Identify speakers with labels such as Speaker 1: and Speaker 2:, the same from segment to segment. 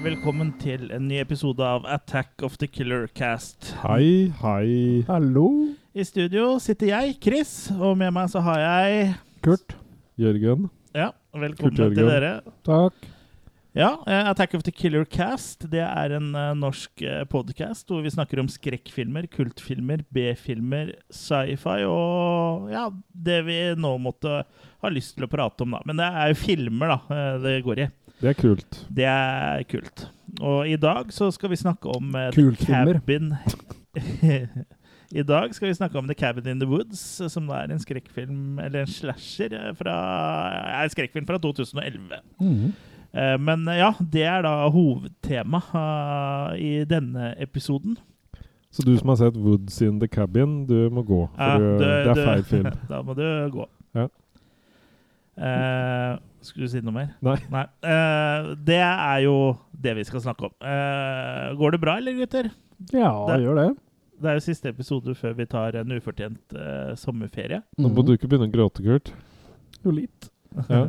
Speaker 1: hjertelig velkommen til en ny episode av Attack of the Killer Cast.
Speaker 2: Hei, hei.
Speaker 3: Hallo,
Speaker 1: I studio sitter jeg, Chris, og med meg så har jeg
Speaker 3: Kurt.
Speaker 2: Jørgen.
Speaker 1: Ja, velkommen
Speaker 2: Kurt
Speaker 1: til dere.
Speaker 3: Takk.
Speaker 1: Ja, eh, Attack of the Killer Cast det er en uh, norsk uh, podkast hvor vi snakker om skrekkfilmer, kultfilmer, B-filmer, sci-fi og ja, det vi nå måtte ha lyst til å prate om, da. Men det er jo filmer, da, eh, det går i.
Speaker 2: Det er kult.
Speaker 1: Det er kult. Og i dag så skal vi snakke om uh,
Speaker 3: Kultfilmer.
Speaker 1: Cabin I dag skal vi snakke om The Cabin in the Woods, som er en skrekkfilm, eller en slasher, eh, fra, er en skrekkfilm fra 2011.
Speaker 3: Mm
Speaker 1: -hmm. uh, Men eh, ja, det er da hovedtema uh, i denne episoden.
Speaker 2: Så du som har sett Woods in the Cabin, du må gå. For
Speaker 1: Ja,
Speaker 2: du, det er feil film.
Speaker 1: Da må du gå.
Speaker 2: Ja.
Speaker 1: Eh, skulle du si noe mer?
Speaker 2: Nei.
Speaker 1: Eh, det er jo det vi skal snakke om. Eh, går det bra, eller, gutter?
Speaker 3: Ja,
Speaker 1: Det-
Speaker 3: gjør det.
Speaker 1: Det er jo siste episode før vi tar en ufortjent eh, sommerferie.
Speaker 2: Nå må du ikke begynne å gråte, Kurt.
Speaker 3: Jo, litt.
Speaker 2: Ja.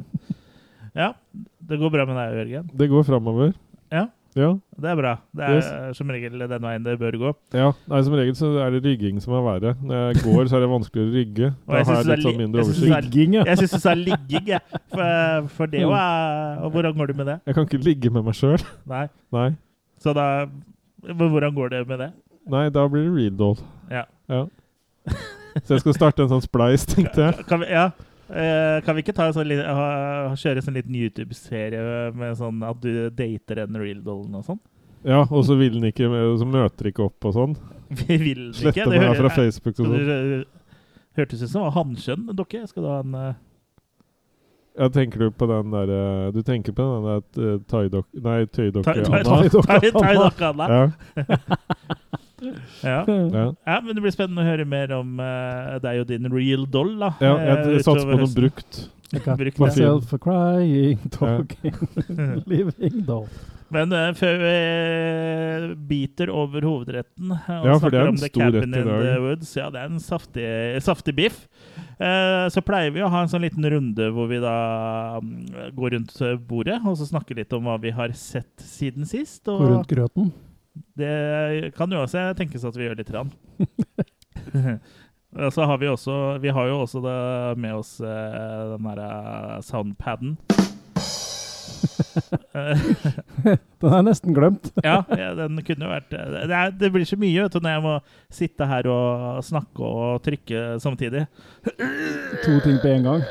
Speaker 1: ja, det går bra med deg, Jørgen.
Speaker 2: Det går framover.
Speaker 1: Ja.
Speaker 2: Ja.
Speaker 1: Det er bra. Det er som regel den veien det bør gå.
Speaker 2: ja. Nei, som regel så er det rygging som er verre. Når jeg går, så er det vanskeligere å rygge.
Speaker 1: Og
Speaker 2: Da
Speaker 1: jeg
Speaker 2: har
Speaker 1: synes
Speaker 2: jeg
Speaker 1: det er
Speaker 2: litt sånn mindre
Speaker 1: jeg synes
Speaker 2: oversikt.
Speaker 1: det er-
Speaker 3: Ligging, ja.
Speaker 1: Jeg syns du sa ligging, jeg. For, for det jo er Og hvordan går det med det?
Speaker 2: Jeg kan ikke ligge med meg sjøl.
Speaker 1: Nei.
Speaker 2: Nei.
Speaker 1: Så da Hvordan går det med det?
Speaker 2: Nei, da blir det real doll.
Speaker 1: Ja.
Speaker 2: Ja. Så jeg skal starte en sånn spleis, tenkte jeg.
Speaker 1: Kan vi, ja. Eh, kan vi ikke ta en sånn, kjøre en sånn liten YouTube-serie med sånn at du dater en real dollen og sånn?
Speaker 2: Ja, og så vil den ikke, så møter ikke opp og sånn.
Speaker 1: Vi vil ikke.
Speaker 2: Slette
Speaker 1: Det
Speaker 2: meg
Speaker 1: hører-
Speaker 2: fra Facebook og sånn.
Speaker 1: Det hørtes ut som det var hanskjønn dokke. Skal du ha en eh,
Speaker 2: Ja, tenker du på den der eh, Du tenker på den der uh, thaidokk... Nei,
Speaker 1: thai-
Speaker 2: Anna?
Speaker 1: Ja, thai-dokke Anna?
Speaker 2: Ja,
Speaker 1: Ja.
Speaker 2: ja.
Speaker 1: ja, men det blir spennende å høre mer om uh, deg og din real doll, da.
Speaker 2: ja
Speaker 1: eh,
Speaker 2: jeg satser på noe brukt.
Speaker 1: Brukt
Speaker 3: myself a crying, talking, living doll.
Speaker 1: Men uh, før vi eh, biter over hovedretten eh, og
Speaker 2: Ja,
Speaker 1: snakker
Speaker 2: er
Speaker 1: om
Speaker 2: en
Speaker 1: The
Speaker 2: stor
Speaker 1: Cabin in the. Woods Ja, det er en saftig, saftig biff. Eh, så pleier vi å ha en sånn liten runde hvor vi da mm, går rundt bordet og så snakker litt om hva vi har sett siden sist. Og, går
Speaker 3: rundt grøten.
Speaker 1: Det kan jo også tenkes at vi gjør litt. Rann. Så har vi også Vi har jo også med oss eh, den derre soundpaden. Eh,
Speaker 3: Den er nesten glemt.
Speaker 1: ja, ja, den kunne jo vært det, er, det blir så mye vet du, når jeg må sitte her og snakke og trykke samtidig.
Speaker 3: To ting på en gang.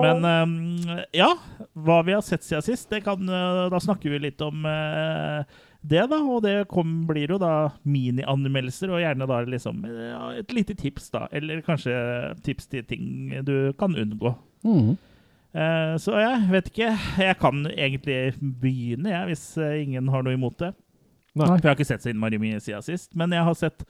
Speaker 1: Men eh, ja, hva vi har sett siden sist, det kan, eh, da snakker vi litt om eh, det, da. Og det kom, blir jo da minianmeldelser, og gjerne da liksom et lite tips, da. Eller kanskje tips til ting du kan unngå.
Speaker 3: Mhm.
Speaker 1: Eh, så jeg vet ikke. Jeg kan egentlig begynne, jeg, hvis ingen har noe imot det.
Speaker 2: Nei.
Speaker 1: For jeg har ikke sett så innmari mye siden sist. Men jeg har sett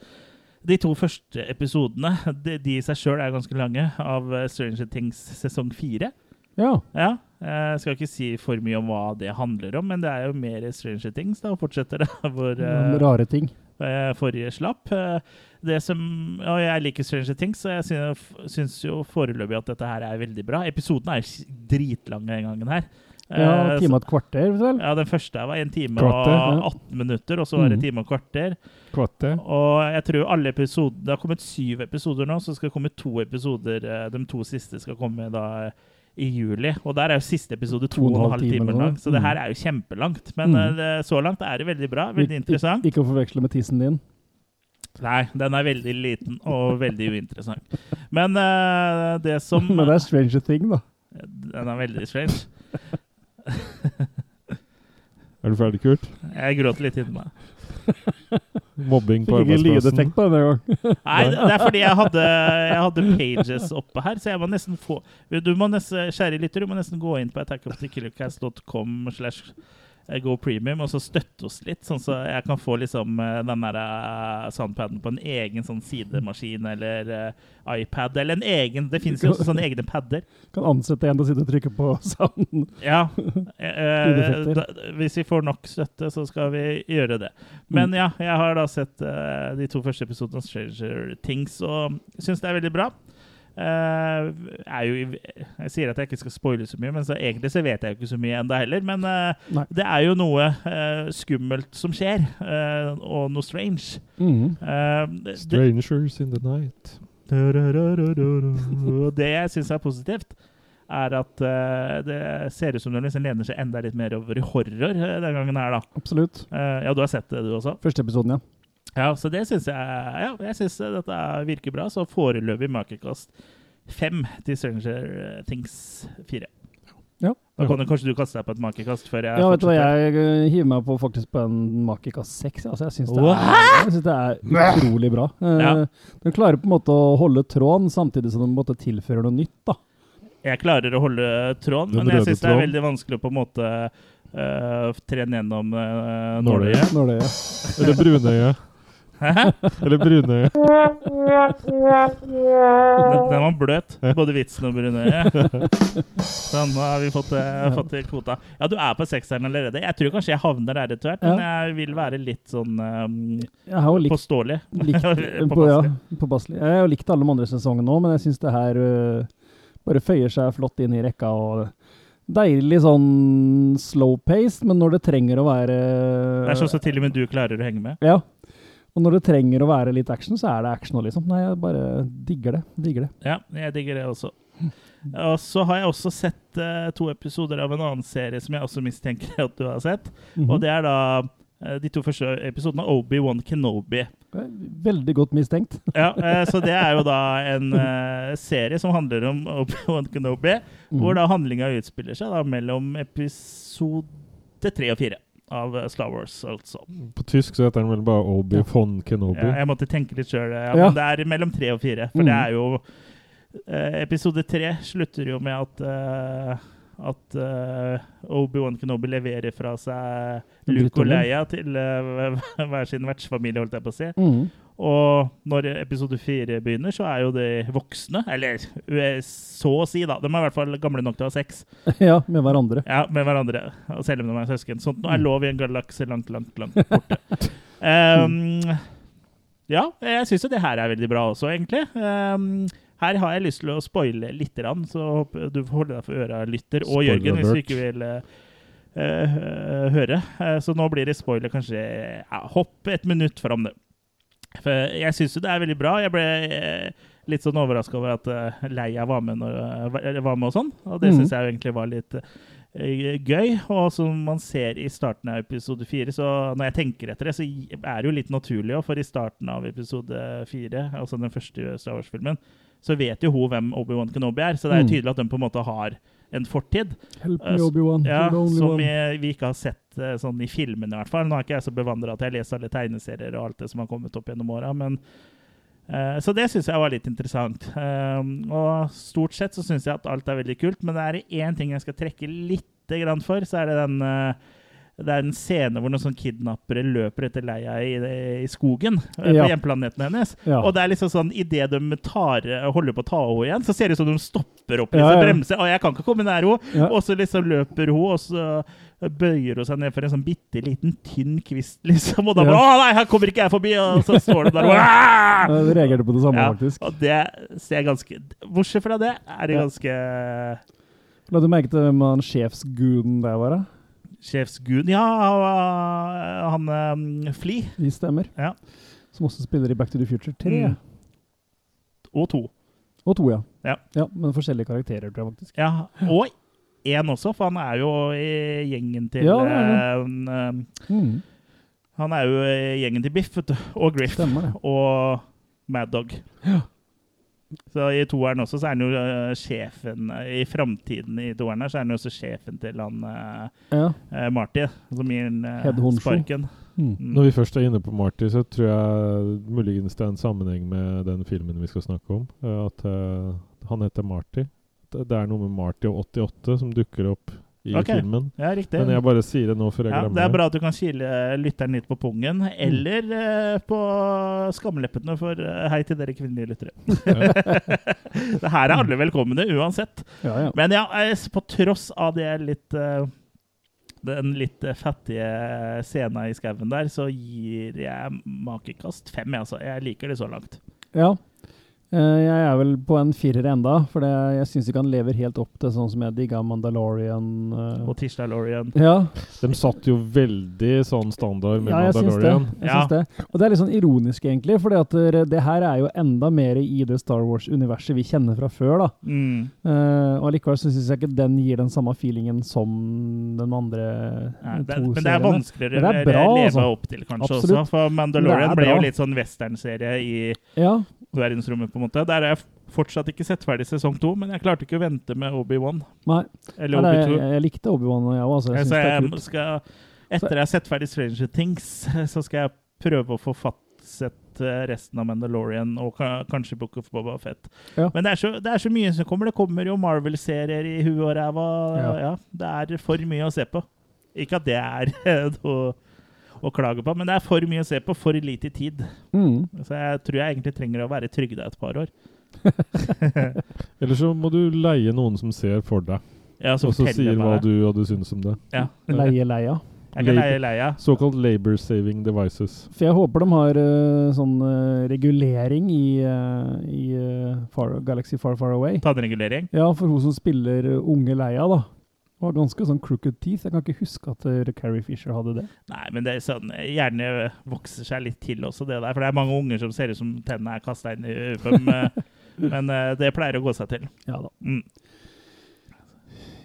Speaker 1: de to første episodene. De, de i seg sjøl er ganske lange, av eh, Stranger Things sesong fire.
Speaker 3: Ja.
Speaker 1: Ja, jeg skal ikke si for mye om hva det handler om, men det er jo mer Stranger Things. da, og Fortsetter det hvor
Speaker 3: Noen
Speaker 1: eh,
Speaker 3: rare ting.
Speaker 1: eh, forrige slapp. Eh, Det som, og Jeg liker Stranger Things, så jeg syns, jo foreløpig at dette her er veldig bra. Episoden er dritlange dritlang den gangen her.
Speaker 3: Ja,
Speaker 1: Eh,
Speaker 3: time og et kvarter, vel?
Speaker 1: ja, Den første var en time
Speaker 2: Kvarter,
Speaker 1: og
Speaker 3: ja.
Speaker 1: 18 minutter, og så var det
Speaker 3: en
Speaker 1: time og kvarter.
Speaker 2: Kvarter.
Speaker 1: Og jeg tror alle episoder Det har kommet syv episoder nå, så skal det komme to episoder. eh, De to siste skal komme da i juli. Og der er jo siste episode to og en halv time lang, så det
Speaker 3: Mhm.
Speaker 1: her er jo kjempelangt. Men
Speaker 3: Mhm.
Speaker 1: eh, det, så langt er det veldig bra. Veldig interessant.
Speaker 3: Ikke å forveksle med tissen din.
Speaker 1: Nei, den er veldig liten og veldig uinteressant. Men uh, det som
Speaker 3: Men det er Stranger Thing, da.
Speaker 1: Den er veldig strange.
Speaker 2: Er du ferdig, Kurt?
Speaker 1: Jeg gråter litt inni meg.
Speaker 2: Mobbing på
Speaker 3: Fikk
Speaker 2: arbeidsplassen.
Speaker 3: på denne gang.
Speaker 1: Nei, det er fordi jeg hadde, jeg hadde pages oppe her, så jeg må nesten få Du må nesten, Kjære lytter, du må nesten gå inn på attackofthekillercast.com slash go premium, og så støtte oss litt, sånn så jeg kan få liksom eh, den der eh, soundpaden på en egen sånn sidemaskin eller uh, iPad, eller en egen Det finnes jo også sånne egne padder.
Speaker 3: Kan ansette en til å sitte og trykke på sounden.
Speaker 1: Ja. eh, da, hvis vi får nok støtte, så skal vi gjøre det. Men ja, jeg har da sett uh, de to første episodene av Stranger Things og syns det er veldig bra. Eh, er jo Jeg sier at jeg ikke skal spoile så mye, men så egentlig så vet jeg jo ikke så mye ennå heller. Men
Speaker 3: uh,
Speaker 1: det er jo noe uh, skummelt som skjer, og noe strange. Det,
Speaker 2: Strangers in the night.
Speaker 1: og det jeg syns er positivt, er at det ser ut som det liksom lener seg enda litt mer over i horror den gangen her, da.
Speaker 3: Absolutt.
Speaker 1: Eh, ja, du har sett det, du også?
Speaker 3: Første episoden, ja.
Speaker 1: Ja, så det syns jeg Ja, jeg syns dette virker bra. Så foreløpig makekast fem til Stranger Things 4.
Speaker 3: Ja.
Speaker 1: Da kan du, kanskje du kaste deg på et makekast før jeg
Speaker 3: Ja, vet du hva, jeg eh, hiver meg på faktisk på en makekast 6. Altså, jeg syns det, er- det er utrolig bra. Eh,
Speaker 1: Ja.
Speaker 3: Den klarer på en måte å holde tråden, samtidig som den måte tilfører noe nytt. da.
Speaker 1: Jeg klarer å holde tråden,
Speaker 2: Den
Speaker 1: men jeg syns det er veldig vanskelig å på en måte uh, trene gjennom uh,
Speaker 2: Nåløyet.
Speaker 1: nåløyet.
Speaker 2: Eller brunøye. Eller brunøye.
Speaker 1: Den, den var bløt, både vitsen og brunøyet. Sånn, nå har vi fått, eh, fått kvota. Ja, du er på sekseren allerede. Jeg tror kanskje jeg havner der etter hvert, men jeg vil være litt sånn um,
Speaker 3: likt,
Speaker 1: påståelig.
Speaker 3: likt på, ja, påpasselig. Jeg har jo likt alle de andre sesongene nå, men jeg syns det her uh, bare føyer seg flott inn i rekka. og Deilig sånn slow-paced, men når det trenger å være
Speaker 1: Det er sånn som til og med du klarer å henge med.
Speaker 3: Ja. Og når det trenger å være litt action, så er det action òg, liksom. Nei, jeg bare digger det. Digger det.
Speaker 1: Ja, jeg digger det også. Og så har jeg også sett uh, to episoder av en annen serie som jeg også mistenker at du har sett.
Speaker 3: Mhm.
Speaker 1: Og det er da uh, de to første episodene av Obi-Wan Kenobi.
Speaker 3: Veldig godt mistenkt.
Speaker 1: Ja, uh, Så det er jo da en serie som handler om Obi-Wan Kenobi, hvor
Speaker 3: Mhm.
Speaker 1: da handlinga utspiller seg da mellom episode tre og fire av eh, Star Wars, altså.
Speaker 2: På tysk så heter den vel bare Obi
Speaker 3: Ja.
Speaker 2: von Kenobi.
Speaker 1: Ja, jeg måtte tenke litt sjøl, ja,
Speaker 3: Ja.
Speaker 1: men det er mellom tre og fire. For
Speaker 3: mm.
Speaker 1: det er jo eh, Episode tre slutter jo med at eh, at uh, Obi-Wan Kenobi leverer fra seg Luke og. Leia til uh, hver sin vertsfamilie, holdt jeg på å si.
Speaker 3: Mhm.
Speaker 1: Og når episode fire begynner, så er jo de voksne. Eller eh, så å si, da. De er i hvert fall gamle nok til å ha sex
Speaker 3: ja, med hverandre.
Speaker 1: ja, med hverandre. Selv om de er søsken. Sånt nå er lov i en galakse langt, langt, langt borte. Um, ja, jeg syns jo det her er veldig bra også, egentlig. Um, her har jeg lyst til å spoile litt, så håper du får holde deg for øra, lytter. Og
Speaker 2: Spoiler
Speaker 1: Jørgen, hvis du ikke vil uh, høre. Uh, så nå blir det spoiler kanskje ja, Hopp et minutt fram, det. For jeg syns jo det er veldig bra. Jeg ble eh, litt sånn overraska over at eh, Leia var med, når, eh, var med og sånn. Og det
Speaker 3: Mhm.
Speaker 1: syns jeg jo egentlig var litt gøy. Og som man ser i starten av episode fire, så når jeg tenker etter det, så er det jo litt naturlig òg. For i starten av episode fire, altså den første Star Wars-filmen, så vet jo hun hvem Obi-Wan Kenobi er. Så det er jo
Speaker 3: Mm.
Speaker 1: tydelig at de på en måte har en fortid.
Speaker 3: Help
Speaker 1: Eh,
Speaker 3: me, Obi-Wan.
Speaker 1: Ja, som
Speaker 3: jeg,
Speaker 1: vi, ikke har sett eh, sånn i filmene, i hvert fall. Nå er ikke jeg så bevandra at jeg leser alle tegneserier og alt det som har kommet opp gjennom åra, men uh, Så det syns jeg var litt interessant. Uh, og stort sett så syns jeg at alt er veldig kult, men det er én ting jeg skal trekke litt grann for, så er det den eh, det er en scene hvor noen sånn kidnappere løper etter Leia i, i skogen eh,
Speaker 3: Ja.
Speaker 1: på hjemplaneten hennes.
Speaker 3: Ja.
Speaker 1: Og det er liksom sånn, idet de tar, holder på å ta henne igjen, så ser det ut som de stopper opp,
Speaker 3: Ja,
Speaker 1: liksom,
Speaker 3: ja.
Speaker 1: bremser. Og jeg kan ikke komme nær henne.
Speaker 3: Ja.
Speaker 1: Og så liksom løper hun, og så bøyer hun seg ned for en sånn bitte liten, tynn kvist, liksom. Og da
Speaker 3: Ja.
Speaker 1: bare Å nei, her kommer ikke jeg forbi! Og så står det der og!
Speaker 3: Jeg reagerte på det samme,
Speaker 1: Ja,
Speaker 3: faktisk.
Speaker 1: Og det ser ganske Bortsett fra det, er det ganske
Speaker 3: La du merke til hvem han sjefsguden der var? da?
Speaker 1: Sjefsgud Ja, han um, Fli.
Speaker 3: De stemmer.
Speaker 1: Ja.
Speaker 3: Som også spiller i Back to the Future 3.
Speaker 1: Mm. Og to.
Speaker 3: Og to, ja.
Speaker 1: Ja.
Speaker 3: Men forskjellige karakterer, tror jeg faktisk.
Speaker 1: Ja, og én også, for han er jo i gjengen til
Speaker 3: Ja,
Speaker 1: eh, um,
Speaker 3: Mm.
Speaker 1: Han er jo i gjengen til Biff vet du, og Griff
Speaker 3: Stemmer
Speaker 1: og Mad Dog.
Speaker 3: Ja.
Speaker 1: Så i toeren også så er han jo uh, sjefen eh, I framtiden i toeren her så er han jo også sjefen til han uh,
Speaker 3: Ja.
Speaker 1: uh, Marty, som gir han sparken.
Speaker 3: Mm.
Speaker 1: Mm.
Speaker 2: Når vi først er inne på Marty, så tror jeg muligens det er en sammenheng med den filmen vi skal snakke om. At han heter Marty. Det det er noe med Marty og 88 som dukker opp i
Speaker 1: okay.
Speaker 2: filmen.
Speaker 1: Ja, riktig.
Speaker 2: Men jeg bare sier det nå før jeg
Speaker 1: ja,
Speaker 2: glemmer
Speaker 1: det er bra at du kan kile lytteren litt på pungen, eller eh, på skamleppene for uh, hei til dere kvinnelige lyttere. det her er alle velkomne uansett.
Speaker 3: Ja, ja.
Speaker 1: Men ja, eh, på tross av det litt uh, den litt fattige scenen i skauen der, så gir jeg makekast fem. Altså. Jeg liker det så langt.
Speaker 3: ja. Eh, jeg er vel på en firer enda, for det, jeg syns ikke han lever helt opp til sånn som jeg digga Mandalorian. Uh.
Speaker 1: Og Tishdalorian.
Speaker 3: Ja,
Speaker 2: De satt jo veldig sånn standard med
Speaker 3: ja, jeg syns det. Jeg
Speaker 1: Ja.
Speaker 3: syns det. Og det er litt sånn ironisk, egentlig, for det, det her er jo enda mer i det Star Wars-universet vi kjenner fra før. da.
Speaker 1: Mm.
Speaker 3: Uh, og Allikevel så syns jeg ikke den gir den samme feelingen som den andre
Speaker 1: Nei,
Speaker 3: to
Speaker 1: seriene. men det er vanskeligere
Speaker 3: det er bra, å
Speaker 1: leve
Speaker 3: altså.
Speaker 1: opp til, kanskje
Speaker 3: Absolutt.
Speaker 1: også. For Mandalorian
Speaker 3: det
Speaker 1: ble jo litt sånn westernserie i
Speaker 3: Ja,
Speaker 1: verdensrommet, på en måte. Der har jeg fortsatt ikke sett ferdig sesong to, men jeg klarte ikke å vente med Obi-Wan.
Speaker 3: nei.
Speaker 1: Eller
Speaker 3: nei,
Speaker 1: Obi-2.
Speaker 3: jeg, jeg likte Obi-Wan, jeg òg. Altså, jeg
Speaker 1: Så
Speaker 3: synes det
Speaker 1: jeg skal, etter jeg har sett ferdig Stranger Things, så skal jeg prøve å få fattsett eh, resten av Mandalorian og kanskje Book of Boba Fett.
Speaker 3: Ja.
Speaker 1: Men det er, så, det er så mye som kommer. Det kommer jo Marvel-serier i huet og ræva.
Speaker 3: Ja.
Speaker 1: Ja. det er for mye å se på. Ikke at det er noe å klage på, men det er for mye å se på, for lite tid.
Speaker 3: Mm.
Speaker 1: Så jeg tror jeg egentlig trenger å være trygda et par år.
Speaker 2: Eller så må du leie noen som ser for deg,
Speaker 1: Ja,
Speaker 2: og så sier hva du, hva du syns om det.
Speaker 1: Ja.
Speaker 3: Leie leia.
Speaker 1: Leie, leie.
Speaker 2: Såkalt labor saving devices.
Speaker 3: For jeg håper de har uh, sånn uh, regulering i, uh, i Far, Galaxy Far Far Away.
Speaker 1: Tannregulering.
Speaker 3: Ja, for hun som spiller unge Leia, da. Hun var ganske sånn crooked teeth. Jeg kan ikke huske at eh, Carrie Fisher hadde det.
Speaker 1: Nei, men det er sånn Gjerne vokser seg litt til også, det der. For det er mange unger som ser ut som tennene er kasta inn i øyet eh, Men eh, det pleier å gå seg til.
Speaker 3: Ja da.
Speaker 1: Mm.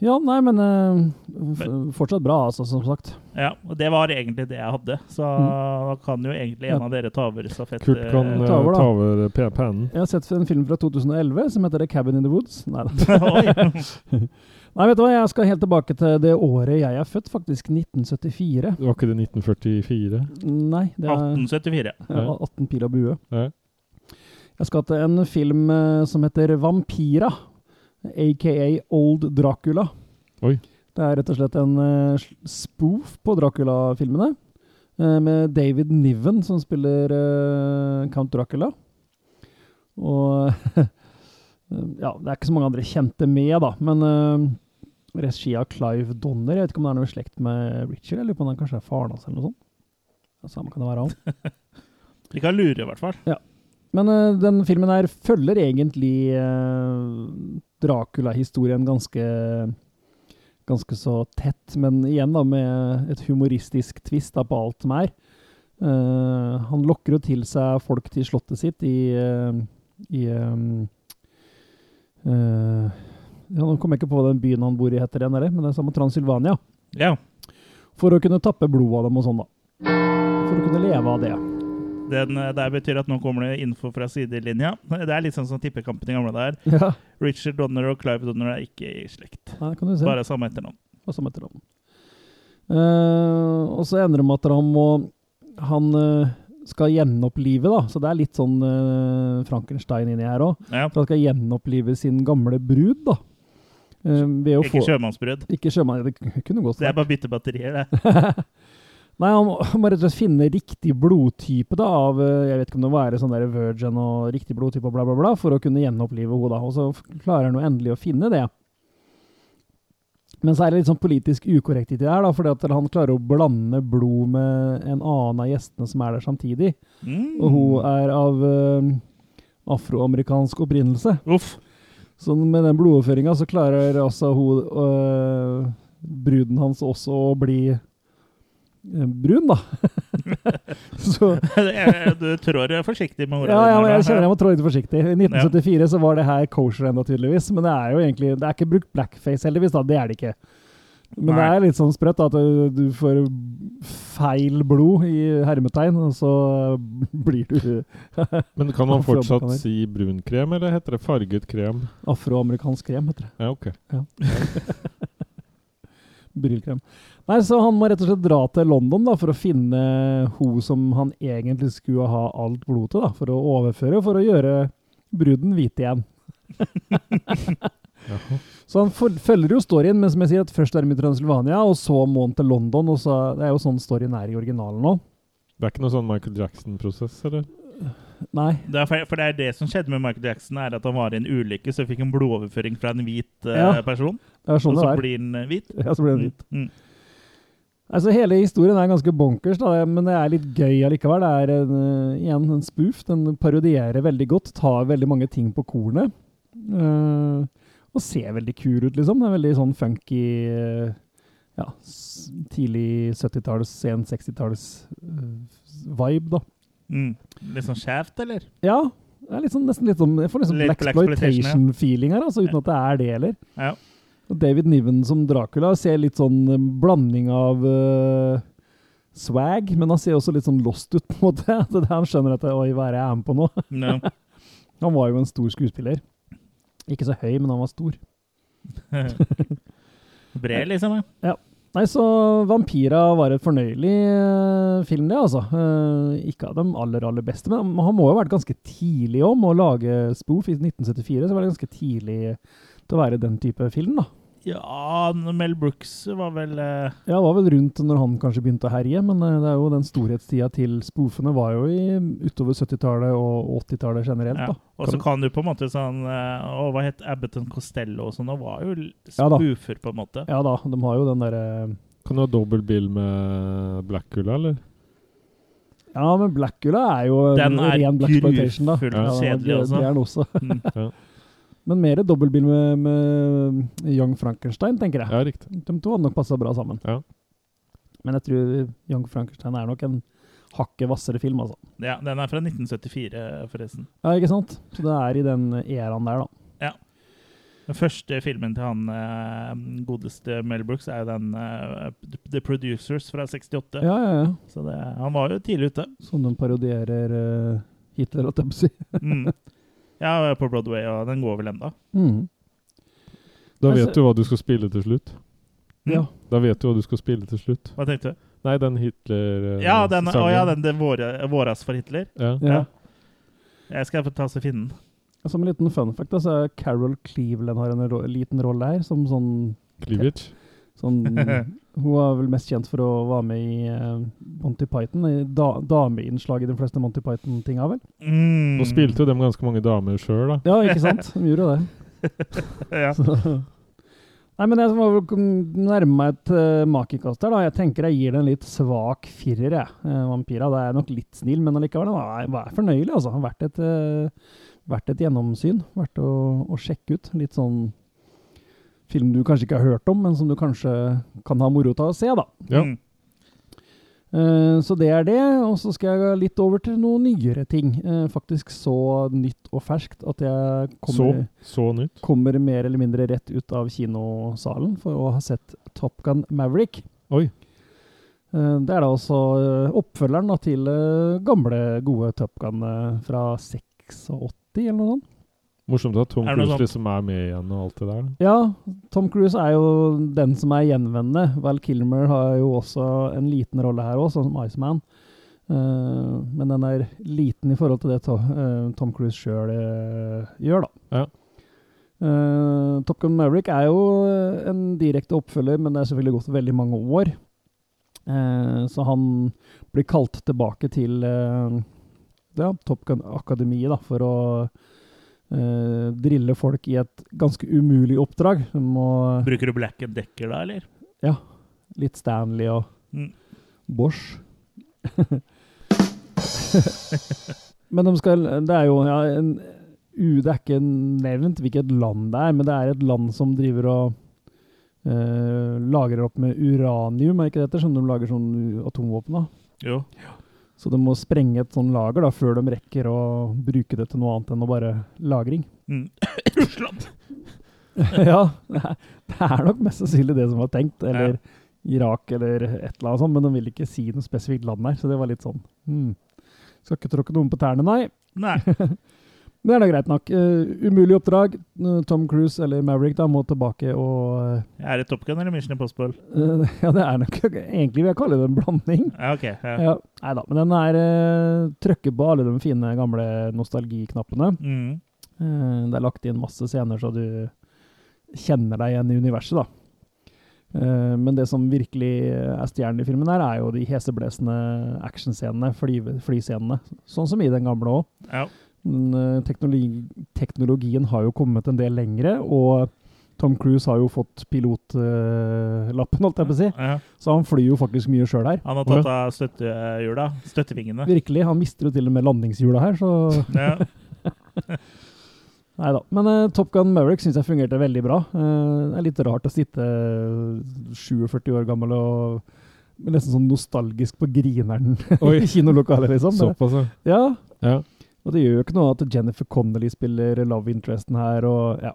Speaker 3: Ja, nei, men uh, fortsatt bra, altså, som sagt.
Speaker 1: Ja, og det var egentlig det jeg hadde. Så
Speaker 3: Mm.
Speaker 1: da kan jo egentlig en
Speaker 3: Ja.
Speaker 1: av dere ta over stafett.
Speaker 2: Kurt kan
Speaker 1: eh,
Speaker 2: eh,
Speaker 3: ta over, da.
Speaker 2: ta over pe- pennen.
Speaker 3: Jeg har sett en film fra 2011 som heter The Cabin in the Woods. Nei da. Nei, vet du hva, jeg skal helt tilbake til det året jeg er født, faktisk 1974.
Speaker 2: Det Var ikke det 1944?
Speaker 3: Nei, det er
Speaker 1: 1874.
Speaker 3: ja, 18 pil og bue.
Speaker 2: Ja.
Speaker 3: Jeg skal til en film eh, som heter Vampira, aka Old Dracula.
Speaker 2: Oi.
Speaker 3: Det er rett og slett en eh, spoof på Dracula-filmene, eh, med David Niven som spiller Count Dracula. Og ja, det er ikke så mange andre kjente med, da, men uh, regi av Clive Donner. Jeg vet ikke om det er noe slekt med Richard, eller om han kanskje er faren hans, eller noe sånt. Samme kan det være han.
Speaker 1: Vi kan lure, i hvert fall. Ja.
Speaker 3: Men uh, den filmen her følger egentlig uh, Dracula-historien ganske ganske så tett, men igjen da med et humoristisk twist da på alt som er. Uh, han lokker jo til seg folk til slottet sitt i, uh, i um, eh, ja, Nå kommer jeg ikke på den byen han bor i heter igjen, men det er samme Transylvania.
Speaker 1: Ja.
Speaker 3: For å kunne tappe blod av dem og sånn, da. For å kunne leve av det.
Speaker 1: Den eh, der betyr at nå kommer det info fra sidelinja. Det er litt sånn som tippekampen i gamle dager.
Speaker 3: Ja,
Speaker 1: Richard Donner og Clive Donner er ikke i slekt.
Speaker 3: Nei, kan du se.
Speaker 1: Bare samme etternavn.
Speaker 3: og samme etternavn. Uh, og så endrer det med at han må Han uh, skal gjenopplive, da. Så det er litt sånn uh, Frankenstein inni her òg.
Speaker 1: Ja.
Speaker 3: For han skal gjenopplive sin gamle brud, da. Eh, å
Speaker 1: Ikke
Speaker 3: få
Speaker 1: sjømannsbrudd.
Speaker 3: Ikke sjømann, det kunne gått
Speaker 1: Det er bare å bytte batterier, det.
Speaker 3: Nei, han må, rett og slett finne riktig blodtype da, av eh, Jeg vet ikke om det må være sånn der virgin og riktig blodtype og bla, bla, bla, for å kunne gjenopplive henne. Og så klarer han jo endelig å finne det. Men så er det litt sånn politisk ukorrekt i det her, da, fordi at han klarer å blande blod med en annen av gjestene som er der samtidig.
Speaker 1: Mm.
Speaker 3: Og hun er av uh, afroamerikansk opprinnelse.
Speaker 1: Uff.
Speaker 3: Så med den blodoverføringa så klarer altså hun øh, bruden hans også å bli øh, brun, da. så
Speaker 1: du trår forsiktig med
Speaker 3: ja,
Speaker 1: ordene.
Speaker 3: ja, men jeg kjenner jeg må trå litt forsiktig. I 1974 så var det her kosher ennå, tydeligvis. Men det er jo egentlig Det er ikke brukt blackface, heldigvis. da, Det er det ikke. Men det er litt sånn sprøtt at du får feil blod i hermetegn, og så blir du
Speaker 2: Men kan man fortsatt si brun krem, eller heter det farget krem?
Speaker 3: afroamerikansk krem, heter det.
Speaker 2: Ja, ok.
Speaker 3: Brylkrem. Nei, så han må rett og slett dra til London da, for å finne hun som han egentlig skulle ha alt blod til, da, for å overføre, for å gjøre bruden hvit igjen.
Speaker 2: Jaha.
Speaker 3: Så han følger jo storyen, men som jeg sier, at først er de i Transylvania, og så må han til London, og så, det er jo sånn storyen er i originalen nå.
Speaker 2: Det er ikke noe sånn Michael Jackson-prosess, eller?
Speaker 3: Nei,
Speaker 1: Det er for, for det er det som skjedde med Michael Jackson, er at han var i en ulykke, så fikk en blodoverføring fra en hvit uh,
Speaker 3: Ja,
Speaker 1: person.
Speaker 3: det er sånn
Speaker 1: og
Speaker 3: det
Speaker 1: så
Speaker 3: er.
Speaker 1: blir han eh, hvit.
Speaker 3: Ja, så blir han hvit.
Speaker 1: Mm.
Speaker 3: Altså, hele historien er ganske bonkers, da, men det er litt gøy allikevel. Det er en, eh, igjen en spoof. Den parodierer veldig godt, tar veldig mange ting på kornet. eh, og ser veldig kul ut, liksom. Det er veldig sånn funky eh, ja, tidlig 70-talls, sen 60-talls eh, vibe, da.
Speaker 1: Mm. Litt sånn skjevt, eller?
Speaker 3: Ja, det er litt sånn, nesten litt sånn Jeg får liksom
Speaker 1: Litt
Speaker 3: Black. Exploitation-feeling her, altså, uten at det er det heller.
Speaker 1: Ja.
Speaker 3: Og David Niven som Dracula ser litt sånn eh, blanding av uh, swag, men han ser også litt sånn lost ut, på en måte. At er han skjønner at Oi, hva er det jeg er med på nå?
Speaker 1: No.
Speaker 3: Han var jo en stor skuespiller. Ikke så høy, men han var stor.
Speaker 1: Bred, liksom. Ja.
Speaker 3: Nei, så Vampira var et fornøyelig uh, film, det, altså. Uh, ikke av dem aller, aller beste, men han må jo ha vært ganske tidlig om å lage spoof. I 1974 så var det ganske tidlig til å være den type film, da.
Speaker 1: Ja, Mel Brooks var vel eh,
Speaker 3: Ja, var vel rundt når han kanskje begynte å herje, men eh, det er jo den storhetstida til spoofene var jo i utover 70-tallet og 80-tallet generelt,
Speaker 1: ja.
Speaker 3: da.
Speaker 1: Og så kan du på en måte sånn eh, Å, hva het Abbott and Costello og sånn? Og var jo spoofer,
Speaker 3: Ja
Speaker 1: på en måte.
Speaker 3: Ja da, de har jo den derre
Speaker 2: Kan du ha dobbel bill med Blackula, eller?
Speaker 3: Ja, men Blackula er jo en
Speaker 1: Den er
Speaker 3: ren blaxploitation, da. Den er er-
Speaker 1: kjedelig også.
Speaker 3: Det er den også.
Speaker 1: Mm.
Speaker 2: Ja,
Speaker 3: Men mer dobbeltbil med, med Young Frankenstein, tenker jeg.
Speaker 2: ja riktig.
Speaker 3: De to hadde nok passa bra sammen.
Speaker 2: Ja.
Speaker 3: Men jeg tror Young Frankenstein er nok en hakket hvassere film, altså.
Speaker 1: Ja, den er fra 1974, forresten.
Speaker 3: Ja, ikke sant? Så det er i den æraen der, da. Ja.
Speaker 1: Den første filmen til han uh, godeste Mel Brooks er jo den uh, The Producers fra 68.
Speaker 3: Ja, ja, ja.
Speaker 1: Så det, han var jo tidlig ute.
Speaker 3: Som de parodierer uh, Hitler, og Tubbsy.
Speaker 1: Mm. Ja, på Broadway, og den går vel enda.
Speaker 3: Mm.
Speaker 2: Da vet du hva du skal spille til slutt.
Speaker 3: Ja.
Speaker 2: Da vet du hva du skal spille til slutt.
Speaker 1: Hva tenkte du?
Speaker 2: Nei, den Hitler... eh,
Speaker 1: Ja, den, å, ja, den det våre, Våras for Hitler.
Speaker 2: Ja.
Speaker 3: ja.
Speaker 1: Jeg skal få ta og finne den.
Speaker 3: Som en liten fun fact, så er Carol Cleveland har en ro liten rolle her, som sånn,
Speaker 2: Cleavage.
Speaker 3: sånn Hun er vel mest kjent for å være med i uh, Monty Python. Da, dameinnslag i de fleste Monty Python-tinga, vel?
Speaker 1: Mm.
Speaker 2: Nå spilte jo dem ganske mange damer sjøl, da.
Speaker 3: Ja, ikke sant? De gjorde det.
Speaker 1: ja.
Speaker 3: Så. Nei, men jeg må nærme meg et uh, makekast her, da. Jeg tenker jeg gir det en litt svak firer, jeg. Uh, Vampira. Det er nok litt snill, men allikevel. Den var fornøyelig, altså. Vært et, uh, vært et gjennomsyn. Vært å, å sjekke ut. Litt sånn film du kanskje ikke har hørt om, men som du kanskje kan ha moro av å se, da.
Speaker 2: Ja.
Speaker 1: Mm.
Speaker 3: Eh, så det er det. Og så skal jeg litt over til noen nyere ting. Eh, faktisk så nytt og ferskt at jeg kommer,
Speaker 2: så nytt.
Speaker 3: kommer mer eller mindre rett ut av kinosalen for å ha sett Top Gun Maverick.
Speaker 2: Oi.
Speaker 3: Eh, det er da også eh, oppfølgeren da, til gamle, gode Top Gun fra 86 eller noe sånt.
Speaker 2: Morsomt at Tom Cruise liksom er med igjen og alt det der.
Speaker 3: Ja, Tom Cruise er jo den som er gjenvendende. Val Kilmer har jo også en liten rolle her òg, sånn som Iceman. Uh, men den er liten i forhold til det to, uh, Tom Cruise sjøl gjør, da.
Speaker 2: Ja.
Speaker 3: Eh, Top Gun Maverick er jo eh, en direkte oppfølger, men det er selvfølgelig gått veldig mange år. Eh, så han blir kalt tilbake til eh, ja, Top Gun Akademiet for å eh, drille folk i et ganske umulig oppdrag. Må
Speaker 1: Bruker du Black and Decker da, eller?
Speaker 3: litt Stanley og
Speaker 1: Mm.
Speaker 3: Bosch. men de skal Det er jo ja, en, u, Det er ikke nevnt hvilket land det er, men det er et land som driver og eh, lagrer opp med uranium, er ikke det heter? Som de lager sånn atomvåpen av.
Speaker 1: Jo.
Speaker 3: Så de må sprenge et sånn lager da, før de rekker å bruke det til noe annet enn å bare lagring.
Speaker 1: Mm. Russland!
Speaker 3: ja, det er, det er nok mest sannsynlig det som var tenkt. Eller Irak eller et eller annet sånt, men de vil ikke si noe spesifikt land der, så det var litt sånn hmm. Skal ikke tråkke noen på tærne, nei.
Speaker 1: Nei.
Speaker 3: Men det er da greit nok. Uh, umulig oppdrag. Eh, Tom Cruise eller Maverick da må tilbake og
Speaker 1: Er det Top Gun eller Mission Impossible?
Speaker 3: Uh, Ja, det er nok Egentlig vil jeg kalle det en blanding.
Speaker 1: Ja, ok. Ja.
Speaker 3: Ja, Nei da, men den er uh, trykker på alle de fine, gamle nostalgiknappene.
Speaker 1: Mm.
Speaker 3: Det er lagt inn masse scener så du kjenner deg igjen i universet, da. Men det som virkelig er stjernen i filmen, her er jo de heseblesende actionscenene, fly, flyscenene. Sånn som i den gamle òg.
Speaker 1: Ja.
Speaker 3: Men eh, teknologi, teknologien har jo kommet en del lengre, og Tom Cruise har jo fått pilotlappen, holdt jeg på å si.
Speaker 1: Ja.
Speaker 3: Så han flyr jo faktisk mye sjøl her.
Speaker 1: Han har tatt av støttehjula. Støttevingene.
Speaker 3: Virkelig. Han mister jo til og med landingshjula her, så
Speaker 1: Ja.
Speaker 3: Nei da. Men uh, Top Gun Maverick syns jeg fungerte veldig bra. Uh, det er litt rart å sitte 47 år gammel og nesten sånn nostalgisk på grineren i kinolokalet, liksom.
Speaker 2: Såpass. Ja,
Speaker 3: ja. Og det gjør jo ikke noe at Jennifer Connelly spiller love interesten her, og ja.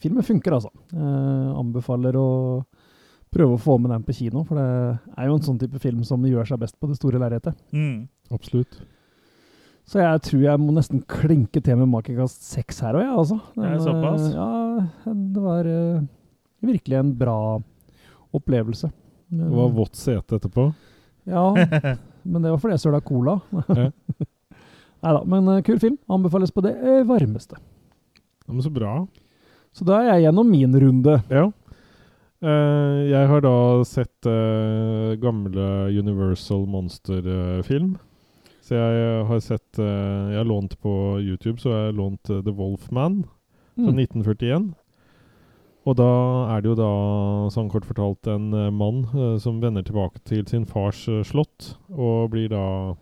Speaker 3: Filmen funker, altså. Eh, anbefaler å prøve å få med den på kino, for det er jo en sånn type film som gjør seg best på det store lerretet.
Speaker 1: Mm.
Speaker 2: Absolutt.
Speaker 3: Så jeg tror jeg må nesten klinke til med Makekast 6 her òg, jeg, altså.
Speaker 1: Det er såpass?
Speaker 3: eh, Ja, det var uh, virkelig en bra opplevelse. Men-
Speaker 2: Det var vått sete etterpå.
Speaker 3: Ja, men det var fordi jeg søla cola. Nei da, men eh, kul film. Anbefales på det eh, varmeste.
Speaker 2: Ja, men så bra.
Speaker 3: Så da er jeg gjennom min runde.
Speaker 2: Ja. Uh, jeg har da sett uh, gamle Universal Monster-film. så jeg har sett Jeg har lånt på YouTube, så jeg har lånt The Wolfman fra
Speaker 3: Mm.
Speaker 2: 1941. Og da er det jo da, sånn kort fortalt, en mann som vender tilbake til sin fars slott, og blir da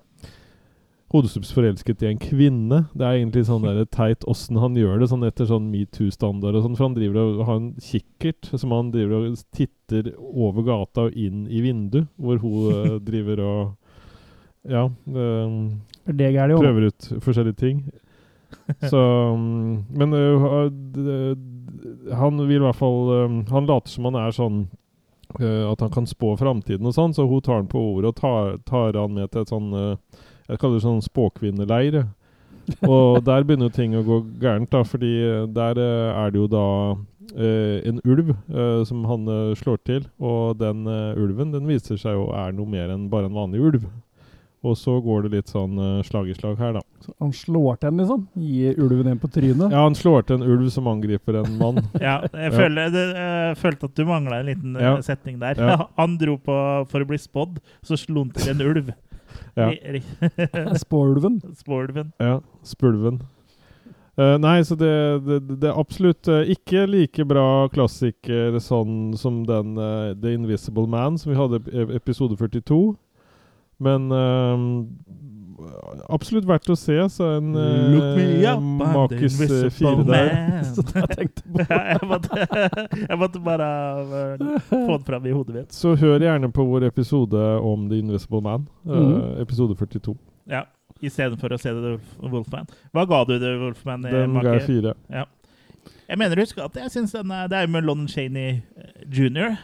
Speaker 2: hodestups forelsket i en kvinne. Det er egentlig sånn der teit åssen han gjør det, sånn etter sånn metoo-standard og sånn, for han driver og har en kikkert som han driver og titter over gata og inn i vinduet, hvor hun eh, driver og ja, eh,
Speaker 3: Er det jo?
Speaker 2: prøver ut forskjellige ting. Så um, Men uh, han vil i hvert fall um, Han later som han er sånn uh, At han kan spå framtiden og sånn, så hun tar han på ordet og tar, tar han med til et sånn øh, Jeg kaller det sånn spåkvinneleir. Og der begynner jo ting å gå gærent, da, fordi øh, der øh, er det jo da øh, en ulv øh, som han øh, slår til, og den øh, ulven den viser seg jo er noe mer enn bare en vanlig ulv. Og så går det litt sånn slag i slag her, da.
Speaker 3: Så Han slår til en, liksom? Gir ulven en på trynet?
Speaker 2: Ja, han slår til en ulv som angriper en mann.
Speaker 1: Ja, jeg,
Speaker 2: Ja.
Speaker 1: Føler, det, jeg følte at du mangla en liten eh,
Speaker 2: Ja.
Speaker 1: setning der.
Speaker 2: Ja.
Speaker 1: Han dro på for å bli spådd, så slo han til en ulv.
Speaker 2: Ja.
Speaker 3: Spåulven?
Speaker 1: Spåulven.
Speaker 2: Ja, spulven. Uh, nei, så det, det, det er absolutt uh, ikke like bra klassiker sånn som den uh, The Invisible Man, som vi hadde i episode 42. Men eh, absolutt verdt å se. Så en uh, Makis eh, fire der.
Speaker 3: Så jeg tenkte på.
Speaker 1: jeg, måtte, jeg måtte bare uh, få det fram i hodet mitt.
Speaker 2: Så hør gjerne på vår episode om The Invisible Man. uh,
Speaker 3: mm.
Speaker 2: Episode 42.
Speaker 1: Ja, Istedenfor å se The Wolfman. Hva ga du The Wolfman? i
Speaker 2: Den ga jeg fire.
Speaker 1: Ja. Jeg mener å huske at jeg syns den er, Det er jo med Lon Chaney jr.,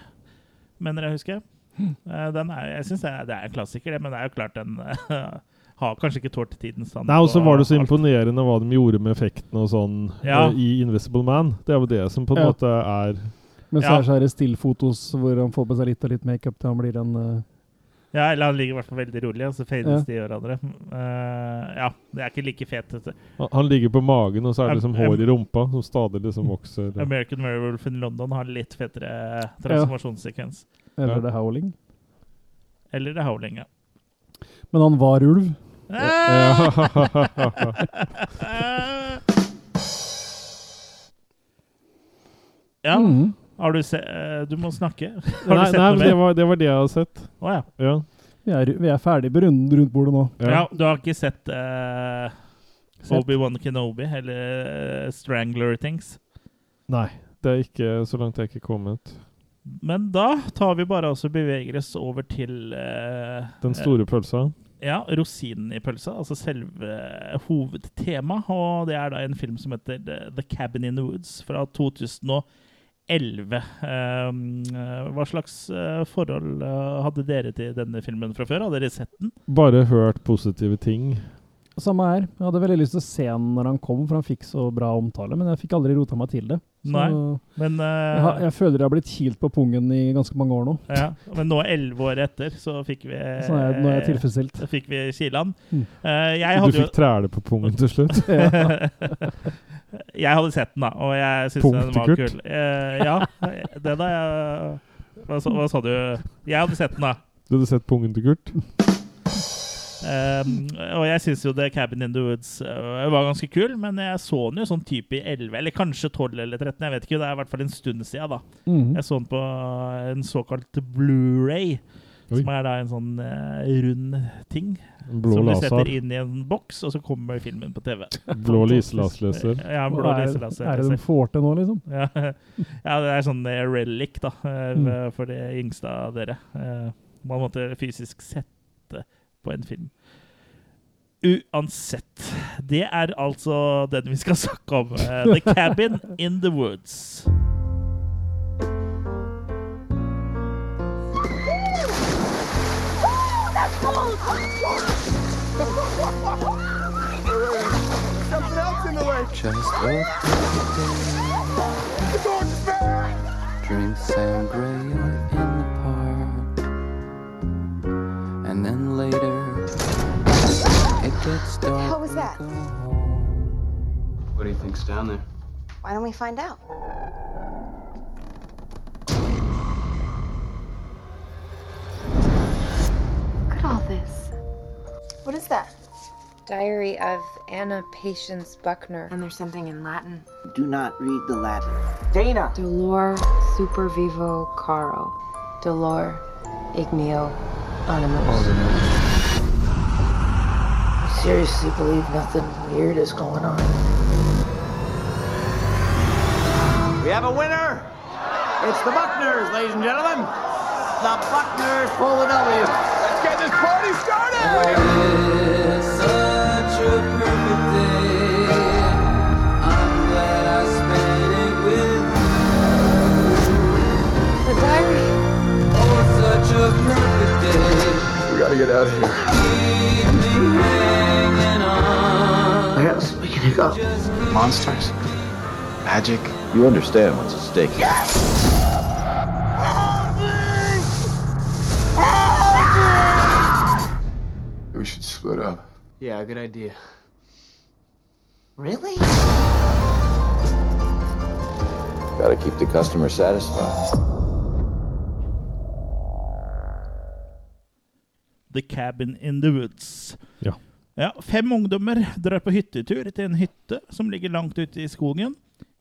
Speaker 1: mener jeg å huske. Eh, Den er, jeg syns det, er- en klassiker, men det er jo klart den eh, har kanskje ikke tålt tidens stand.
Speaker 2: Nei, og så var det så
Speaker 1: alt.
Speaker 2: imponerende hva de gjorde med effektene og sånn
Speaker 1: Ja.
Speaker 2: eh, i Invisible Man. Det er jo det som på en
Speaker 3: Ja.
Speaker 2: måte er
Speaker 3: Men så er det stillfotos hvor han får på seg litt og litt makeup til han blir en uh...
Speaker 1: Ja, eller han ligger i hvert fall veldig rolig, og så fades
Speaker 3: Ja.
Speaker 1: de i hverandre. Uh, ja, det er ikke like fet. Dette.
Speaker 2: Han- Han ligger på magen, og så er det liksom hår i rumpa som stadig liksom vokser.
Speaker 1: American Werewolf in London har litt fetere transformasjonssekvens.
Speaker 3: Eller
Speaker 2: Ja.
Speaker 3: The Howling.
Speaker 1: Eller The Howling, ja.
Speaker 3: Men han var ulv.
Speaker 2: Ja.
Speaker 1: ja.
Speaker 3: Mhm.
Speaker 1: Har du se... eh, Du må snakke. Har
Speaker 2: nei,
Speaker 1: du sett
Speaker 2: nei,
Speaker 1: noe
Speaker 2: det
Speaker 1: mer?
Speaker 2: var, det var det jeg har sett.
Speaker 1: Å ja.
Speaker 2: Ja.
Speaker 3: Vi er, vi er ferdig på runden rundt bordet nå.
Speaker 1: ja. Du har ikke sett uh,
Speaker 3: Sett.
Speaker 1: Obi-Wan Kenobi eller eh, Strangler Things?
Speaker 2: Nei. Det er ikke så langt jeg er ikke kommet.
Speaker 1: Men da tar vi bare altså beveger oss over til eh,
Speaker 2: Den store pølsa.
Speaker 1: Ja, rosinen i pølsa, altså selve hovedtemaet. Og det er da en film som heter The, The Cabin in the Woods fra 2011. Um, eh, hva slags eh, forhold eh, hadde dere til denne filmen fra før? Hadde dere sett den?
Speaker 2: Bare hørt positive ting.
Speaker 3: Samme her. Jeg hadde veldig lyst til å se han når han kom, for han fikk så bra omtale, men jeg fikk aldri rota meg til det. Så
Speaker 1: Nei, Men, uh,
Speaker 3: jeg, jeg føler jeg har blitt kilt på pungen i ganske mange år nå.
Speaker 1: ja, men nå, elleve år etter, så fikk vi
Speaker 3: sånn er jeg, nå er jeg tilfredsstilt.
Speaker 1: så fikk vi Kilan.
Speaker 3: Mm.
Speaker 1: Uh, jeg
Speaker 2: Du fikk træle på pungen til slutt.
Speaker 1: jeg hadde sett den, da, og jeg syntes den var kul. Uh, ja, det da jeg hva sa, hva sa du? Jeg hadde sett den, da.
Speaker 2: Du hadde sett pungen til Kurt?
Speaker 1: Um, og jeg syns jo The Cabin in the Woods uh, var ganske kul, men jeg så den jo sånn type i 11, eller kanskje 12 eller 13. Jeg vet ikke, det er i hvert fall en stund siden. da.
Speaker 3: Mm.
Speaker 1: Jeg så den på en såkalt Blu-ray, som er da en sånn uh, rund ting.
Speaker 2: Blå
Speaker 1: som du
Speaker 2: laser.
Speaker 1: setter inn i en boks, og så kommer filmen på TV.
Speaker 2: Blå lyslasleser.
Speaker 1: Ja, blå
Speaker 3: er, er det de får til nå, liksom?
Speaker 1: Ja, ja, det er sånn eh, relic, da,
Speaker 3: Mm.
Speaker 1: for de yngste av dere. Man måtte fysisk sette på en film. Uansett. Det er altså den vi skal snakke om. eh, The Cabin in the Woods.
Speaker 4: Just open
Speaker 5: The door.
Speaker 4: drink sangria And then later, it gets dark.
Speaker 6: What was that?
Speaker 4: we go home.
Speaker 7: What do you think's down there?
Speaker 6: Why don't we find out? Look at all this. What is that?
Speaker 8: Diary of Anna Patience Buckner.
Speaker 6: And there's something in Latin.
Speaker 9: Do not read the Latin. Dana!
Speaker 8: Dolor super vivo caro. Dolor igneo animus.
Speaker 9: I seriously believe nothing weird is going on. We have a winner! It's the Buckners, ladies and gentlemen! The Buckners pull the W.
Speaker 5: Let's get this party started.
Speaker 4: Day.
Speaker 5: We gotta get out of here.
Speaker 4: Keep me hanging on.
Speaker 9: Yes, we can go.
Speaker 7: Monsters? Magic?
Speaker 10: You understand what's at stake here.
Speaker 5: We should split up.
Speaker 7: Yeah, good idea.
Speaker 9: Really?
Speaker 10: Gotta keep the customer satisfied.
Speaker 1: The Cabin in the Woods.
Speaker 2: Ja.
Speaker 1: Ja, Fem ungdommer drar på hyttetur til en hytte som ligger langt ute i skogen.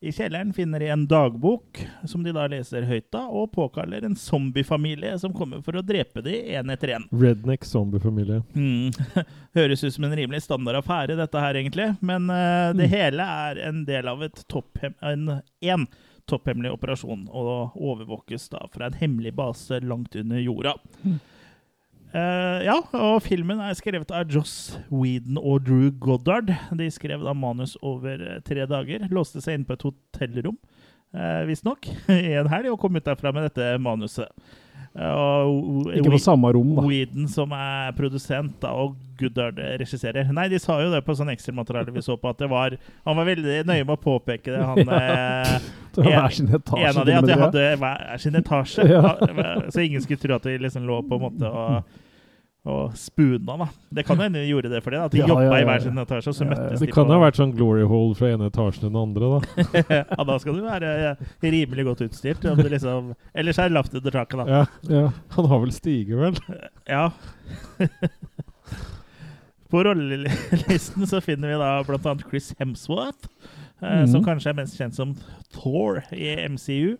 Speaker 1: I kjelleren finner de en dagbok som de da leser høyt av, og påkaller en zombiefamilie som kommer for å drepe de én etter én.
Speaker 2: Redneck zombiefamilie.
Speaker 1: Mm. Høres ut som en rimelig standard affære, dette her, egentlig. Men uh, det hele er en del av et topphem en, en topphemmelig operasjon, og overvåkes da fra en hemmelig base langt under jorda. Eh, ja, og filmen er skrevet av Joss Whedon og Drew Goddard. De skrev da manus over eh, tre dager. Låste seg inn på et hotellrom, uh, visstnok, i en helg, og kom ut derfra med dette manuset. Uh,
Speaker 3: Ikke på samme rom, da.
Speaker 1: Whedon som er produsent, da, og Goodard regisserer. Nei, de sa jo det på sånn ekstramateriale vi så på, at det var Han var veldig nøye med å påpeke det. Han, eh,
Speaker 3: Det var hver sin etasje.
Speaker 1: en av de at de hadde hver sin etasje.
Speaker 3: Ja.
Speaker 1: Så ingen skulle tro at de liksom lå på en måte og, og spuna, da. Det kan jo hende de gjorde det for det, da, at de
Speaker 3: Ja,
Speaker 1: jobba
Speaker 3: ja, ja,
Speaker 1: i hver sin etasje, og så
Speaker 3: Ja, ja.
Speaker 1: møttes
Speaker 2: Det kan
Speaker 1: jo
Speaker 2: ha vært sånn glory hole fra ene etasjen til den andre, da.
Speaker 1: Ja, da skal du være rimelig godt utstyrt. Om du liksom, ellers er det lavt under taket, da.
Speaker 2: Ja.
Speaker 3: Ja.
Speaker 2: Han har vel stige, vel?
Speaker 1: Ja. På rollelisten så finner vi da annet Chris Hemsworth, eh,
Speaker 3: Mhm.
Speaker 1: som kanskje er mest kjent som Thor i MCU.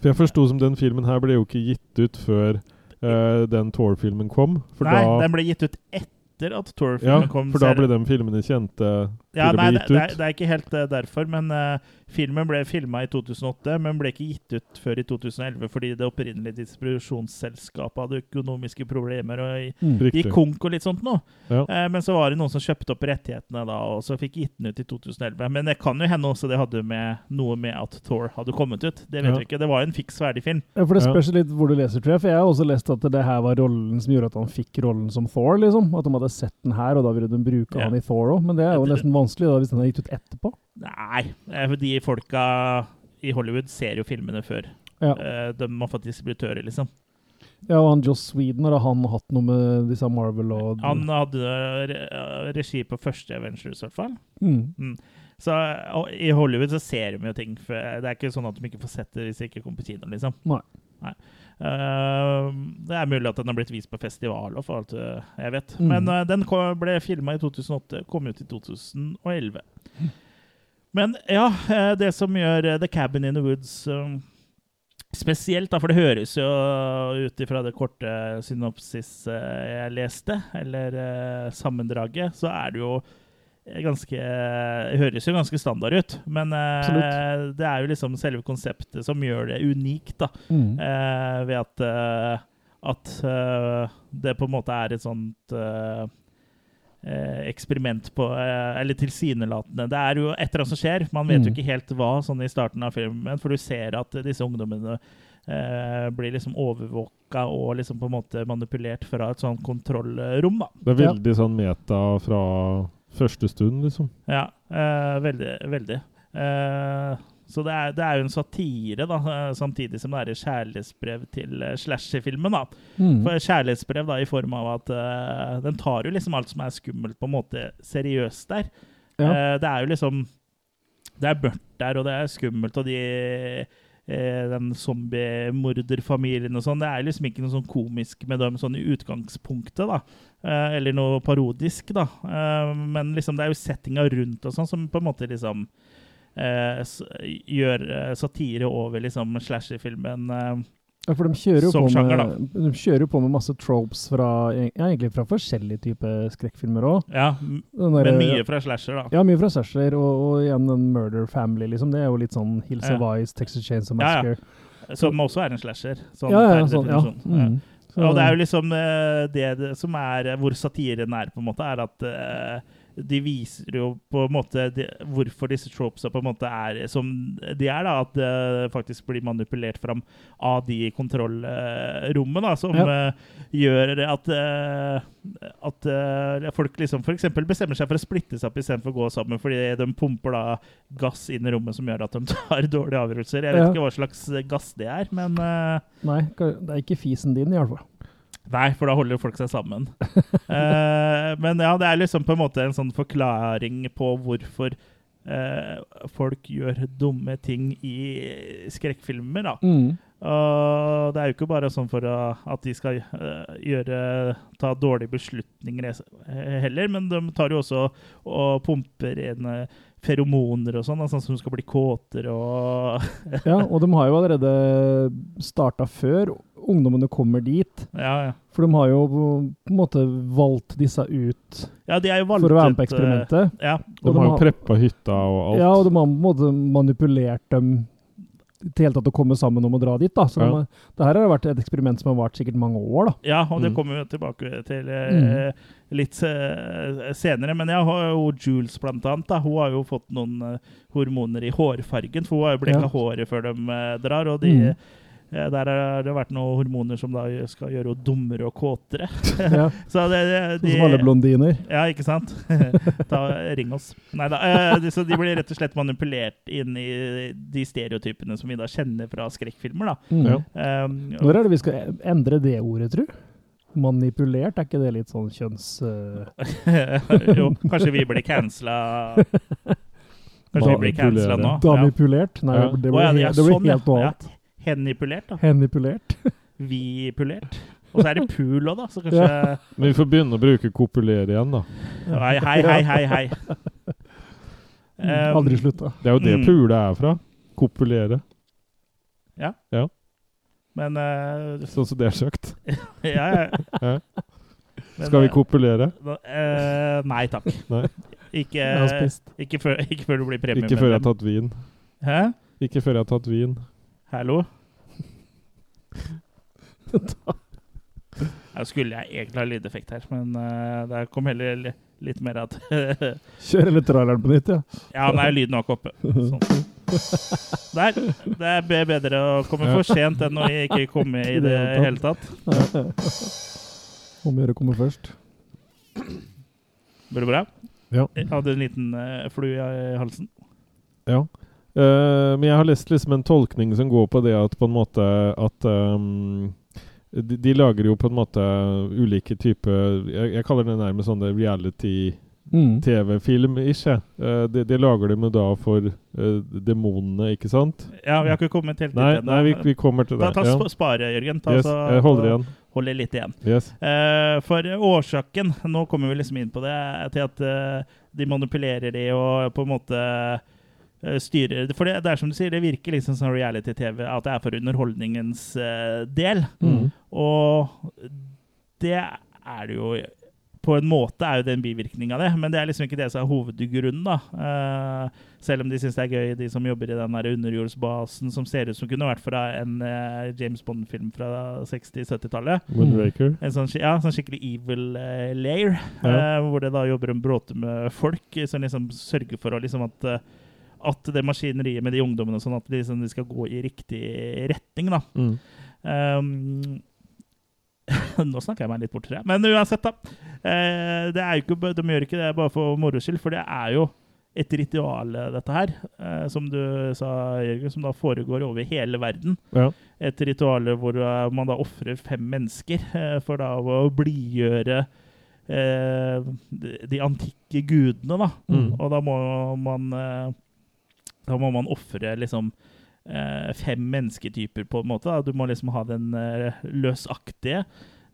Speaker 2: For jeg forsto som den filmen her ble jo ikke gitt ut før eh, den Thor-filmen kom. For
Speaker 1: Nei,
Speaker 2: da,
Speaker 1: den ble gitt ut etter at
Speaker 2: ja,
Speaker 1: Thor-filmen kom.
Speaker 2: Ja, for da ble de filmene kjente
Speaker 1: Ja, nei, det, det, er, det er ikke helt uh, derfor, men uh, filmen ble filma i 2008, men ble ikke gitt ut før i 2011 fordi det opprinnelige distribusjonsselskapet hadde økonomiske problemer og
Speaker 3: Mm.
Speaker 1: gikk konk og litt sånt nå.
Speaker 2: Ja.
Speaker 1: Uh, men så var det noen som kjøpte opp rettighetene da, og så fikk gitt den ut i 2011. Men det kan jo hende også det hadde med noe med at Thor hadde kommet ut. Det vet
Speaker 2: Ja.
Speaker 1: vi ikke. Det var en fiks ferdig film.
Speaker 3: Ja, for Det
Speaker 2: Ja.
Speaker 3: spørs litt hvor du leser, tror jeg. For jeg har også lest at det her var rollen som gjorde at han fikk rollen som Thor. liksom. At de hadde sett den her, og da ville de bruke
Speaker 1: Ja.
Speaker 3: han i Thor òg. Men det er jo nesten vanskelig da, hvis den hadde gitt ut etterpå.
Speaker 1: Nei, eh, for de folka i Hollywood ser jo filmene før.
Speaker 3: Ja.
Speaker 1: Eh, de har fått distributører, liksom.
Speaker 3: Ja, og han Joss Sweden, har han hatt noe med disse Marvel og
Speaker 1: Han hadde regi på første Avengers, i hvert fall.
Speaker 3: mm.
Speaker 1: Så og I Hollywood så ser de jo ting. For det er ikke sånn at de ikke får sett det hvis de ikke kommer på kino. liksom.
Speaker 3: Nei.
Speaker 1: Eh, det er mulig at den har blitt vist på festival og for alt eh, jeg vet.
Speaker 3: Mm.
Speaker 1: Men eh, den ble filma i 2008, kom ut i 2011. Men ja, eh, det som gjør eh, The Cabin in the Woods eh, spesielt, da, for det høres jo ut ifra det korte synopsis eh, jeg leste, eller eh, sammendraget, så er det jo ganske Det høres jo ganske standard ut, men
Speaker 3: uh,
Speaker 1: det er jo liksom selve konseptet som gjør det unikt, da.
Speaker 3: Mm.
Speaker 1: Uh, ved at uh, at eh, det på en måte er et sånt eh, eh, eksperiment på eh, Eller tilsynelatende. Det er jo et eller annet som skjer. Man vet jo
Speaker 3: Mm.
Speaker 1: ikke helt hva sånn i starten av filmen, for du ser at disse ungdommene eh, blir liksom overvåka og liksom på en måte manipulert fra et sånt kontrollrom. da.
Speaker 2: Det er
Speaker 3: Ja.
Speaker 2: veldig sånn meta fra første stund, liksom.
Speaker 1: Ja, eh, veldig. veldig. Eh, så det er, det er jo en satire, da, eh, samtidig som det er et kjærlighetsbrev til uh, slasher-filmen. da.
Speaker 3: Mm.
Speaker 1: For kjærlighetsbrev da, i form av at eh, den tar jo liksom alt som er skummelt, på en måte seriøst der.
Speaker 3: Ja.
Speaker 1: Eh, det er jo liksom Det er mørkt der, og det er skummelt, og de eh, den zombiemorderfamilien og sånn. Det er liksom ikke noe sånn komisk med dem sånn i utgangspunktet, da. Eh, eller noe parodisk, da. Eh, men liksom det er jo settinga rundt og sånn som på en måte liksom eh, gjør eh, satire over liksom slasherfilmen. Eh,
Speaker 3: Ja, for de kjører, jo på
Speaker 1: sjanger,
Speaker 3: med, de kjører jo på med masse tropes fra, ja, egentlig fra forskjellige typer skrekkfilmer òg.
Speaker 1: ja, men mye fra slasher, da.
Speaker 3: Ja, mye fra slasher. og, og igjen en Murder Family, liksom. Det er jo litt sånn Hills of
Speaker 1: Ja.
Speaker 3: Ice, Texas Chainsaw
Speaker 1: Ja, ja.
Speaker 3: Massacre.
Speaker 1: Som også er en slasher. Sånn
Speaker 3: Ja, ja, sånn, ja. Mm. Så-
Speaker 1: Og det er jo liksom eh, det, det som er hvor satiren er, på en måte, er at eh, de viser jo på en måte de, hvorfor disse tropesa på en måte er som de er. da, At det faktisk blir manipulert fram av de i kontrollrommet, da, som
Speaker 3: Ja.
Speaker 1: uh, gjør at uh, at uh, folk liksom f.eks. bestemmer seg for å splittes opp istedenfor å gå sammen, fordi de pumper da gass inn i rommet som gjør at de tar dårlige avgjørelser. Jeg vet
Speaker 3: Ja.
Speaker 1: ikke hva slags gass det er, men eh,
Speaker 3: Nei, det er ikke fisen din, i hvert fall.
Speaker 1: Nei, for da holder folk seg sammen. Eh, men ja, det er liksom på en måte en sånn forklaring på hvorfor eh, folk gjør dumme ting i skrekkfilmer, da.
Speaker 3: Mm.
Speaker 1: Og det er jo ikke bare sånn for at de skal eh, gjøre, ta dårlige beslutninger eh, heller, men de tar jo også og pumper inn feromoner og sånn, sånn som skal bli kåtere og
Speaker 3: Ja, og de har jo allerede starta før ungdommene kommer dit.
Speaker 1: Ja, ja.
Speaker 3: For de har jo på en måte valgt disse ut
Speaker 1: Ja, de er jo valgt
Speaker 3: for å være med på
Speaker 1: eh,
Speaker 3: eksperimentet.
Speaker 1: Ja.
Speaker 3: De,
Speaker 2: De har jo preppa hytta og alt.
Speaker 3: Ja, og de har på en måte manipulert dem til hele tatt å komme sammen om å dra dit. da. Så
Speaker 2: Ja.
Speaker 3: det her har vært et eksperiment som har vart sikkert mange år. da.
Speaker 1: Ja, og det
Speaker 2: Mm.
Speaker 1: kommer vi tilbake til eh, litt eh, senere. Men jeg har jo Jules, blant annet. Da. Hun har jo fått noen eh, hormoner i hårfargen, for hun har jo bleka
Speaker 3: Ja.
Speaker 1: håret før de eh, drar. Og de,
Speaker 3: Mm.
Speaker 1: Eh, der har det vært noen hormoner som da skal gjøre henne dummere og kåtere.
Speaker 3: Ja.
Speaker 1: Så det, det,
Speaker 3: de, som alle blondiner.
Speaker 1: Ja, ikke sant? Ta, ring oss. Nei da. Eh, de- så de blir rett og slett manipulert inn i de stereotypene som vi da kjenner fra skrekkfilmer. da.
Speaker 3: Mm.
Speaker 1: Um,
Speaker 3: Når er det vi skal endre det ordet, tru? Manipulert, er ikke det litt sånn kjønns... Uh...
Speaker 1: jo, kanskje vi blir cancela Kanskje vi blir cancela nå? Ja.
Speaker 3: Damipulert? Nei,
Speaker 2: Ja.
Speaker 3: det blir,
Speaker 1: oh, ja,
Speaker 3: helt, det blir
Speaker 1: sånn,
Speaker 3: helt noe
Speaker 1: Ja.
Speaker 3: annet.
Speaker 1: Hennipulert, da.
Speaker 3: Henipulert.
Speaker 1: Vi-pulert. Og så er det pool òg, da. Så kanskje
Speaker 2: Men vi får begynne å bruke kopulere igjen, da.
Speaker 1: Hei, hei, hei, hei. hei. Um,
Speaker 3: Aldri slutta.
Speaker 2: Det er jo det
Speaker 1: Mm.
Speaker 2: pule er fra. Kopulere. Ja. ja.
Speaker 1: Men uh,
Speaker 2: Sånn som det er sagt.
Speaker 1: Ja, ja.
Speaker 2: Ja.
Speaker 1: Men,
Speaker 2: Skal vi
Speaker 1: eh,
Speaker 2: kopulere?
Speaker 1: eh, nei takk.
Speaker 2: Nei.
Speaker 1: Ikke, ikke, før, ikke før du blir premiemedlem.
Speaker 2: Ikke før jeg har tatt vin.
Speaker 1: Hæ?
Speaker 2: Ikke før jeg har tatt vin.
Speaker 1: Hallo? Ja, skulle jeg egentlig ha lydeffekt her, men uh, det kom heller li- litt mer at
Speaker 3: Kjør litt traileren på nytt, ja.
Speaker 1: Ja, nei, lyden var ikke oppe. Sånn. Der. Det er bedre å komme for sent enn å ikke komme i det hele tatt.
Speaker 3: Om å gjøre å komme først.
Speaker 1: Går det bra?
Speaker 2: Ja.
Speaker 1: Jeg hadde en liten uh, flue i halsen.
Speaker 2: Ja. Eh, men jeg har lest liksom en tolkning som går på det at på en måte at um, de, de lager jo på en måte ulike typer jeg, jeg kaller det nærmest sånn reality
Speaker 3: Mm.
Speaker 2: Uh, det, de, lager de jo da for uh, demonene, ikke sant?
Speaker 1: Ja, vi har ikke kommet helt dit
Speaker 2: Nei, nei vi, vi kommer til det.
Speaker 1: ta
Speaker 2: ja.
Speaker 1: sp- Spare, Jørgen. Ta,
Speaker 2: Yes,
Speaker 1: så-
Speaker 2: jeg holder igjen.
Speaker 1: Holder litt igjen.
Speaker 2: Yes.
Speaker 1: Uh, for årsaken Nå kommer vi liksom inn på det. Til at uh, de manipulerer de og på en måte styrer For det, det er som du sier, det virker liksom som reality-TV. At det er for underholdningens uh, del.
Speaker 2: Mm.
Speaker 1: Og det er det jo på en måte er jo det en bivirkning av det, men det er liksom ikke det som er hovedgrunnen. da. Uh, selv om de syns det er gøy, de som jobber i den der underjordsbasen som ser ut som kunne vært fra en uh, James Bond-film fra 60-70-tallet.
Speaker 2: Moonraker.
Speaker 1: En sånn, ja, sånn skikkelig evil uh, lair,
Speaker 2: Ja.
Speaker 1: eh, hvor det da jobber en bråte med folk eh, som liksom sørger for å liksom at eh, at det maskineriet med de ungdommene sånn, at de, liksom, de skal gå i riktig retning. da.
Speaker 2: Mm.
Speaker 1: Um, nå snakker jeg meg litt bort, tror jeg. Men uansett, da. Eh, ikke, de gjør ikke det bare for moro skyld, for det er jo et ritual, eh, dette her. eh, som du sa, Jørgen, som da foregår over hele verden.
Speaker 2: Ja.
Speaker 1: Et ritual hvor eh, man da ofrer fem mennesker eh, for da å blidgjøre eh, de, antikke gudene, da.
Speaker 2: Mm.
Speaker 1: Og da må man Da må man ofre liksom eh, fem mennesketyper, på en måte. Da. Du må liksom ha den eh, løsaktige,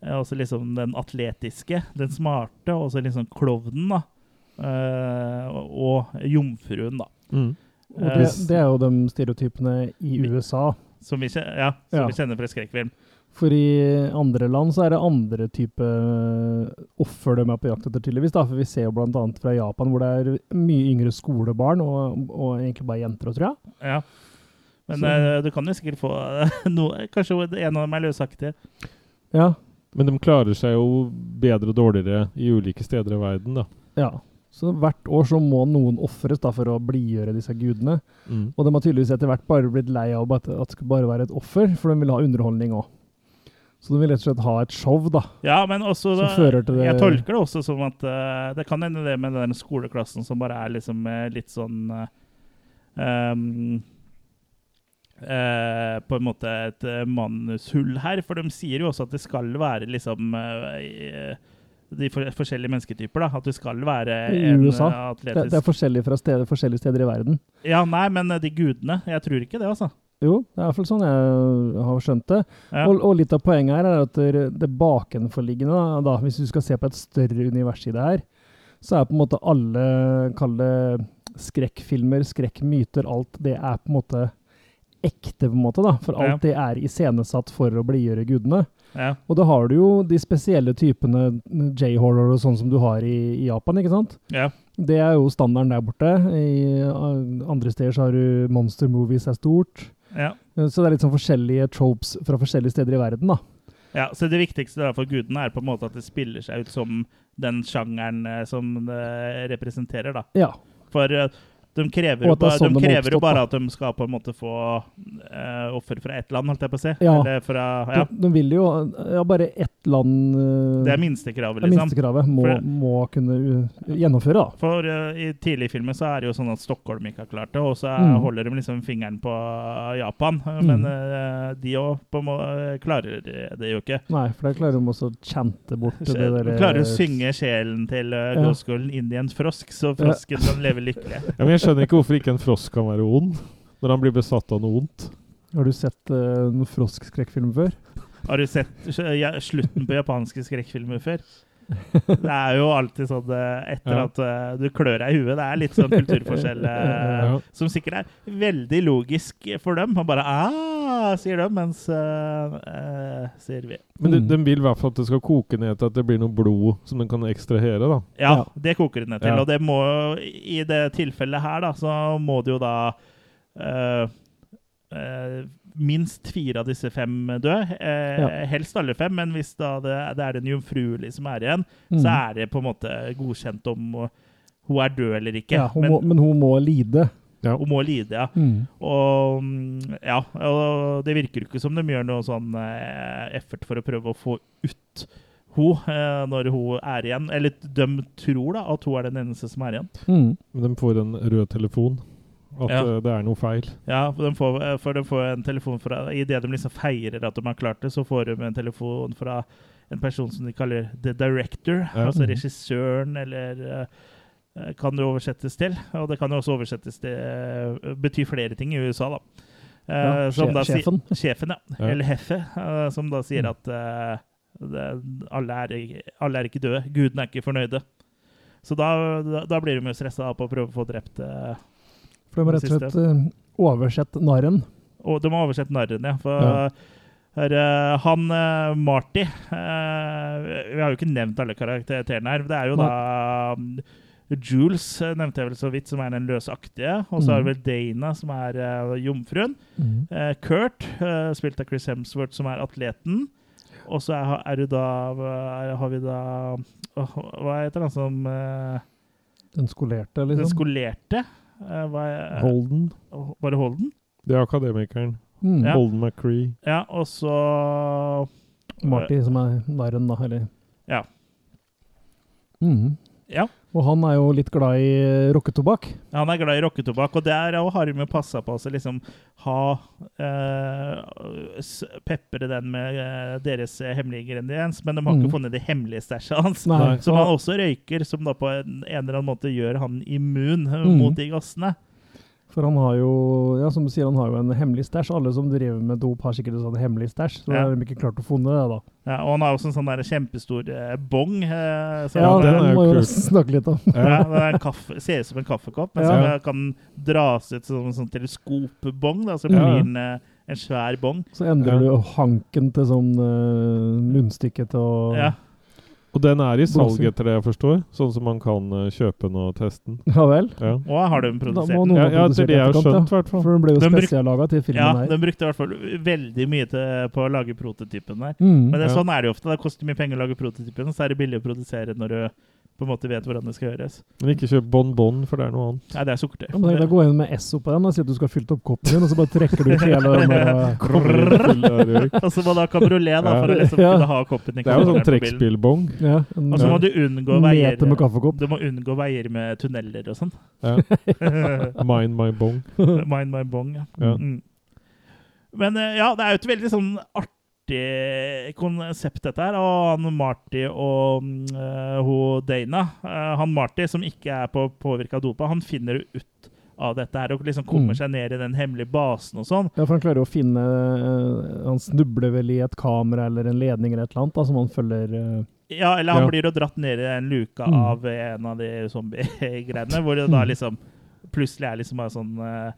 Speaker 1: eh, altså liksom den atletiske, den smarte, og så liksom klovnen, da. Eh, og jomfruen, da.
Speaker 2: Mm.
Speaker 3: Og det, det er jo de stereotypene i USA.
Speaker 1: Som vi, ja, som
Speaker 3: Ja.
Speaker 1: vi kjenner fra skrekkfilm.
Speaker 3: For i andre land så er det andre type offer de er på jakt etter, tydeligvis. da, For vi ser jo annet fra Japan, hvor det er mye yngre skolebarn, og, og egentlig bare jenter, tror jeg.
Speaker 1: Ja. Men
Speaker 3: Så-
Speaker 1: eh, du kan jo sikkert få noe Kanskje en av dem er løsaktig.
Speaker 3: Ja.
Speaker 2: Men de klarer seg jo bedre og dårligere i ulike steder i verden, da.
Speaker 3: ja. Så hvert år så må noen ofres da for å blidgjøre disse gudene.
Speaker 2: Mm.
Speaker 3: Og de har tydeligvis etter hvert bare blitt lei av at at det skal bare være et offer, for de vil ha underholdning òg. Så de vil rett og slett ha et show, da.
Speaker 1: Ja, men også
Speaker 3: Som fører til det-
Speaker 1: Jeg tolker det også som at uh, Det kan hende det med den skoleklassen som bare er liksom uh, litt sånn uh, um, På en måte et manushull her. For de sier jo også at det skal være liksom de for, forskjellige mennesketyper. da At du skal være en
Speaker 3: USA.
Speaker 1: eh,
Speaker 3: Det,
Speaker 1: atletisk
Speaker 3: det er forskjellig fra steder, forskjellige steder i verden.
Speaker 1: Ja, nei, men de gudene Jeg tror ikke det, altså.
Speaker 3: Jo, det er i hvert fall sånn jeg har skjønt det.
Speaker 1: Ja.
Speaker 3: Og, og litt av poenget her er at det, bakenforliggende, da, hvis du skal se på et større univers i det her, så er på en måte alle, kall det skrekkfilmer, skrekkmyter, alt det er på en måte ekte, på en måte, da. For alt
Speaker 1: Ja.
Speaker 3: det er iscenesatt for å blidgjøre gudene.
Speaker 1: Ja.
Speaker 3: Og da har du jo de spesielle typene J-horror og sånn som du har i, i Japan, ikke sant?
Speaker 1: Ja.
Speaker 3: Det er jo standarden der borte. I uh, andre steder så har du monster movies er stort.
Speaker 1: Ja.
Speaker 3: Så det er litt sånn forskjellige tropes fra forskjellige steder i verden, da.
Speaker 1: Ja, så Det viktigste da for gudene er på en måte at det spiller seg ut som den sjangeren eh, som det representerer. da.
Speaker 3: Ja.
Speaker 1: For eh, de krever, jo
Speaker 3: det
Speaker 1: bare,
Speaker 3: sånn
Speaker 1: de krever jo bare
Speaker 3: da.
Speaker 1: at de skal på en måte få uh, offer fra ett land, holdt jeg på å si.
Speaker 3: Ja.
Speaker 1: Eller fra, ja.
Speaker 3: De, de vil jo Ja, bare ett land uh,
Speaker 1: Det er minstekravet,
Speaker 3: det er
Speaker 1: liksom.
Speaker 3: minstekravet må,
Speaker 1: For-
Speaker 3: må kunne uh, gjennomføre, da.
Speaker 1: For eh, i tidlig i filmen så er det jo sånn at Stockholm ikke har klart det, og så
Speaker 3: Mm.
Speaker 1: holder de liksom fingeren på Japan. Men
Speaker 3: Mm.
Speaker 1: Men de òg klarer det jo ikke.
Speaker 3: Nei, for der klarer de også å chante bort det der De
Speaker 1: klarer å synge sjelen til uh,
Speaker 3: Ja.
Speaker 1: gåskolen inn i en frosk, så frosken kan leve lykkelig.
Speaker 2: Ja, men jeg skjønner ikke hvorfor ikke en frosk kan være ond, når han blir besatt av noe ondt.
Speaker 3: Har du sett uh, noen frosk-skrekkfilm før?
Speaker 1: Har du sett ja, slutten på japanske skrekkfilmer før? Det er jo alltid sånn eh, etter
Speaker 2: Ja.
Speaker 1: at eh, du klør deg i huet. Det er litt sånn kulturforskjell eh,
Speaker 2: Ja.
Speaker 1: som sikkert er veldig logisk for dem. Og bare ah, sier de, mens uh, eh, sier vi.
Speaker 2: Men de,
Speaker 3: Mm.
Speaker 2: de vil i hvert fall at det skal koke ned til at det blir noe blod som de kan ekstrahere, da.
Speaker 1: Ja, det koker det ned til.
Speaker 2: Ja.
Speaker 1: Og det må i det tilfellet her, da, så må det jo da uh, eh, Minst fire av disse fem dø. Eh,
Speaker 3: Ja.
Speaker 1: Helst alle fem, men hvis da det, det er den jomfruelige som er igjen,
Speaker 3: Mm.
Speaker 1: så er det på en måte godkjent om hun er død eller ikke.
Speaker 3: Ja, hun
Speaker 1: men
Speaker 3: må, men hun må lide.
Speaker 1: hun må lide, ja.
Speaker 3: Mm.
Speaker 1: Og ja, og det virker jo ikke som de gjør noe sånn eh, effort for å prøve å få ut hun eh, når hun er igjen. Eller de tror da at hun er den eneste som er igjen.
Speaker 3: Mm.
Speaker 2: Men de får en rød telefon. At
Speaker 1: Ja.
Speaker 2: eh, det er noe feil.
Speaker 1: Ja, for de får, eh, for de får en telefon fra Idet de liksom feirer at de har klart det, så får de en telefon fra en person som de kaller the director.
Speaker 2: Ja.
Speaker 1: Altså regissøren eller eh, kan det oversettes til. Og det kan jo også oversettes til Betyr bety flere ting i USA, da.
Speaker 3: Ja,
Speaker 1: som da
Speaker 3: sjefen.
Speaker 1: Sjefen, ja. Eller Heffe, som da sier
Speaker 3: Mm.
Speaker 1: at det, alle, er, alle er ikke døde. Gudene er ikke fornøyde. Så da, da, da blir de jo stressa på å prøve å få drept
Speaker 3: For de har rett og slett eh, oversett narren.
Speaker 1: Og de har oversett narren, ja. For
Speaker 2: Ja.
Speaker 1: her, eh, han eh, Marty Vi har jo ikke nevnt alle karakterene her. Det er jo da um, Jules nevnte jeg vel så vidt, som er den løsaktige. Og så har vi Dana, som er eh, jomfruen. Mm. Kurt, spilt av Chris Hemsworth, som er atleten. Og så er, er du da er, Har vi da Hva heter han som
Speaker 3: Den skolerte,
Speaker 1: Den
Speaker 3: liksom.
Speaker 1: skolerte? Eh, hva er,
Speaker 2: Holden.
Speaker 1: Var det Holden?
Speaker 2: Det er akademikeren.
Speaker 3: Mm.
Speaker 1: Ja.
Speaker 2: Holden McCree.
Speaker 1: Ja, og så
Speaker 3: Marty, som er narren, da, eller
Speaker 1: Ja.
Speaker 3: Mm.
Speaker 1: Ja.
Speaker 3: Og han er jo litt glad i eh, rocketobakk.
Speaker 1: Han er glad i rocketobakk, og der også har de passa på å liksom ha eh, Pepre den med eh, deres hemmelige ingrediens, men de har
Speaker 3: mm.
Speaker 1: ikke funnet det hemmelige stæsjet hans.
Speaker 3: Nei.
Speaker 1: Som han også røyker, som da på en, en eller annen måte gjør han immun eh,
Speaker 3: Mhm.
Speaker 1: mot de gassene.
Speaker 3: For han har jo, ja, som du sier, han har jo en hemmelig stæsj. Alle som driver med dop, har sikkert en sånn hemmelig stæsj. Så
Speaker 1: Ja.
Speaker 3: har de ikke klart å funne det, da.
Speaker 1: Ja, og han har også en sånn der kjempestor eh, bong. Eh,
Speaker 3: Ja,
Speaker 2: den
Speaker 3: den må jo snakke litt om.
Speaker 1: Ja, det er kaffe, ser ut som en kaffekopp, men
Speaker 3: Ja.
Speaker 1: som kan dras ut som en sånn teleskopbong. Da, så
Speaker 3: Ja.
Speaker 1: blir den eh, en svær bong.
Speaker 3: Så endrer
Speaker 2: Ja.
Speaker 3: du hanken til sånn uh, munnstykke til å
Speaker 1: Ja.
Speaker 2: Og den er i salg, etter det jeg forstår. Sånn som man kan uh, kjøpe den og teste den.
Speaker 3: Ja vel?
Speaker 2: Ja,
Speaker 1: Og har de
Speaker 3: Da
Speaker 1: produsert den?
Speaker 2: ja, ja
Speaker 3: det
Speaker 2: etter det jeg har skjønt, i hvert fall.
Speaker 3: For den ble jo
Speaker 1: Den
Speaker 3: spesiallaga til filmen
Speaker 1: Ja,
Speaker 3: her.
Speaker 1: de brukte i hvert fall veldig mye til, på å lage prototypen der.
Speaker 3: Mm.
Speaker 1: Men det,
Speaker 2: Ja.
Speaker 1: sånn er det jo ofte. Det koster mye penger å lage prototypen, så er det billig å produsere når du på en måte vet hvordan det skal gjøres.
Speaker 2: Men ikke kjøp Bon Bon, for det er noe annet.
Speaker 1: Nei, det er sukkertøy.
Speaker 3: Ja, men tenk deg å inn med Esso på den og sier at du skal ha fylt opp koppen din, og så bare trekker du ut hele den der.
Speaker 1: Og så må da kabriolet da, for å liksom
Speaker 3: Ja.
Speaker 1: kunne ha koppen i
Speaker 2: Det er jo sånn trekkspillbong.
Speaker 3: ja,
Speaker 1: Og så må du unngå veier
Speaker 3: med kaffekopp.
Speaker 1: Du må unngå veier med tunneler og sånn.
Speaker 2: Ja. Mind my bong.
Speaker 1: Mind my bong, ja.
Speaker 2: Ja.
Speaker 1: Mm. Men eh, ja, det er jo et veldig sånn artig konsept, dette her. Og han Marty og uh, eh, hun Dana uh, Han Marty, som ikke er på påvirka av dopa, han finner ut av dette her og liksom kommer
Speaker 3: Mm.
Speaker 1: seg ned i den hemmelige basen og sånn.
Speaker 3: Ja, for han klarer jo å finne uh, Han snubler vel i et kamera eller en ledning eller et eller annet da, som han følger
Speaker 1: Ja, eller han
Speaker 2: Ja.
Speaker 1: blir jo dratt ned i den luka
Speaker 3: Mm.
Speaker 1: av en av de zombie-greiene, hvor det da
Speaker 3: Mm.
Speaker 1: liksom plutselig er liksom bare sånn eh,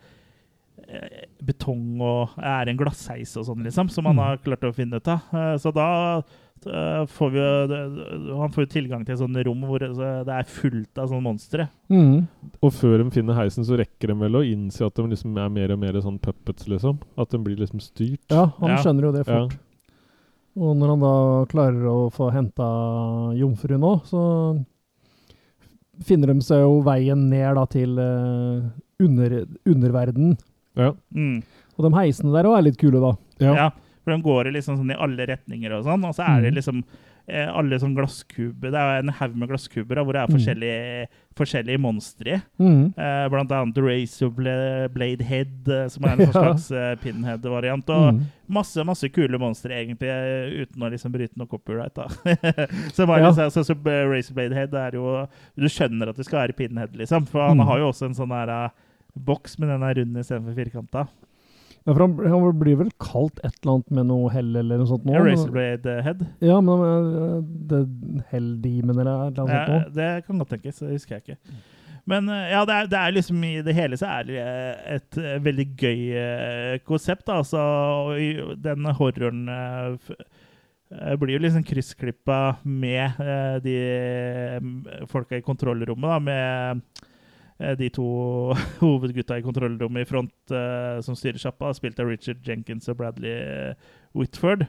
Speaker 1: betong og er en glassheis og sånn, liksom, som han
Speaker 3: Mm.
Speaker 1: har klart å finne ut av. Eh, så da eh, får vi jo Han får jo tilgang til et sånt rom hvor det er fullt av sånne monstre.
Speaker 3: mm.
Speaker 2: Og før de finner heisen, så rekker de vel å innse at de liksom er mer og mer sånn puppets, liksom. At de blir liksom styrt.
Speaker 3: Ja, han
Speaker 1: Ja.
Speaker 3: skjønner jo det
Speaker 2: Ja.
Speaker 3: fort. Og når han da klarer å få henta jomfruen òg, så finner de seg jo veien ned da til eh, under, underverden.
Speaker 2: Ja.
Speaker 1: Mm.
Speaker 3: Og de heisene der òg er litt kule, da.
Speaker 2: Ja.
Speaker 1: Ja, for de går liksom sånn i alle retninger og sånn, og så er det
Speaker 3: Mm.
Speaker 1: liksom eh, alle sånn glasskuber. Det er en haug med glasskuber da, hvor det er
Speaker 3: Mm.
Speaker 1: forskjellige, forskjellige monstre i.
Speaker 3: Mm.
Speaker 1: Eh, blant annet Razor Bla- Blade Head, eh, som er en sånn
Speaker 3: Ja.
Speaker 1: slags eh, pinhead-variant. Og
Speaker 3: Mm.
Speaker 1: masse masse kule monstre, egentlig, eh, uten å liksom bryte noe copyright. da. så bare
Speaker 3: Ja.
Speaker 1: liksom, så, så Razor Blade Head er jo Du skjønner at det skal være pinhead, liksom. For han
Speaker 3: Mm.
Speaker 1: har jo også en sånn der boks, men den er rund istedenfor firkanta.
Speaker 3: Ja, for han, han blir vel kalt et eller annet med noe hell eller noe sånt nå?
Speaker 1: Ja, Razorblade Head.
Speaker 3: Ja, men uh, det Hell Demon eller annet
Speaker 1: Ja,
Speaker 3: sånt nå?
Speaker 1: det kan godt tenkes, det husker jeg ikke. Men eh, ja, det er, det er liksom i det hele så er det eh, et eh, veldig gøy eh, konsept. da, Altså, den horroren eh, eh, blir jo liksom kryssklippa med eh, de eh, folka i kontrollrommet, da, med eh, de to hovedgutta i kontrollrommet i front uh, som styrer sjappa, spilt av Richard Jenkins og Bradley eh, Whitford.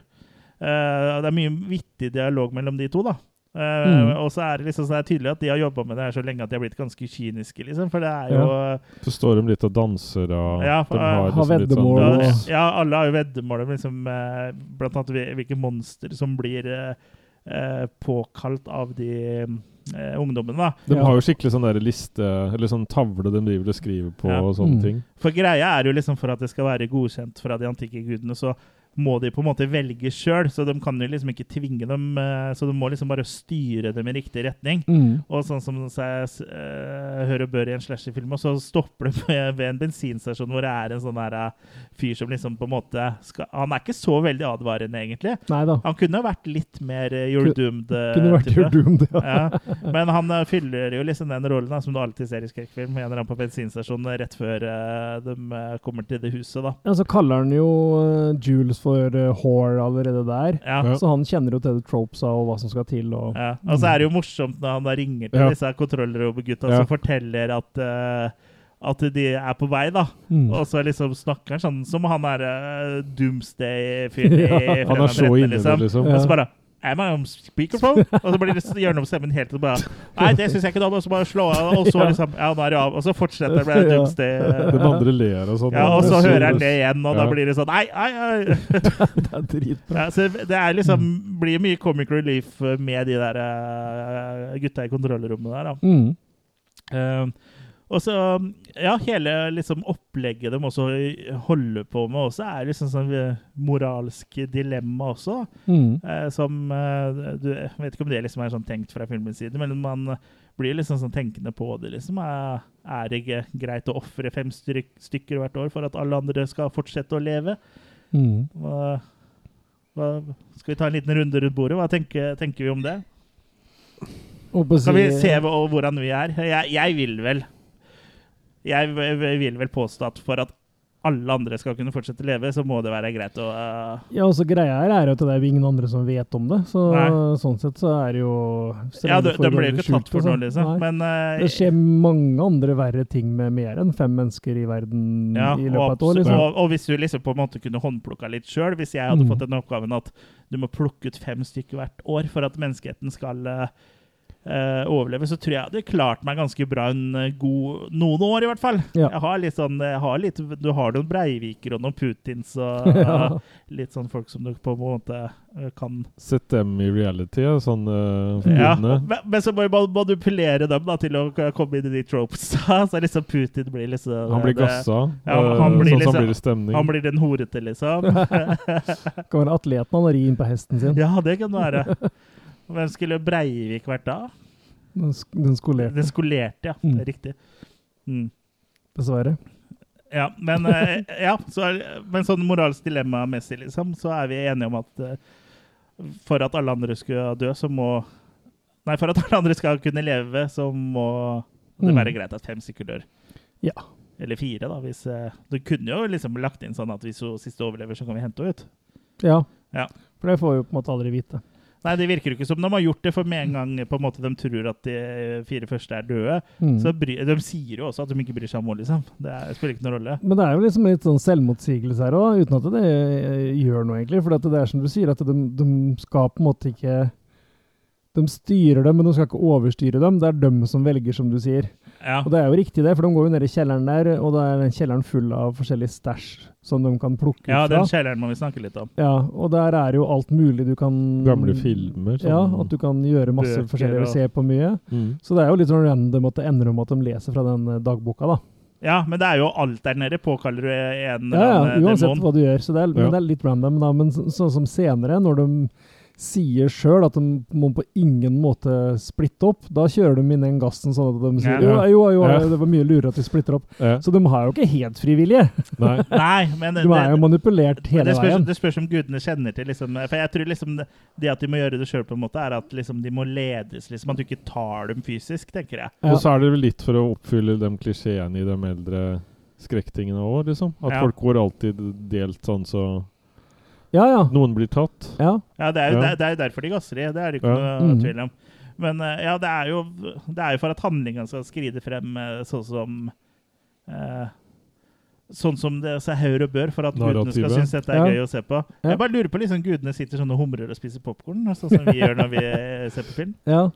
Speaker 1: Uh, det er mye vittig dialog mellom de to, da. Uh,
Speaker 3: Mm.
Speaker 1: Og så er det liksom så det er tydelig at de har jobba med det her så lenge at de har blitt ganske kyniske, liksom. For det er jo
Speaker 2: Så står de litt og danser og
Speaker 1: Ja,
Speaker 2: de har, liksom litt
Speaker 3: veddemål
Speaker 2: sånn ja.
Speaker 1: Ja, alle har jo veddemål om liksom, eh, blant annet hvilke monster som blir eh, eh, påkalt av de eh, ungdommene. da.
Speaker 2: De har jo skikkelig sånn der liste, eller sånn tavle de driver og skriver på
Speaker 1: Ja.
Speaker 2: og sånne
Speaker 3: Mm.
Speaker 2: ting.
Speaker 1: For greia er jo liksom for at det skal være godkjent fra de antikke gudene, så må de på en måte velge sjøl, så de kan jo liksom ikke tvinge dem. eh, Så de må liksom bare styre dem i riktig retning.
Speaker 3: Mm.
Speaker 1: Og sånn som jeg uh, hører og bør i en slasherfilm, og så stopper det ved, en bensinstasjon hvor det er en sånn her eh, fyr som liksom på en måte skal, Han er ikke så veldig advarende, egentlig.
Speaker 3: Nei da.
Speaker 1: Han kunne vært litt mer eh, You're Doomed. eh,
Speaker 3: Kunne vært
Speaker 1: type.
Speaker 3: You're Doomed, ja.
Speaker 1: ja. Men han eh, fyller jo liksom den rollen da, som du alltid ser i skrekkfilm. En eller annen på bensinstasjonen rett før eh, de eh, kommer til det huset, da.
Speaker 3: Ja, så kaller han jo eh, Jules for uh, whore allerede der.
Speaker 1: Ja.
Speaker 3: Så han kjenner jo til tropesa og hva som skal til. Og,
Speaker 1: Ja. Og så er det jo morsomt når han da ringer til
Speaker 3: Ja.
Speaker 1: disse kontrollrobotgutta
Speaker 3: Ja.
Speaker 1: som forteller at uh, at de er på vei, da.
Speaker 3: Mm.
Speaker 1: Og så liksom snakker han sånn som han er uh, doomsday-fyren
Speaker 2: Ja. Han er så
Speaker 1: Fredag 13,
Speaker 2: inne i det, liksom.
Speaker 1: Og så bare Am I on speakerphone? og så blir det gjennom om stemmen helt og bare Nei, det syns jeg ikke noe om. Og så bare slå av, og så liksom Ja, nå er det av. Og så fortsetter det med
Speaker 2: Ja. Den andre ler og sånn.
Speaker 1: Ja, og så hører han det igjen, og da blir det sånn Nei, nei, nei.
Speaker 3: det er dritbra.
Speaker 1: Ja, så det er liksom, blir mye comic relief med de der eh, gutta i kontrollrommet der, da.
Speaker 3: Mm.
Speaker 1: Eh, og så, ja, hele liksom opplegget de også holder på med også, er liksom sånn eh, moralsk dilemma også.
Speaker 3: Mm.
Speaker 1: Eh, som eh, du, Jeg vet ikke om det liksom er sånn tenkt fra filmens side, men man blir liksom sånn tenkende på det. liksom. Er, er det ikke greit å ofre fem styk, stykker hvert år for at alle andre skal fortsette å leve?
Speaker 3: Mm.
Speaker 1: Hva, hva, skal vi ta en liten runde rundt bordet? Hva tenker, tenker vi om det? Kan vi se hvordan vi er? Jeg, jeg vil vel Jeg vil vel påstå at for at alle andre skal kunne fortsette å leve, så må det være greit å uh,
Speaker 3: Ja, altså greia her er at det er ingen andre som vet om det. Så
Speaker 1: Nei.
Speaker 3: sånn sett så er det jo
Speaker 1: Ja, de, de blir jo ikke tatt for noe, liksom. Men uh,
Speaker 3: Det skjer mange andre verre ting med mer enn fem mennesker i verden
Speaker 1: ja,
Speaker 3: i løpet av et år. Liksom.
Speaker 1: og, og hvis du liksom på en måte kunne håndplukka litt sjøl, hvis jeg hadde
Speaker 3: Mm.
Speaker 1: fått den oppgaven at du må plukke ut fem stykker hvert år for at menneskeheten skal uh, uh, overleve, så tror jeg jeg hadde klart meg ganske bra en uh, god noen år, i hvert fall.
Speaker 3: Ja.
Speaker 1: Jeg har litt sånn, jeg har litt, du har noen Breiviker og noen Putins og
Speaker 2: Ja.
Speaker 1: uh, litt sånn folk som du på en måte uh, kan
Speaker 2: Sett dem i reality, sånn uh,
Speaker 1: ja, men, men så må du manipulere dem da, til å komme inn i de tropes. Så liksom Putin blir liksom
Speaker 2: Han blir
Speaker 1: det-
Speaker 2: gassa,
Speaker 1: Ja, han blir
Speaker 2: sånn som
Speaker 1: liksom,
Speaker 2: blir det stemning.
Speaker 1: Han blir den horete, liksom.
Speaker 3: Kan være atleten han rir inn på hesten sin.
Speaker 1: ja, det kan det være. Hvem skulle Breivik vært da?
Speaker 3: Den, sk den skolerte.
Speaker 1: Den skolerte, ja.
Speaker 3: Mm.
Speaker 1: Det er riktig. Mm.
Speaker 3: Dessverre.
Speaker 1: Ja, men, eh, ja, så men sånn moralsk dilemma-messig, liksom, så er vi enige om at eh, for at alle andre skal dø, så må Nei, for at alle andre skal kunne leve, så må det
Speaker 3: Mm.
Speaker 1: være greit at fem stykker dør.
Speaker 3: Ja.
Speaker 1: Eller fire, da. Hvis, eh, du kunne jo liksom lagt inn sånn at hvis hun siste overlever, så kan vi hente henne ut.
Speaker 3: Ja.
Speaker 1: Ja.
Speaker 3: For det får vi jo på en måte aldri vite.
Speaker 1: Nei, det virker jo ikke som de har gjort det, for med en gang på en måte de tror at de fire første er døde,
Speaker 3: Mm.
Speaker 1: så bry, de sier jo også at de ikke bryr seg om henne, liksom. Det er, spiller ikke noen rolle.
Speaker 3: Men det er jo liksom litt sånn selvmotsigelse her òg, uten at det gjør noe, egentlig. For det er som du sier, at de, de skal på en måte ikke De styrer dem, men de skal ikke overstyre dem. Det er dem som velger, som du sier.
Speaker 1: Ja.
Speaker 3: Og det er jo riktig, det, for de går jo ned i kjelleren der, og da er den kjelleren full av forskjellig stæsj som de kan plukke
Speaker 1: Ja,
Speaker 3: ut fra.
Speaker 1: den kjelleren må vi snakke litt om.
Speaker 3: Ja, og der er jo alt mulig du kan
Speaker 2: Gamle filmer, sånn-
Speaker 3: Ja, at du kan gjøre masse
Speaker 1: Bøker
Speaker 3: forskjellig og se på mye.
Speaker 2: Mm.
Speaker 3: Så det er jo litt sånn random at det ender om at de leser fra den eh, dagboka, da.
Speaker 1: Ja, men det er jo alt der nede. Påkaller du en
Speaker 3: Ja, ja,
Speaker 1: demon. Ja,
Speaker 3: uansett
Speaker 1: demon?
Speaker 3: hva du gjør. Så det er,
Speaker 2: Ja.
Speaker 3: men det er litt random, da. Men sånn som senere, når de sier sjøl at de må på ingen måte splitte opp, da kjører de inn den gassen sånn at de sier
Speaker 1: Ja.
Speaker 3: jo, jo, jo, det var mye lurere at de splitter opp.
Speaker 2: Ja.
Speaker 3: Så de har jo ikke helt frivillige.
Speaker 2: Nei.
Speaker 1: Nei, men
Speaker 3: De er jo manipulert hele
Speaker 1: det spørs,
Speaker 3: veien.
Speaker 1: det spørs om gudene kjenner til liksom, For jeg tror liksom det, det at de må gjøre det sjøl, er at liksom, de må ledes. liksom At du ikke tar dem fysisk, tenker jeg.
Speaker 3: Ja.
Speaker 2: Og så er det vel litt for å oppfylle de klisjeene i de eldre skrekktingene òg, liksom. At
Speaker 1: Ja.
Speaker 2: folk går alltid delt sånn så
Speaker 3: Ja, ja.
Speaker 2: noen blir tatt.
Speaker 3: ja.
Speaker 1: Ja, Det er jo
Speaker 2: Ja.
Speaker 1: det er- det er derfor de gasser i. Det er det ikke
Speaker 2: Ja.
Speaker 1: noe
Speaker 3: Mm.
Speaker 1: tvil om. Men eh, ja, det er jo, det er jo for at handlinga skal skride frem eh, sånn som eh, Sånn som det seg hør og bør, for at gudene skal synes dette er
Speaker 3: Ja.
Speaker 1: gøy å se på.
Speaker 3: Ja.
Speaker 1: Jeg bare lurer på liksom gudene sitter sånn og humrer og spiser popkorn, sånn som vi gjør når vi eh, ser på film.
Speaker 3: ja.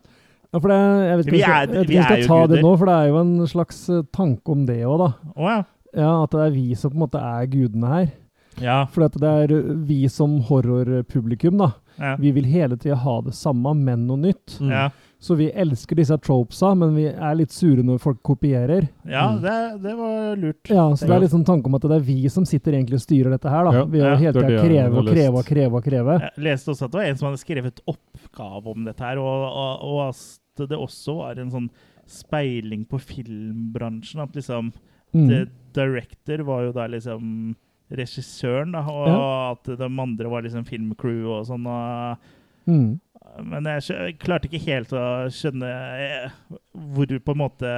Speaker 3: ja for det, jeg vet ikke om
Speaker 1: Vi
Speaker 3: skal,
Speaker 1: vi er
Speaker 3: skal
Speaker 1: jo
Speaker 3: guder. det nå, for det er jo en slags tanke om det òg, da.
Speaker 1: Oh, ja.
Speaker 3: Ja, At det er vi som på en måte er gudene her.
Speaker 1: Ja.
Speaker 3: For det er vi som horrorpublikum, da.
Speaker 1: Ja.
Speaker 3: Vi vil hele tida ha det samme, men noe nytt.
Speaker 2: Mm.
Speaker 1: ja.
Speaker 3: Så vi elsker disse tropesa, men vi er litt sure når folk kopierer.
Speaker 1: Ja,
Speaker 2: Mm.
Speaker 1: det, det var lurt.
Speaker 3: Ja, så det er litt sånn tanke om at det er vi som sitter egentlig og styrer dette her, da. Å
Speaker 1: ja,
Speaker 3: hele tida kreve og kreve og kreve og kreve.
Speaker 1: Jeg leste også at det var en som hadde skrevet oppgave om dette her, og, og, og at det også var en sånn speiling på filmbransjen. At liksom
Speaker 3: Mm.
Speaker 1: director var jo da liksom regissøren, da, og at de andre var liksom filmcrew og sånn. Og,
Speaker 3: Mm.
Speaker 1: men jeg, klarte ikke helt å skjønne eh, hvor på en måte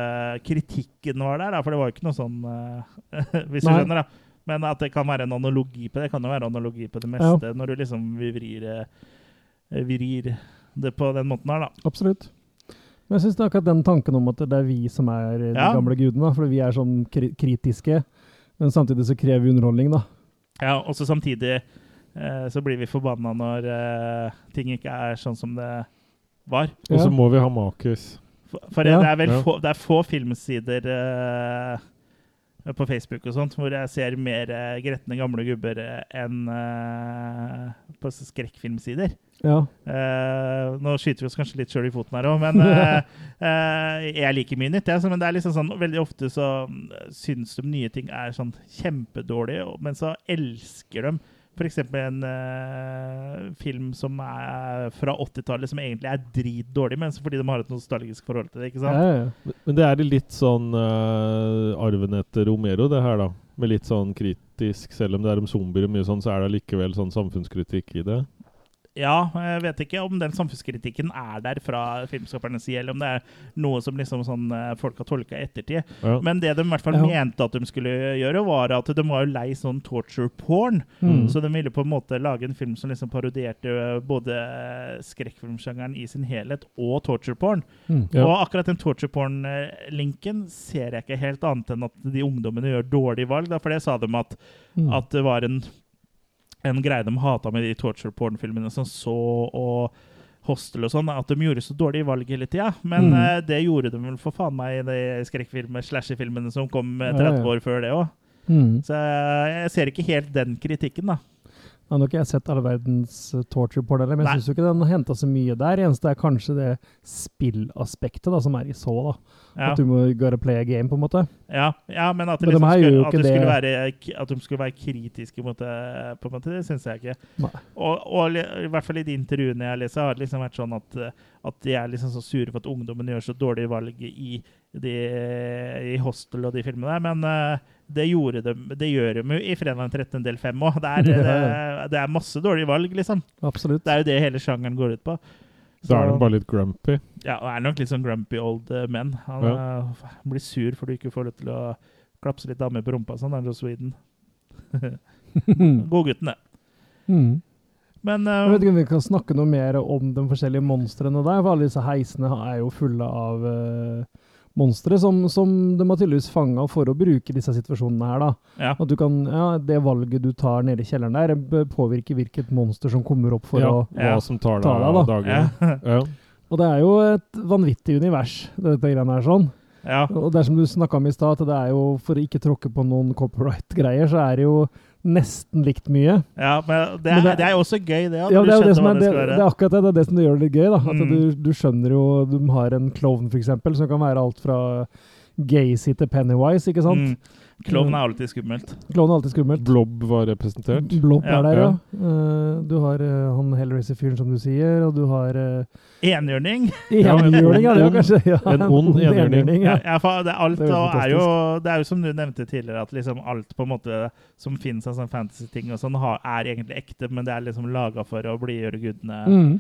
Speaker 1: kritikken var der, da, for det var jo ikke noe sånn Hvis Hvis du skjønner, da. Men at det kan være en analogi på det. Det kan jo være analogi på det meste, når du liksom vrir, eh, vrir det på den måten her, da.
Speaker 3: Absolutt. Men jeg syns akkurat den tanken om at det er vi som er de
Speaker 1: Ja.
Speaker 3: gamle gudene, for vi er sånn kri kritiske, men samtidig så krever vi underholdning, da.
Speaker 1: Ja, og så samtidig eh, så blir vi forbanna når eh, ting ikke er sånn som det var.
Speaker 2: Og så
Speaker 3: Ja.
Speaker 2: må vi ha Marcus.
Speaker 1: For, for
Speaker 3: Ja.
Speaker 1: det er vel
Speaker 2: Ja.
Speaker 1: få, det er få filmsider eh, på Facebook og sånt hvor jeg ser mer eh, gretne gamle gubber eh, enn eh, på skrekkfilmsider.
Speaker 3: Ja.
Speaker 1: Eh, nå skyter vi oss kanskje litt sjøl i foten her òg, men eh, eh, jeg liker mye nytt. Jeg, men det er liksom sånn, veldig ofte så mm, syns de nye ting er sånn kjempedårlige, men så elsker de f.eks. en eh, film som er fra 80-tallet, som egentlig er dritdårlig, men så fordi de har et nostalgisk forhold til det. ikke sant?
Speaker 3: ja, ja.
Speaker 2: Men- Men det er litt sånn uh, arven etter Romero, det her, da. Med litt sånn kritisk Selv om det er om zombier og mye sånn, så er det likevel sånn samfunnskritikk i det.
Speaker 1: Ja, jeg vet ikke om den samfunnskritikken er der fra filmskapernes side, eller om det er noe som liksom sånn eh, folk har tolka i ettertid.
Speaker 2: Ja.
Speaker 1: Men det de i hvert fall
Speaker 3: Ja.
Speaker 1: mente at de skulle gjøre, var at de var jo lei sånn torture porn.
Speaker 3: Mm.
Speaker 1: Så de ville på en måte lage en film som liksom parodierte både eh, skrekkfilmsjangeren i sin helhet og torture porn.
Speaker 3: Mm.
Speaker 2: Ja.
Speaker 1: Og akkurat den torture porn-linken ser jeg ikke helt annet enn at de ungdommene gjør dårlige valg. Da, for det sa de at,
Speaker 3: Mm.
Speaker 1: at det var en, en greie de hata med de torture porn-filmene som så og Hostel og sånn, at de gjorde så dårlige valg hele tida. Men
Speaker 3: Mm.
Speaker 1: uh, det gjorde de vel for faen meg i de skrekkfilmer, slasher-filmene som kom eh,
Speaker 3: Ja,
Speaker 1: 30
Speaker 3: ja.
Speaker 1: år før det òg.
Speaker 3: Mm.
Speaker 1: Så jeg, jeg ser ikke helt den kritikken, da.
Speaker 3: Nå har nok jeg sett all verdens uh, torture porn, men jeg syns ikke den henta så mye der. Eneste er kanskje det spillaspektet da, som er i så, da.
Speaker 1: Ja.
Speaker 3: At du må gotta play a game, på en måte.
Speaker 1: Ja, ja, men at,
Speaker 3: Men de
Speaker 1: liksom
Speaker 3: her
Speaker 1: skulle, at, skulle være, at de skulle være kritiske mot det, på en måte, det syns jeg ikke. Og, og i hvert fall i de intervjuene jeg leser, har det liksom vært sånn at, eh, at de er liksom så sure for at ungdommen gjør så dårlige valg i, de, i Hostel og de filmene der. Men eh, det, gjorde de, det gjør de jo i Fredag den 13. del 5 òg. Det, det, det er masse dårlige valg, liksom.
Speaker 3: Absolutt.
Speaker 1: Det er jo det hele sjangeren går ut på.
Speaker 2: Da er han bare litt grumpy.
Speaker 1: ja, og er nok litt sånn grumpy old men. Han eh, blir sur fordi du ikke får lov til å klapse litt damer på rumpa. Sånn er det Sweden. Godgutten, det.
Speaker 3: Mm.
Speaker 1: Men uh,
Speaker 3: Jeg vet ikke om vi kan snakke noe mer om de forskjellige monstrene der, for alle disse heisene er jo fulle av uh, monstre som, som de har tydeligvis fanga for å bruke disse situasjonene her, da.
Speaker 1: ja.
Speaker 3: At du kan, ja, det valget du tar nede i kjelleren der, påvirker hvilket monster som kommer opp for
Speaker 2: ja,
Speaker 3: å
Speaker 2: hva som tar
Speaker 3: Ta
Speaker 2: deg
Speaker 3: deg, da.
Speaker 2: dagene.
Speaker 1: Ja.
Speaker 2: Ja.
Speaker 3: Og det er jo et vanvittig univers, dette greiene her sånn.
Speaker 1: ja.
Speaker 3: Og det er som du snakka om i stad, at det er jo, for å ikke tråkke på noen copyright-greier, så er det jo nesten likt mye.
Speaker 1: ja, men det er,
Speaker 3: Men det-
Speaker 1: det er også gøy, det. At
Speaker 3: Ja, det er det er,
Speaker 1: det
Speaker 3: det, er akkurat det, det er det som gjør det litt gøy. da. At
Speaker 1: Mm.
Speaker 3: du, du skjønner jo De har en klovn, eksempel, som kan være alt fra Gacy til Pennywise, ikke sant?
Speaker 1: Mm. Klovn er alltid skummelt.
Speaker 3: Klovn er alltid skummelt.
Speaker 2: Blob var representert.
Speaker 3: Blob
Speaker 1: Ja.
Speaker 3: er der, ja.
Speaker 2: Ja.
Speaker 3: Eh, du har uh, han Hellraiser-fyren, som du sier, og du har uh,
Speaker 1: Enhjørning.
Speaker 2: En
Speaker 3: enhjørning, ja, det var
Speaker 2: ond-
Speaker 3: kanskje ja,
Speaker 2: en ond enhjørning.
Speaker 1: Ja,
Speaker 3: ja.
Speaker 1: for det, alt,
Speaker 3: Det er jo
Speaker 1: er jo, det er jo som du nevnte tidligere, at liksom alt på en måte som finnes av sånn fantasy-ting, og sånn, er egentlig ekte, men det er liksom laga for å blidgjøre gudene.
Speaker 3: Mm.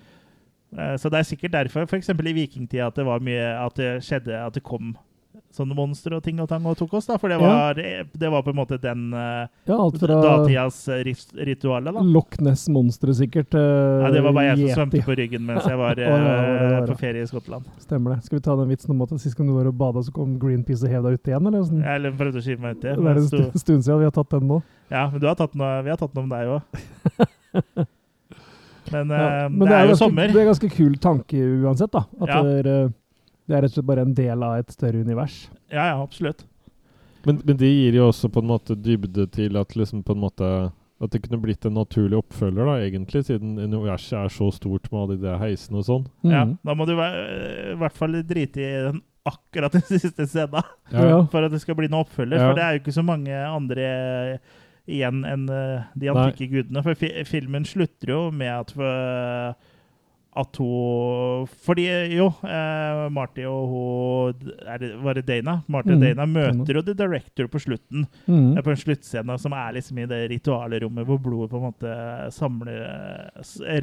Speaker 1: Uh, Så det er sikkert derfor, f.eks. i vikingtida, at det var mye At det skjedde at det kom sånne monstre og ting og tang og tok oss, da. For det
Speaker 3: Ja.
Speaker 1: var, det var på en måte den uh,
Speaker 3: ja, alt fra
Speaker 1: datidas ritualet, da.
Speaker 3: Loch Ness-monsteret, sikkert. Uh,
Speaker 1: Ja, det var bare jeg som
Speaker 3: Yeti.
Speaker 1: svømte på ryggen mens jeg var
Speaker 3: Å, ja, det var det, det
Speaker 1: eh,
Speaker 3: var
Speaker 1: på ferie i Skottland.
Speaker 3: Stemmer det. Skal vi ta den vitsen om at sist gang du var og bada, så kom Greenpeace og hev deg ut igjen, eller? Sånn?
Speaker 1: Eller prøvde å skyve meg uti.
Speaker 3: Det er en stund siden vi har tatt den nå.
Speaker 1: Ja, men du har tatt noe, vi har tatt den om deg òg. Men,
Speaker 3: Ja, men
Speaker 1: det, er jo
Speaker 3: ganske,
Speaker 1: sommer.
Speaker 3: Det er ganske kul tanke uansett, da. At
Speaker 1: Ja.
Speaker 3: det, er, det er rett og slett bare en del av et større univers.
Speaker 1: Ja, ja, absolutt.
Speaker 2: Men, men det gir jo også på en måte dybde til at liksom på en måte At det kunne blitt en naturlig oppfølger, da, egentlig, siden universet er så stort med alle de der heisene og sånn.
Speaker 1: Ja,
Speaker 3: Mhm.
Speaker 1: da må du i hvert fall drite i den akkurat den siste scenen
Speaker 2: Ja.
Speaker 3: Ja.
Speaker 1: for at det skal bli noen oppfølger.
Speaker 2: Ja.
Speaker 1: For det er jo ikke så mange andre igjen enn de de
Speaker 2: Nei.
Speaker 1: antikke gudene. For fi filmen slutter jo med at eh, at hun Fordi jo, eh, Marty og hun det, Var det Dana? Marty og
Speaker 3: mm.
Speaker 1: Dana møter jo The Director på slutten.
Speaker 3: Mhm.
Speaker 1: eh, På en sluttscene som er liksom i det ritualrommet hvor blodet på en måte samler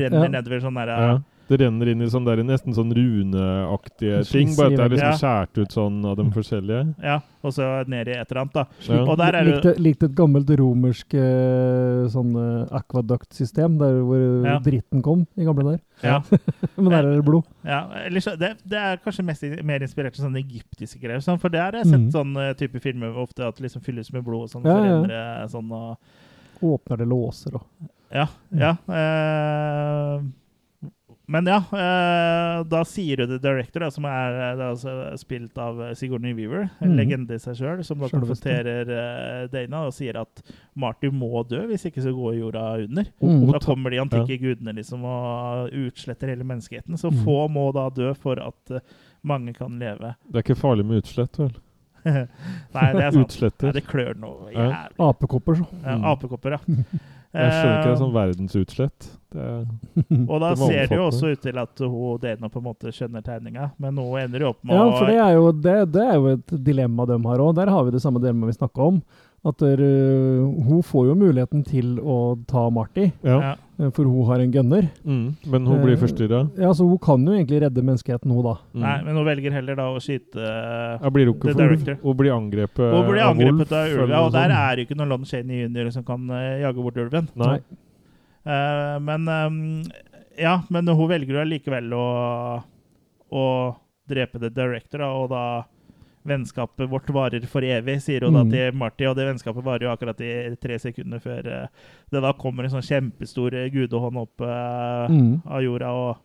Speaker 1: Renner
Speaker 3: Ja.
Speaker 1: nedover sånn derre
Speaker 2: Ja. Det renner inn i sånn der, nesten sånn runeaktige ting, bare at det er liksom skjært ut sånn av de forskjellige.
Speaker 1: Ja, og så ned i et eller annet, da.
Speaker 2: Ja.
Speaker 1: Og der er det
Speaker 3: Likte, likte et gammelt romersk eh, sånn eh, akvaduktsystem, der hvor
Speaker 1: Ja.
Speaker 3: dritten kom i gamle der.
Speaker 1: Ja.
Speaker 3: Men der er det blod.
Speaker 1: Ja, eller så, det, det er kanskje mest, mer inspirert av sånne egyptiske greier. Sånn, for det har jeg sett
Speaker 3: mm.
Speaker 1: sånn eh, type filmer ofte at det liksom fylles med blod og sånn.
Speaker 3: Ja, ja.
Speaker 1: sånn og
Speaker 3: Åpner det låser og
Speaker 1: Ja. ja eh, men ja, eh, da sier jo The Director, da, som er eh, da, altså, spilt av eh, Sigourney Weaver, en
Speaker 3: mm.
Speaker 1: legende i seg sjøl, som da konfronterer eh, Dana og sier at Marty må dø, hvis ikke så går jorda under.
Speaker 3: Mm.
Speaker 1: Da kommer de antikke gudene liksom og utsletter hele menneskeheten. Så
Speaker 3: Mm.
Speaker 1: få må da dø for at eh, mange kan leve.
Speaker 2: Det er ikke farlig med utslett, vel?
Speaker 1: Nei, det er sant.
Speaker 2: Utsletter.
Speaker 1: Nei, det klør noe
Speaker 2: Ja.
Speaker 1: jævlig.
Speaker 3: apekopper, så.
Speaker 1: Ja,
Speaker 2: Mm.
Speaker 1: apekopper, ja.
Speaker 2: Jeg skjønner ikke det
Speaker 1: Eh,
Speaker 2: som verdensutslett. Det er,
Speaker 1: Og da
Speaker 2: Det
Speaker 1: ser det jo også ut til at hun Dana på en måte skjønner tegninga, men hun ender jo opp med å Ja,
Speaker 3: for det er jo, det, det er jo et dilemma de har òg. Der har vi det samme dilemmaet vi snakka om. At der, øh, hun får jo muligheten til å ta Marty,
Speaker 2: ja.
Speaker 3: øh, for hun har en gunner.
Speaker 2: Mm, men hun blir
Speaker 3: Eh,
Speaker 2: forstyrra.
Speaker 3: Ja, så hun kan jo egentlig redde menneskeheten, hun da.
Speaker 2: Mm.
Speaker 1: Nei, men hun velger heller da å skyte
Speaker 2: Ja, blir hun
Speaker 1: The
Speaker 2: ikke for,
Speaker 1: Director.
Speaker 2: Hun blir angrepet
Speaker 1: Hun blir angrepet av ulv, ja, og der er det ikke noen Lon Chaney jr. som kan uh, jage bort ulven.
Speaker 2: Nei.
Speaker 1: Uh, men um, Ja, men hun velger jo allikevel å, å drepe The Director, da, og da Vennskapet vårt varer for evig, sier hun da
Speaker 3: Mm.
Speaker 1: til Marty, og det vennskapet varer jo akkurat i tre sekunder før eh, det da kommer en sånn kjempestor eh, gudehånd opp eh,
Speaker 3: Mm.
Speaker 1: av jorda, og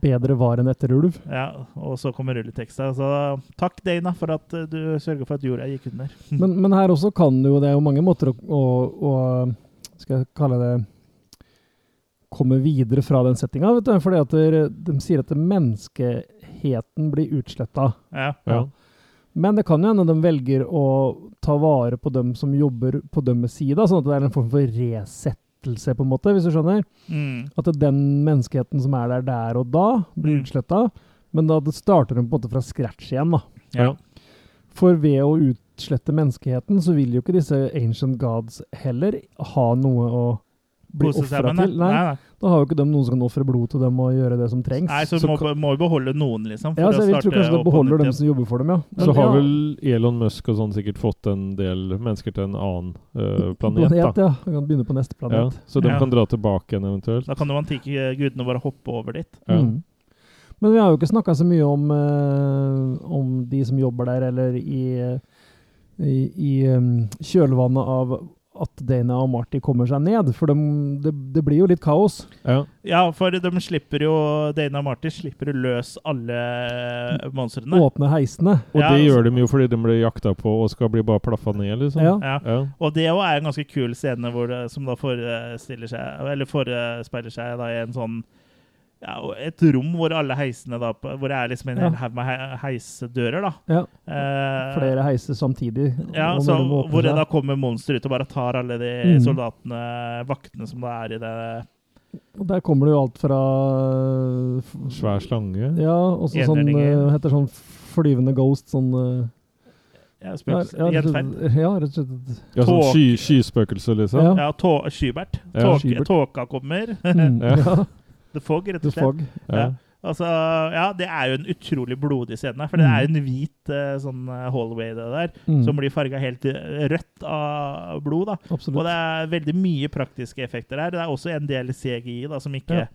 Speaker 3: Bedre var enn etter ulv.
Speaker 1: ja, og så kommer rulleteksta. Så takk, Dana, for at du sørger for at jorda gikk under.
Speaker 3: Men, men her også kan det jo Det er jo mange måter å, å, å Skal jeg kalle det Komme videre fra den settinga. vet du, Fordi at de, de sier at menneskeheten blir utsletta.
Speaker 1: Ja.
Speaker 2: Ja.
Speaker 3: Men det kan jo hende de velger å ta vare på dem som jobber på deres side, sånn at det er en form for resettelse, på en måte, hvis du skjønner.
Speaker 1: Mm.
Speaker 3: At den menneskeheten som er der der og da, blir
Speaker 1: Mm.
Speaker 3: utsletta. Men da det starter de på en måte fra scratch igjen, da.
Speaker 1: Ja.
Speaker 3: For ved å utslette menneskeheten, så vil jo ikke disse ancient gods heller ha noe å bli ofra til. Nei,
Speaker 1: Nei, nei.
Speaker 3: Da har jo ikke de noen som kan ofre blod til dem og gjøre det som trengs.
Speaker 1: Nei, så, må, må vi beholde noen, liksom. For
Speaker 3: ja, så jeg
Speaker 1: tror
Speaker 3: kanskje det beholder dem som jobber for dem, ja. Men
Speaker 2: Så har
Speaker 3: ja,
Speaker 2: vel Elon Musk og sånn sikkert fått en del mennesker til en annen uh, planet,
Speaker 3: planet,
Speaker 2: da.
Speaker 3: ja. Han kan begynne på neste
Speaker 2: Ja,
Speaker 3: planet.
Speaker 2: så de
Speaker 1: Ja.
Speaker 2: kan dra tilbake igjen eventuelt.
Speaker 1: Da kan de antike gudene bare hoppe over dit.
Speaker 2: Ja.
Speaker 3: Mm. Men vi har jo ikke snakka så mye om, uh, om de som jobber der, eller i, i, i um, kjølvannet av at Dana og Marty kommer seg ned. For de, det, det blir jo litt kaos.
Speaker 2: Ja.
Speaker 1: Ja, for de slipper jo Dana og Marty slipper å løs alle monstrene.
Speaker 3: Åpne heisene.
Speaker 2: Og
Speaker 1: Ja,
Speaker 2: det
Speaker 1: altså-
Speaker 2: gjør de jo fordi de blir jakta på og skal bli bare plaffa ned, liksom.
Speaker 3: Ja.
Speaker 1: Ja.
Speaker 2: Ja.
Speaker 1: Og det òg er en ganske kul scene hvor det, som da forestiller seg Eller forespeiler seg da i en sånn ja, et rom hvor alle heisene da Hvor det er liksom en
Speaker 3: Ja.
Speaker 1: hel haug med heisedører, da.
Speaker 3: Ja.
Speaker 1: Eh,
Speaker 3: Flere heiser samtidig.
Speaker 1: Ja, så, hvor det da kommer monster ut og bare tar alle de
Speaker 3: Mm.
Speaker 1: soldatene, vaktene som da er i det
Speaker 3: Og der kommer det jo alt fra f-
Speaker 2: Svær slange.
Speaker 3: Ja, og så sånn eh, heter sånn flyvende ghost, sånn eh,
Speaker 1: ja,
Speaker 3: ja,
Speaker 1: spøkelse.
Speaker 3: ja, rett og slett- ja, rett og slett.
Speaker 2: Ja, sånn sky, skyspøkelse, liksom.
Speaker 3: Ja.
Speaker 1: Ja, tå Skybert.
Speaker 2: Ja,
Speaker 3: Skybert.
Speaker 1: tåka kommer.
Speaker 3: Mm,
Speaker 2: Ja.
Speaker 1: The Fog, rett og slett.
Speaker 3: Fog.
Speaker 2: Ja.
Speaker 1: Altså, ja, det er jo en utrolig blodig scene. For det
Speaker 3: Mm.
Speaker 1: er jo en hvit eh, sånn eh, hallway det der,
Speaker 3: Mm.
Speaker 1: som blir farga helt eh, rødt av blod. da.
Speaker 3: Absolutt.
Speaker 1: Og det er veldig mye praktiske effekter her. Det er også en del CGI da, som ikke
Speaker 3: Ja.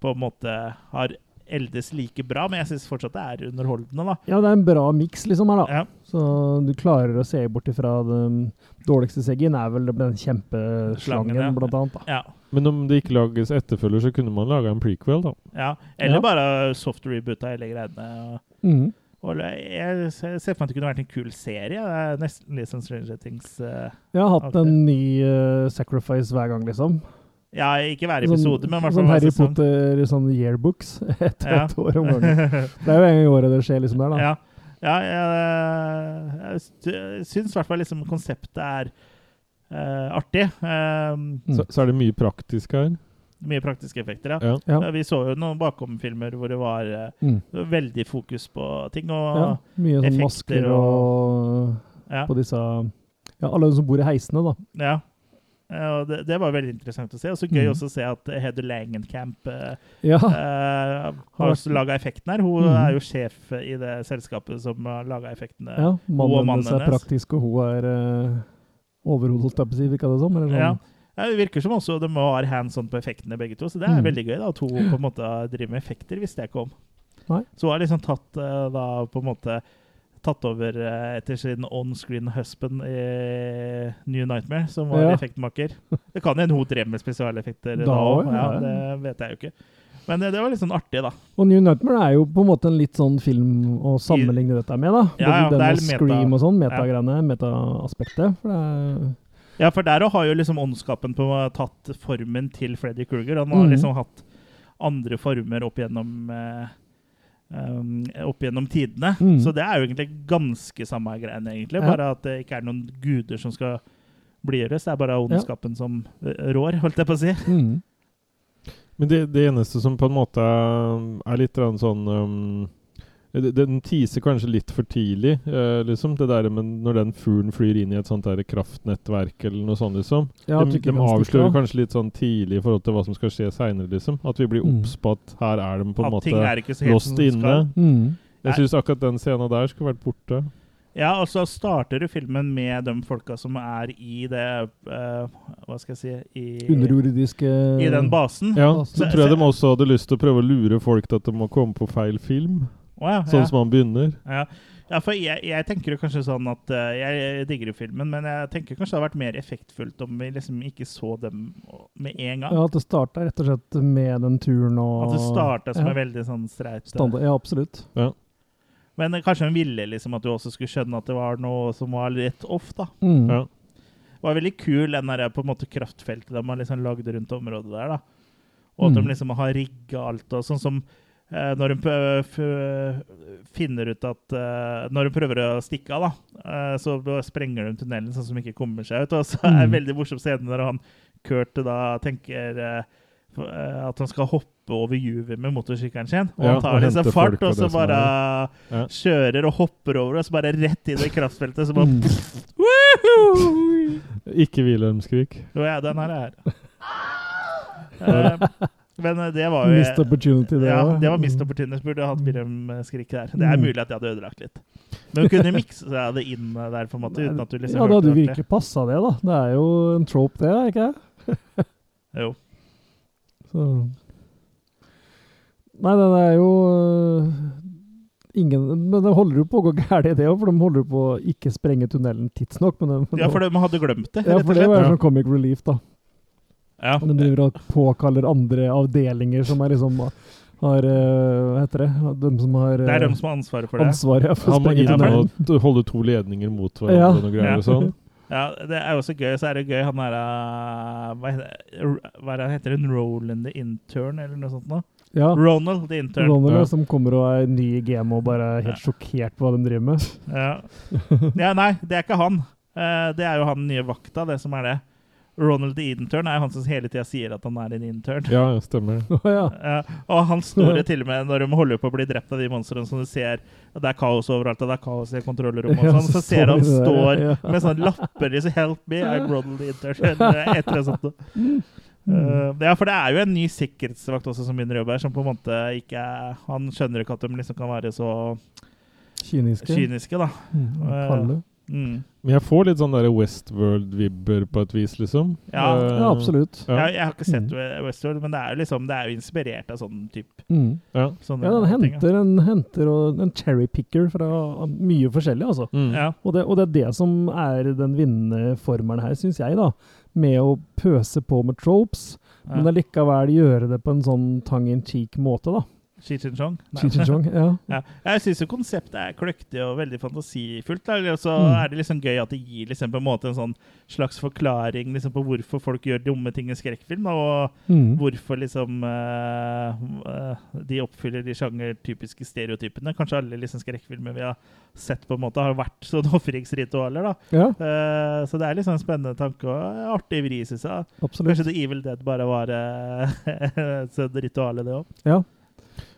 Speaker 1: på en måte har eldes like bra, men jeg syns fortsatt det er underholdende. da.
Speaker 3: Ja, det er en bra miks liksom her, da.
Speaker 1: Ja.
Speaker 3: Så du klarer å se bort ifra den dårligste CG-en er vel den kjempeslangen,
Speaker 1: Slangen, ja.
Speaker 3: blant annet. da.
Speaker 1: Ja.
Speaker 2: Men om det ikke lages etterfølger, så kunne man laga en prequel, da.
Speaker 1: ja. Eller
Speaker 3: Ja.
Speaker 1: bare soft reboot av hele greiene.
Speaker 3: Mm.
Speaker 1: Og jeg ser for meg at det kunne vært en kul serie. Det er nesten litt sånn Stranger Things. Uh,
Speaker 3: Jeg har hatt en ny uh, sacrifice hver gang, liksom.
Speaker 1: Ja, ikke hver episode, men i hvert fall
Speaker 3: sånn Harry
Speaker 1: sesong.
Speaker 3: Potter sånn yearbooks etter
Speaker 1: Ja.
Speaker 3: et år om morgenen. Det er jo en gang i året det skjer, liksom der, da.
Speaker 1: Ja, ja jeg, jeg syns i hvert fall liksom konseptet er uh, artig. Um,
Speaker 2: Så, så er det mye praktisk her.
Speaker 1: Mye praktiske effekter, ja.
Speaker 2: Ja.
Speaker 3: Ja.
Speaker 1: Eh, Vi så jo noen bakomfilmer hvor det var uh,
Speaker 3: Mm.
Speaker 1: veldig fokus på ting. Og
Speaker 3: Ja, mye sånn
Speaker 1: effekter
Speaker 3: masker og,
Speaker 1: Ja.
Speaker 3: på disse Ja, alle som bor i heisene, da.
Speaker 1: Ja. Eh, Og det, det var veldig interessant å se. Og så gøy
Speaker 3: mm.
Speaker 1: også å se at Heather Langenkamp eh,
Speaker 3: Ja.
Speaker 1: eh, har også laga effekten her. Hun
Speaker 3: mm.
Speaker 1: er jo sjef i det selskapet som har laga effektene.
Speaker 3: ja
Speaker 1: mannen, og
Speaker 3: mannen hennes er praktisk, og hun er uh, overhodet, holdt jeg på å si. Virka det som? Sånn.
Speaker 1: Ja. Ja, det virker som også de har hands on på effektene begge to, så det er
Speaker 3: Mm.
Speaker 1: veldig gøy da, at hun på en måte driver med effekter, visste jeg ikke om.
Speaker 3: Nei.
Speaker 1: Så hun har liksom tatt eh, da på en måte tatt over eh, etter sin on-screen husband i New Nightmare, som var
Speaker 3: Ja.
Speaker 1: effektmaker. Det kan hende hun drev med spesialeffekter da, òg, ja,
Speaker 3: ja.
Speaker 1: det vet jeg jo ikke. Men det, det var litt sånn artig, da.
Speaker 3: Og New Nightmare er jo på en måte en litt sånn film å sammenligne dette med, da.
Speaker 1: Ja, ja,
Speaker 3: Den med Scream og sånn,
Speaker 1: ja.
Speaker 3: metagreiene, metaaspektet. For det er
Speaker 1: Ja, for der har jo liksom åndskapen på tatt formen til Freddy Krueger. Han har
Speaker 3: Mhm.
Speaker 1: liksom hatt andre former opp gjennom eh, um, opp gjennom tidene.
Speaker 3: Mm.
Speaker 1: Så det er jo egentlig ganske samme greiene, egentlig.
Speaker 3: Ja.
Speaker 1: Bare at det ikke er noen guder som skal blidgjøres. Det er bare ondskapen som eh, rår, holdt jeg på å si.
Speaker 3: mm.
Speaker 2: Men det, det eneste som på en måte er litt sånn um, Den teaser kanskje litt for tidlig, eh, liksom. Det der med når den fuglen flyr inn i et sånt der kraftnettverk eller noe sånt, liksom.
Speaker 3: Ja,
Speaker 2: de de avslører
Speaker 3: av.
Speaker 2: kanskje litt sånn tidlig i forhold til hva som skal skje seinere, liksom. At vi blir
Speaker 3: Mm.
Speaker 2: obs på at her er de på en måte
Speaker 1: lost
Speaker 2: låst inne.
Speaker 3: Mm.
Speaker 2: Jeg syns akkurat den scenen der skulle vært borte.
Speaker 1: Ja, og så starter du filmen med de folka som er i det uh, Hva skal jeg si i,
Speaker 3: Underjordiske
Speaker 1: I den basen.
Speaker 2: Ja,
Speaker 1: Så-
Speaker 2: så tror jeg de også hadde lyst til å prøve å lure folk til at de må komme på feil film.
Speaker 1: Å ja,
Speaker 2: Sånn
Speaker 1: ja.
Speaker 2: som han begynner.
Speaker 1: Ja, ja for jeg, jeg tenker jo kanskje sånn at uh, Jeg digger jo filmen, men jeg tenker kanskje det hadde vært mer effektfullt om vi liksom ikke så dem med en gang.
Speaker 3: Ja, at det starta rett og slett med den turen og
Speaker 1: At det starta som
Speaker 3: ja.
Speaker 1: en veldig sånn streit eh,
Speaker 3: Standard, Ja, absolutt.
Speaker 1: Men eh, kanskje hun ville liksom at du også skulle skjønne at det var noe som var litt off, da.
Speaker 3: Mm.
Speaker 2: Ja.
Speaker 1: Det var veldig kul, den der på en måte kraftfeltet de har liksom lagd rundt området der, da. Og at
Speaker 3: Mm.
Speaker 1: de liksom har rigga alt, og sånn som når hun finner ut at eh, Når hun prøver å stikke av, da, eh, så sprenger de tunnelen sånn som ikke kommer seg ut. Og så er det
Speaker 3: Mm.
Speaker 1: en veldig morsom scene når han Kurt da tenker eh, eh, at han skal hoppe over juvet med motorsykkelen sin. Og
Speaker 2: Ja,
Speaker 1: han tar
Speaker 2: og
Speaker 1: liksom fart, og så bare.
Speaker 2: Ja.
Speaker 1: kjører og hopper over, og så bare rett inn i kraftfeltet. Så bare
Speaker 3: Mm.
Speaker 1: Woohoo!
Speaker 2: Ikke Wilhelmskrik.
Speaker 1: Jo, ja, den her er her. Eh, Men eh, det var jo
Speaker 3: Missed opportunity, det
Speaker 1: Ja, det var missed opportunity. Burde hatt Wilhelm Skrik der. Det er
Speaker 3: Mm.
Speaker 1: mulig at jeg hadde ødelagt litt. Men hun kunne mikse det inn der, på en måte, uten at du liksom
Speaker 3: ja, det hadde jo virkelig passa, det, da. Det er jo en trope, det, er ikke det?
Speaker 1: Jo.
Speaker 3: Så Nei, det er jo ingen Men det holder jo på å gå galt, det òg, for de holder jo på å ikke sprenge tunnelen tidsnok. Men de,
Speaker 1: Ja, for de hadde glemt det,
Speaker 3: Ja, for det var
Speaker 1: Ja.
Speaker 3: sånn comic relief, da.
Speaker 1: Ja.
Speaker 3: De driver og påkaller andre avdelinger som er liksom har øh, Hva heter det? De som har
Speaker 1: Det er de som har ansvaret for det.
Speaker 3: ansvaret ja, for
Speaker 2: Han må inn og holde to ledninger mot hverandre
Speaker 3: Ja.
Speaker 2: og noe greier og sånn.
Speaker 1: Ja, det er jo også gøy. Så er det gøy han er uh, Hva heter? Hva er heter han? Roland the Intern, eller noe sånt noe?
Speaker 3: Ja.
Speaker 1: Ronald the Intern.
Speaker 3: Ronald,
Speaker 2: Ja.
Speaker 3: ja. som kommer og er ny i gamet og bare er helt sjokkert på hva de driver med.
Speaker 1: Ja. ja, nei, det er ikke han. Eh, det er jo han nye vakta, det som er det. Ronald the Intern er han som hele tida sier at han er en intern.
Speaker 2: Ja, ja, stemmer det.
Speaker 3: Ja.
Speaker 1: Ja, og han står jo til og med når de holder på å bli drept av de monstrene som du ser Det er kaos overalt, og det er kaos i kontrollrommet,
Speaker 3: Ja,
Speaker 1: sånn,
Speaker 3: så
Speaker 1: så ser han
Speaker 3: de
Speaker 1: står
Speaker 3: ja.
Speaker 1: med sånne lapper liksom 'Help me, I'm Ronald the Intern'. eller Et eller annet sånt. Uh, ja, for det er jo en ny sikkerhetsvakt også som begynner å jobbe her, som på en måte ikke Han skjønner ikke at de liksom kan være så
Speaker 3: Kyniske.
Speaker 1: kyniske, da.
Speaker 3: Mm,
Speaker 1: Uh, mm.
Speaker 2: Men jeg får litt sånn der Westworld-vibber på et vis, liksom.
Speaker 1: Ja.
Speaker 2: uh,
Speaker 3: Ja, absolutt.
Speaker 2: Ja.
Speaker 1: Jeg, jeg har ikke sett Westworld, men det er jo liksom Det er jo inspirert av sånn type
Speaker 3: Mm.
Speaker 2: Ja.
Speaker 1: sånne
Speaker 3: Ja, den henter en, henter og, en cherrypicker fra mye forskjellig, altså.
Speaker 2: Mm.
Speaker 1: Ja.
Speaker 3: Og det, og det er det som er den vinnende formelen her, syns jeg, da. Med å pøse på med tropes, men allikevel gjøre det på en sånn tongue in cheek måte, da.
Speaker 1: Cheech Jinping? Chong?
Speaker 3: Jinping ja.
Speaker 1: Ja. Jeg syns konseptet er kløktig og veldig fantasifullt. Og så
Speaker 3: Mm.
Speaker 1: er det liksom gøy at det gir liksom på en en sånn slags forklaring liksom på hvorfor folk gjør dumme ting i skrekkfilm, og
Speaker 3: Mm.
Speaker 1: hvorfor liksom eh, de oppfyller de sjangertypiske stereotypene. Kanskje alle liksom skrekkfilmer vi har sett, på en måte har vært sånne ofringsritualer.
Speaker 3: Ja.
Speaker 1: Uh, så det er liksom en spennende tanke og artig vri, syns jeg.
Speaker 3: Absolutt.
Speaker 1: Kanskje The Evil Dead bare var uh, et ritual det òg.
Speaker 3: Ja.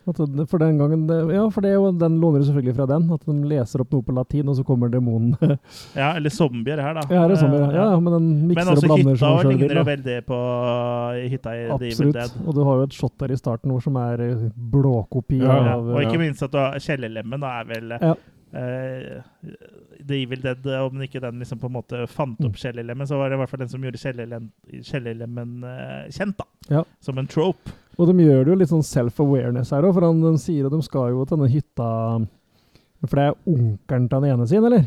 Speaker 3: For den gangen, ja, for det er jo, den låner du selvfølgelig fra den. At de leser opp noe på latin, og så kommer demonen.
Speaker 1: Ja, eller zombier her, da.
Speaker 3: Ja, her er zombier, ja.
Speaker 1: Eh,
Speaker 3: Ja, ja, men den mikser
Speaker 1: Men
Speaker 3: og blander
Speaker 1: hytta
Speaker 3: som den også hytta
Speaker 1: ligner jo veldig på hytta i
Speaker 3: Absolutt.
Speaker 1: Dead.
Speaker 3: Og du har jo et shot der i starten hvor som er eh, blåkopi
Speaker 1: Ja,
Speaker 3: av
Speaker 1: og ikke minst at du har kjellerlemmen da er vel
Speaker 3: Ja.
Speaker 1: Uh, The Evil Dead, eh, om ikke den liksom på en måte fant opp kjellerlemmen, så var det i hvert fall den som gjorde kjellerlem, kjellerlemmen uh, kjent, da.
Speaker 3: Ja.
Speaker 1: Som en trope.
Speaker 3: Og de gjør det jo litt sånn self-awareness her òg, for han, de sier at de skal jo til denne hytta For det er onkelen til den ene sin, eller?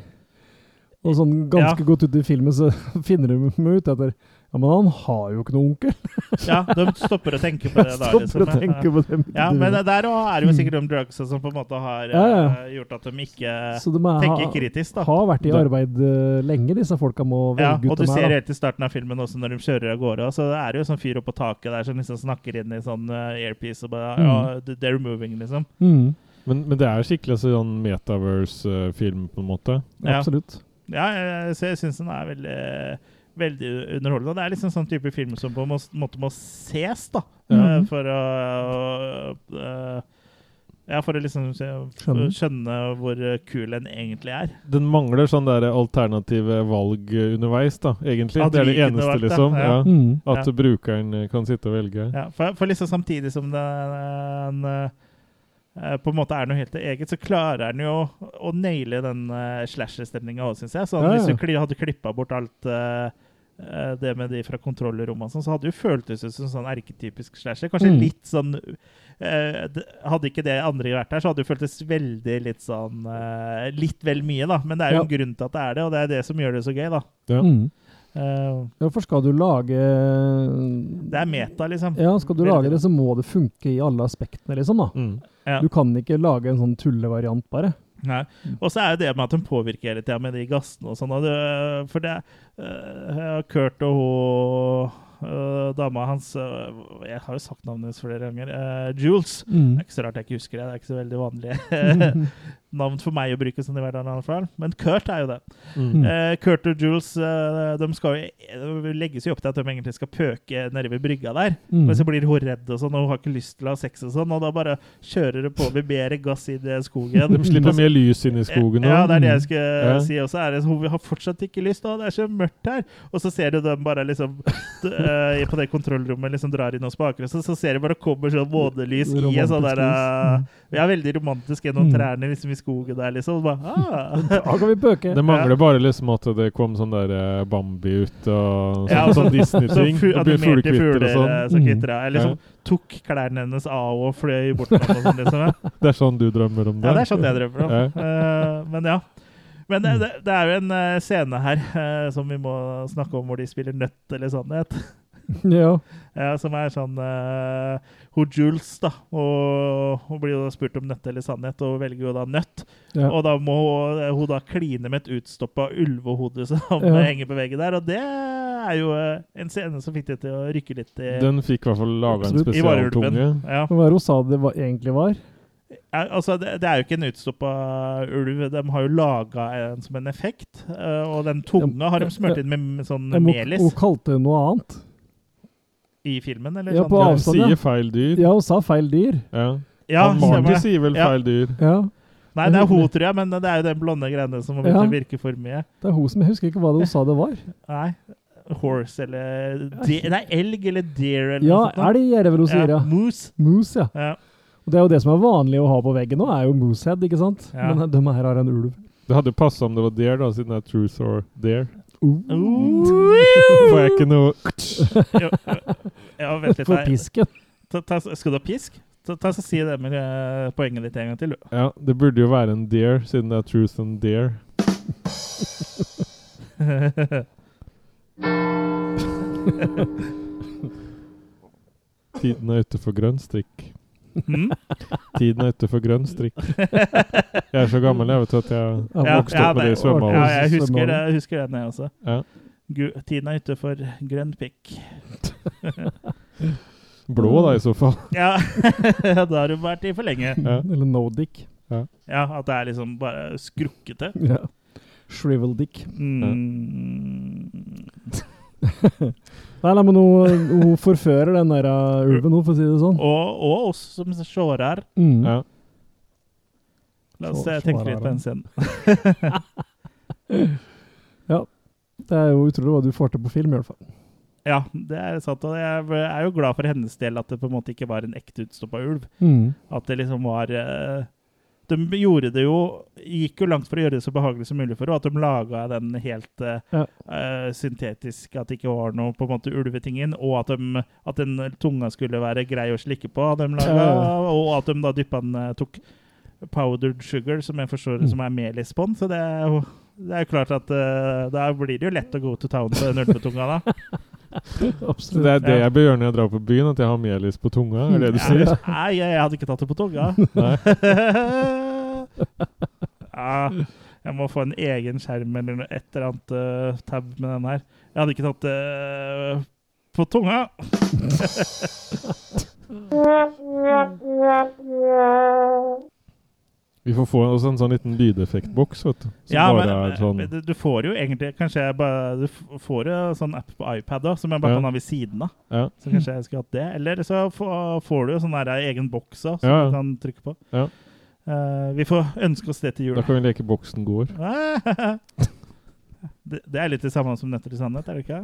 Speaker 3: Og sånn ganske
Speaker 1: Ja.
Speaker 3: godt ute i filmen så finner de ut etter Ja, men han har jo ikke noen onkel.
Speaker 1: Ja, de stopper å tenke på det da.
Speaker 3: Stopper å tenke på det.
Speaker 1: Ja, men der er det jo sikkert de drugsa som på en måte har
Speaker 3: Ja, ja.
Speaker 1: eh, gjort at de ikke
Speaker 3: Så de er,
Speaker 1: tenker kritisk, da.
Speaker 3: har vært i arbeid eh, lenge, disse folka må
Speaker 1: Ja,
Speaker 3: velge
Speaker 1: og
Speaker 3: ut
Speaker 1: du
Speaker 3: dem
Speaker 1: ser
Speaker 3: her. da.
Speaker 1: helt i starten av filmen også når de kjører av gårde, så det er jo sånn fyr oppå taket der som liksom snakker inn i sånn eh, airpiece og bare Ja, they're moving, liksom.
Speaker 3: Mm.
Speaker 2: Men, men det er skikkelig sånn metaverse-film, på en måte.
Speaker 1: Ja.
Speaker 3: Absolutt.
Speaker 1: Ja, jeg, jeg, jeg syns den er veldig, veldig underholdende. Det er liksom sånn type film som på en måte må ses, da. Eh, For å uh, Ja, for å liksom
Speaker 3: Skjønne.
Speaker 1: skjønne hvor kul en egentlig er.
Speaker 2: Den mangler sånn der alternative valg underveis, da, egentlig.
Speaker 1: At
Speaker 2: det er det eneste,
Speaker 1: valgt
Speaker 2: liksom.
Speaker 1: ja.
Speaker 2: Ja.
Speaker 3: Mm.
Speaker 2: At
Speaker 1: Ja.
Speaker 2: brukeren eh, kan sitte og velge.
Speaker 1: Ja, for, for liksom samtidig som den eh, på en måte er noe helt eget, så klarer den jo å naile den uh, slasher-stemninga òg, syns jeg. Så
Speaker 3: Ja, ja.
Speaker 1: Hvis du kli, hadde klippa bort alt eh, det med de fra kontrollrommet, og sånn, så hadde jo føltes ut som sånn erketypisk slasher. Kanskje
Speaker 3: Mm.
Speaker 1: litt sånn eh, Hadde ikke det andre vært her, så hadde det føltes veldig litt sånn eh, Litt vel mye, da. Men det er jo
Speaker 3: Ja.
Speaker 1: en grunn til at det er det, og det er det som gjør det så gøy, da.
Speaker 2: Ja.
Speaker 3: Mm.
Speaker 1: Eh,
Speaker 3: Ja, for skal du lage
Speaker 1: det er meta, liksom.
Speaker 3: Ja, skal du
Speaker 1: Veldig
Speaker 3: lage det, så må det funke i alle aspektene, liksom. da.
Speaker 2: Mm.
Speaker 1: Ja.
Speaker 3: Du kan ikke lage en sånn tullevariant, bare.
Speaker 1: Nei. Og så er jo det med at hun påvirker hele tida med de gassene og sånn. det- For det uh, Kurt og hun Uh, dama hans uh, Jeg har jo sagt navnet hennes flere ganger. Uh, Jules.
Speaker 3: Mm.
Speaker 1: Det er ikke så rart jeg ikke husker det. Det er ikke så veldig vanlig navn for meg å bruke sånn i hverdagen. i hvert fall. Men Kurt er jo det.
Speaker 2: Mm.
Speaker 1: Eh, Kurt og Jules eh, de skal jo, de legges jo opp til at de egentlig skal pøke nede ved brygga der.
Speaker 3: Mm.
Speaker 1: Men så blir hun redd og sånn, og hun har ikke lyst til å ha sex og sånn. Og da bare kjører det på med mer gass inn i skogen.
Speaker 2: De slipper mer lys inn i skogen nå.
Speaker 1: Ja, det er det jeg skulle
Speaker 2: Ja.
Speaker 1: si. Og så er det Hun har fortsatt ikke lyst, og det er så mørkt her. Og så ser du dem bare liksom eh, På det kontrollrommet liksom drar inn noen spaker, og så, så ser du bare kommer sånn månelys i en sånn der
Speaker 3: Romantisk lys.
Speaker 1: er veldig romantisk gjennom
Speaker 3: Mm.
Speaker 1: trærne liksom i skogen der, liksom. Bare, ah.
Speaker 3: Da kan vi pøke.
Speaker 2: Det mangler bare liksom at det kom sånn der eh, Bambi ut og sånn,
Speaker 1: Ja,
Speaker 2: sånn Disney-ting.
Speaker 1: fu-
Speaker 2: Og fuglekvitter
Speaker 1: fugler
Speaker 2: og sånn.
Speaker 1: eh, som
Speaker 3: Mm.
Speaker 1: Jeg liksom som tok klærne hennes av og fløy bort med dem sånn, liksom. ja.
Speaker 2: Det er sånn du drømmer om det?
Speaker 1: Ja, det er sånn jeg drømmer om.
Speaker 2: Ja.
Speaker 1: Eh, men ja. Men det, det, det er jo en scene her uh, som vi må snakke om, hvor de spiller nøtt eller sannhet.
Speaker 3: Ja.
Speaker 1: Ja, som er sånn uh, Hun Jules, da. Og hun blir jo da spurt om nøtt eller sannhet, og velger jo da nøtt.
Speaker 3: Ja.
Speaker 1: Og da må hun, hun da kline med et utstoppa ulvehode som
Speaker 3: Ja.
Speaker 1: henger på veggen der. Og det er jo eh, en scene som fikk det til å rykke litt i,
Speaker 2: Den fikk i hvert fall laga en spesialtunge.
Speaker 1: Ja.
Speaker 3: Hva var det hun sa det var, egentlig var?
Speaker 1: Ja, altså, det, det er jo ikke en utstoppa ulv. De har jo laga en som en effekt. eh, og den tunga har de smurt inn med, med sånn melis
Speaker 3: Hun kalte det noe annet.
Speaker 1: I filmen, eller
Speaker 3: Ja,
Speaker 1: sånn?
Speaker 3: på
Speaker 2: Ja,
Speaker 3: avstand, ja.
Speaker 2: sier feil dyr.
Speaker 3: Ja, hun sa feil dyr.
Speaker 2: Ja.
Speaker 1: Ja,
Speaker 2: Han Marty sier vel
Speaker 1: Ja.
Speaker 2: feil dyr.
Speaker 3: Ja,
Speaker 1: Nei, det er hun, tror jeg, men det er jo den blonde greiene som
Speaker 3: Ja.
Speaker 1: virker virke for mye.
Speaker 3: det er hun som Jeg husker ikke hva det hun sa det var.
Speaker 1: Nei. Horse eller de, Nei, elg eller deer eller
Speaker 3: Ja,
Speaker 1: noe sånt.
Speaker 3: elg er det vel hun sier, ja.
Speaker 1: Moose.
Speaker 3: Moose, ja.
Speaker 1: Ja.
Speaker 3: Og det er jo det som er vanlig å ha på veggen nå, er jo moosehead, ikke sant?
Speaker 1: Ja.
Speaker 3: Men de her har en ulv.
Speaker 2: Det hadde passa om det var deer, da, siden det er truth or dare. Får jeg ikke noe
Speaker 1: Jo, ja, vent litt. Får
Speaker 3: pisken.
Speaker 1: Ta, ta, skal du ha pisk? Ta, ta så Si det med eh, poenget ditt en gang til, du.
Speaker 2: Ja, det burde jo være en deer, siden det er truth and dare. Tiden er ute for grønn strikk.
Speaker 1: Mm?
Speaker 2: Tiden er ute for grønn strikk. Jeg er så gammel jeg vet at jeg
Speaker 1: har
Speaker 2: vokst
Speaker 1: ja,
Speaker 2: opp med det i svømmehallen.
Speaker 1: Ja, jeg husker det, jeg husker det, jeg også.
Speaker 2: Ja.
Speaker 1: Tiden er ute for grønn pikk.
Speaker 2: Blå, da, i så fall.
Speaker 1: Ja, da har du vært i for lenge.
Speaker 2: Ja.
Speaker 3: Eller no dick.
Speaker 1: Ja, At det er liksom bare skrukkete.
Speaker 3: Ja. Shrivel dick.
Speaker 1: Mm.
Speaker 3: Nei, nei, men hun, hun forfører den der uh, ulven, hun, for å si det sånn.
Speaker 1: Og, og oss som sjårer.
Speaker 3: Mm.
Speaker 2: Ja.
Speaker 1: La oss
Speaker 3: se,
Speaker 1: eh, tenke litt på den scenen.
Speaker 3: ja. Det er jo utrolig hva du får til på film, i hvert fall.
Speaker 1: Ja, det er sant. Og jeg er jo glad for hennes del at det på en måte ikke var en ekte utstoppa ulv.
Speaker 3: Mm.
Speaker 1: At det liksom var eh, De gjorde det jo Gikk jo langt for å gjøre det så behagelig som mulig for henne. At de laga den helt eh,
Speaker 3: Ja.
Speaker 1: eh, syntetisk, at det ikke var noe på en måte ulveting inn. Og at, de, at den tunga skulle være grei å slikke på, de laget,
Speaker 3: Ja.
Speaker 1: Og at de da dyppa den eh, tok powdered sugar, som jeg forstår
Speaker 3: Mm.
Speaker 1: som er melis på den. Så det er jo det er klart at uh, da blir det jo lett å gå to town på den ulvetunga, da.
Speaker 3: Absolutt.
Speaker 2: det er det jeg bør gjøre når jeg drar på byen, at jeg har melis på tunga? Er det du sier?
Speaker 1: Nei, jeg, jeg hadde ikke tatt det på tunga. Ja, jeg må få en egen skjerm eller noe- et eller annet uh, tab med den her. Jeg hadde ikke tatt det uh, på tunga.
Speaker 2: Vi får få oss en sånn liten lydeffektboks, vet du. Som
Speaker 1: Ja,
Speaker 2: bare
Speaker 1: men
Speaker 2: er sånn
Speaker 1: eh, du, du får jo egentlig Kanskje jeg bare Du får jo sånn app på iPad da, som jeg bare
Speaker 2: Ja.
Speaker 1: kan ha ved siden av.
Speaker 2: Ja.
Speaker 1: Så kanskje jeg skulle hatt det. Eller så får du jo sånn der egen boks også, som
Speaker 2: Ja,
Speaker 1: du kan trykke på.
Speaker 2: Ja.
Speaker 1: Eh, vi får ønske oss det til jul.
Speaker 2: Da kan vi leke Boksen går.
Speaker 1: det, det er litt det samme som Nøtter til sannhet, er det ikke?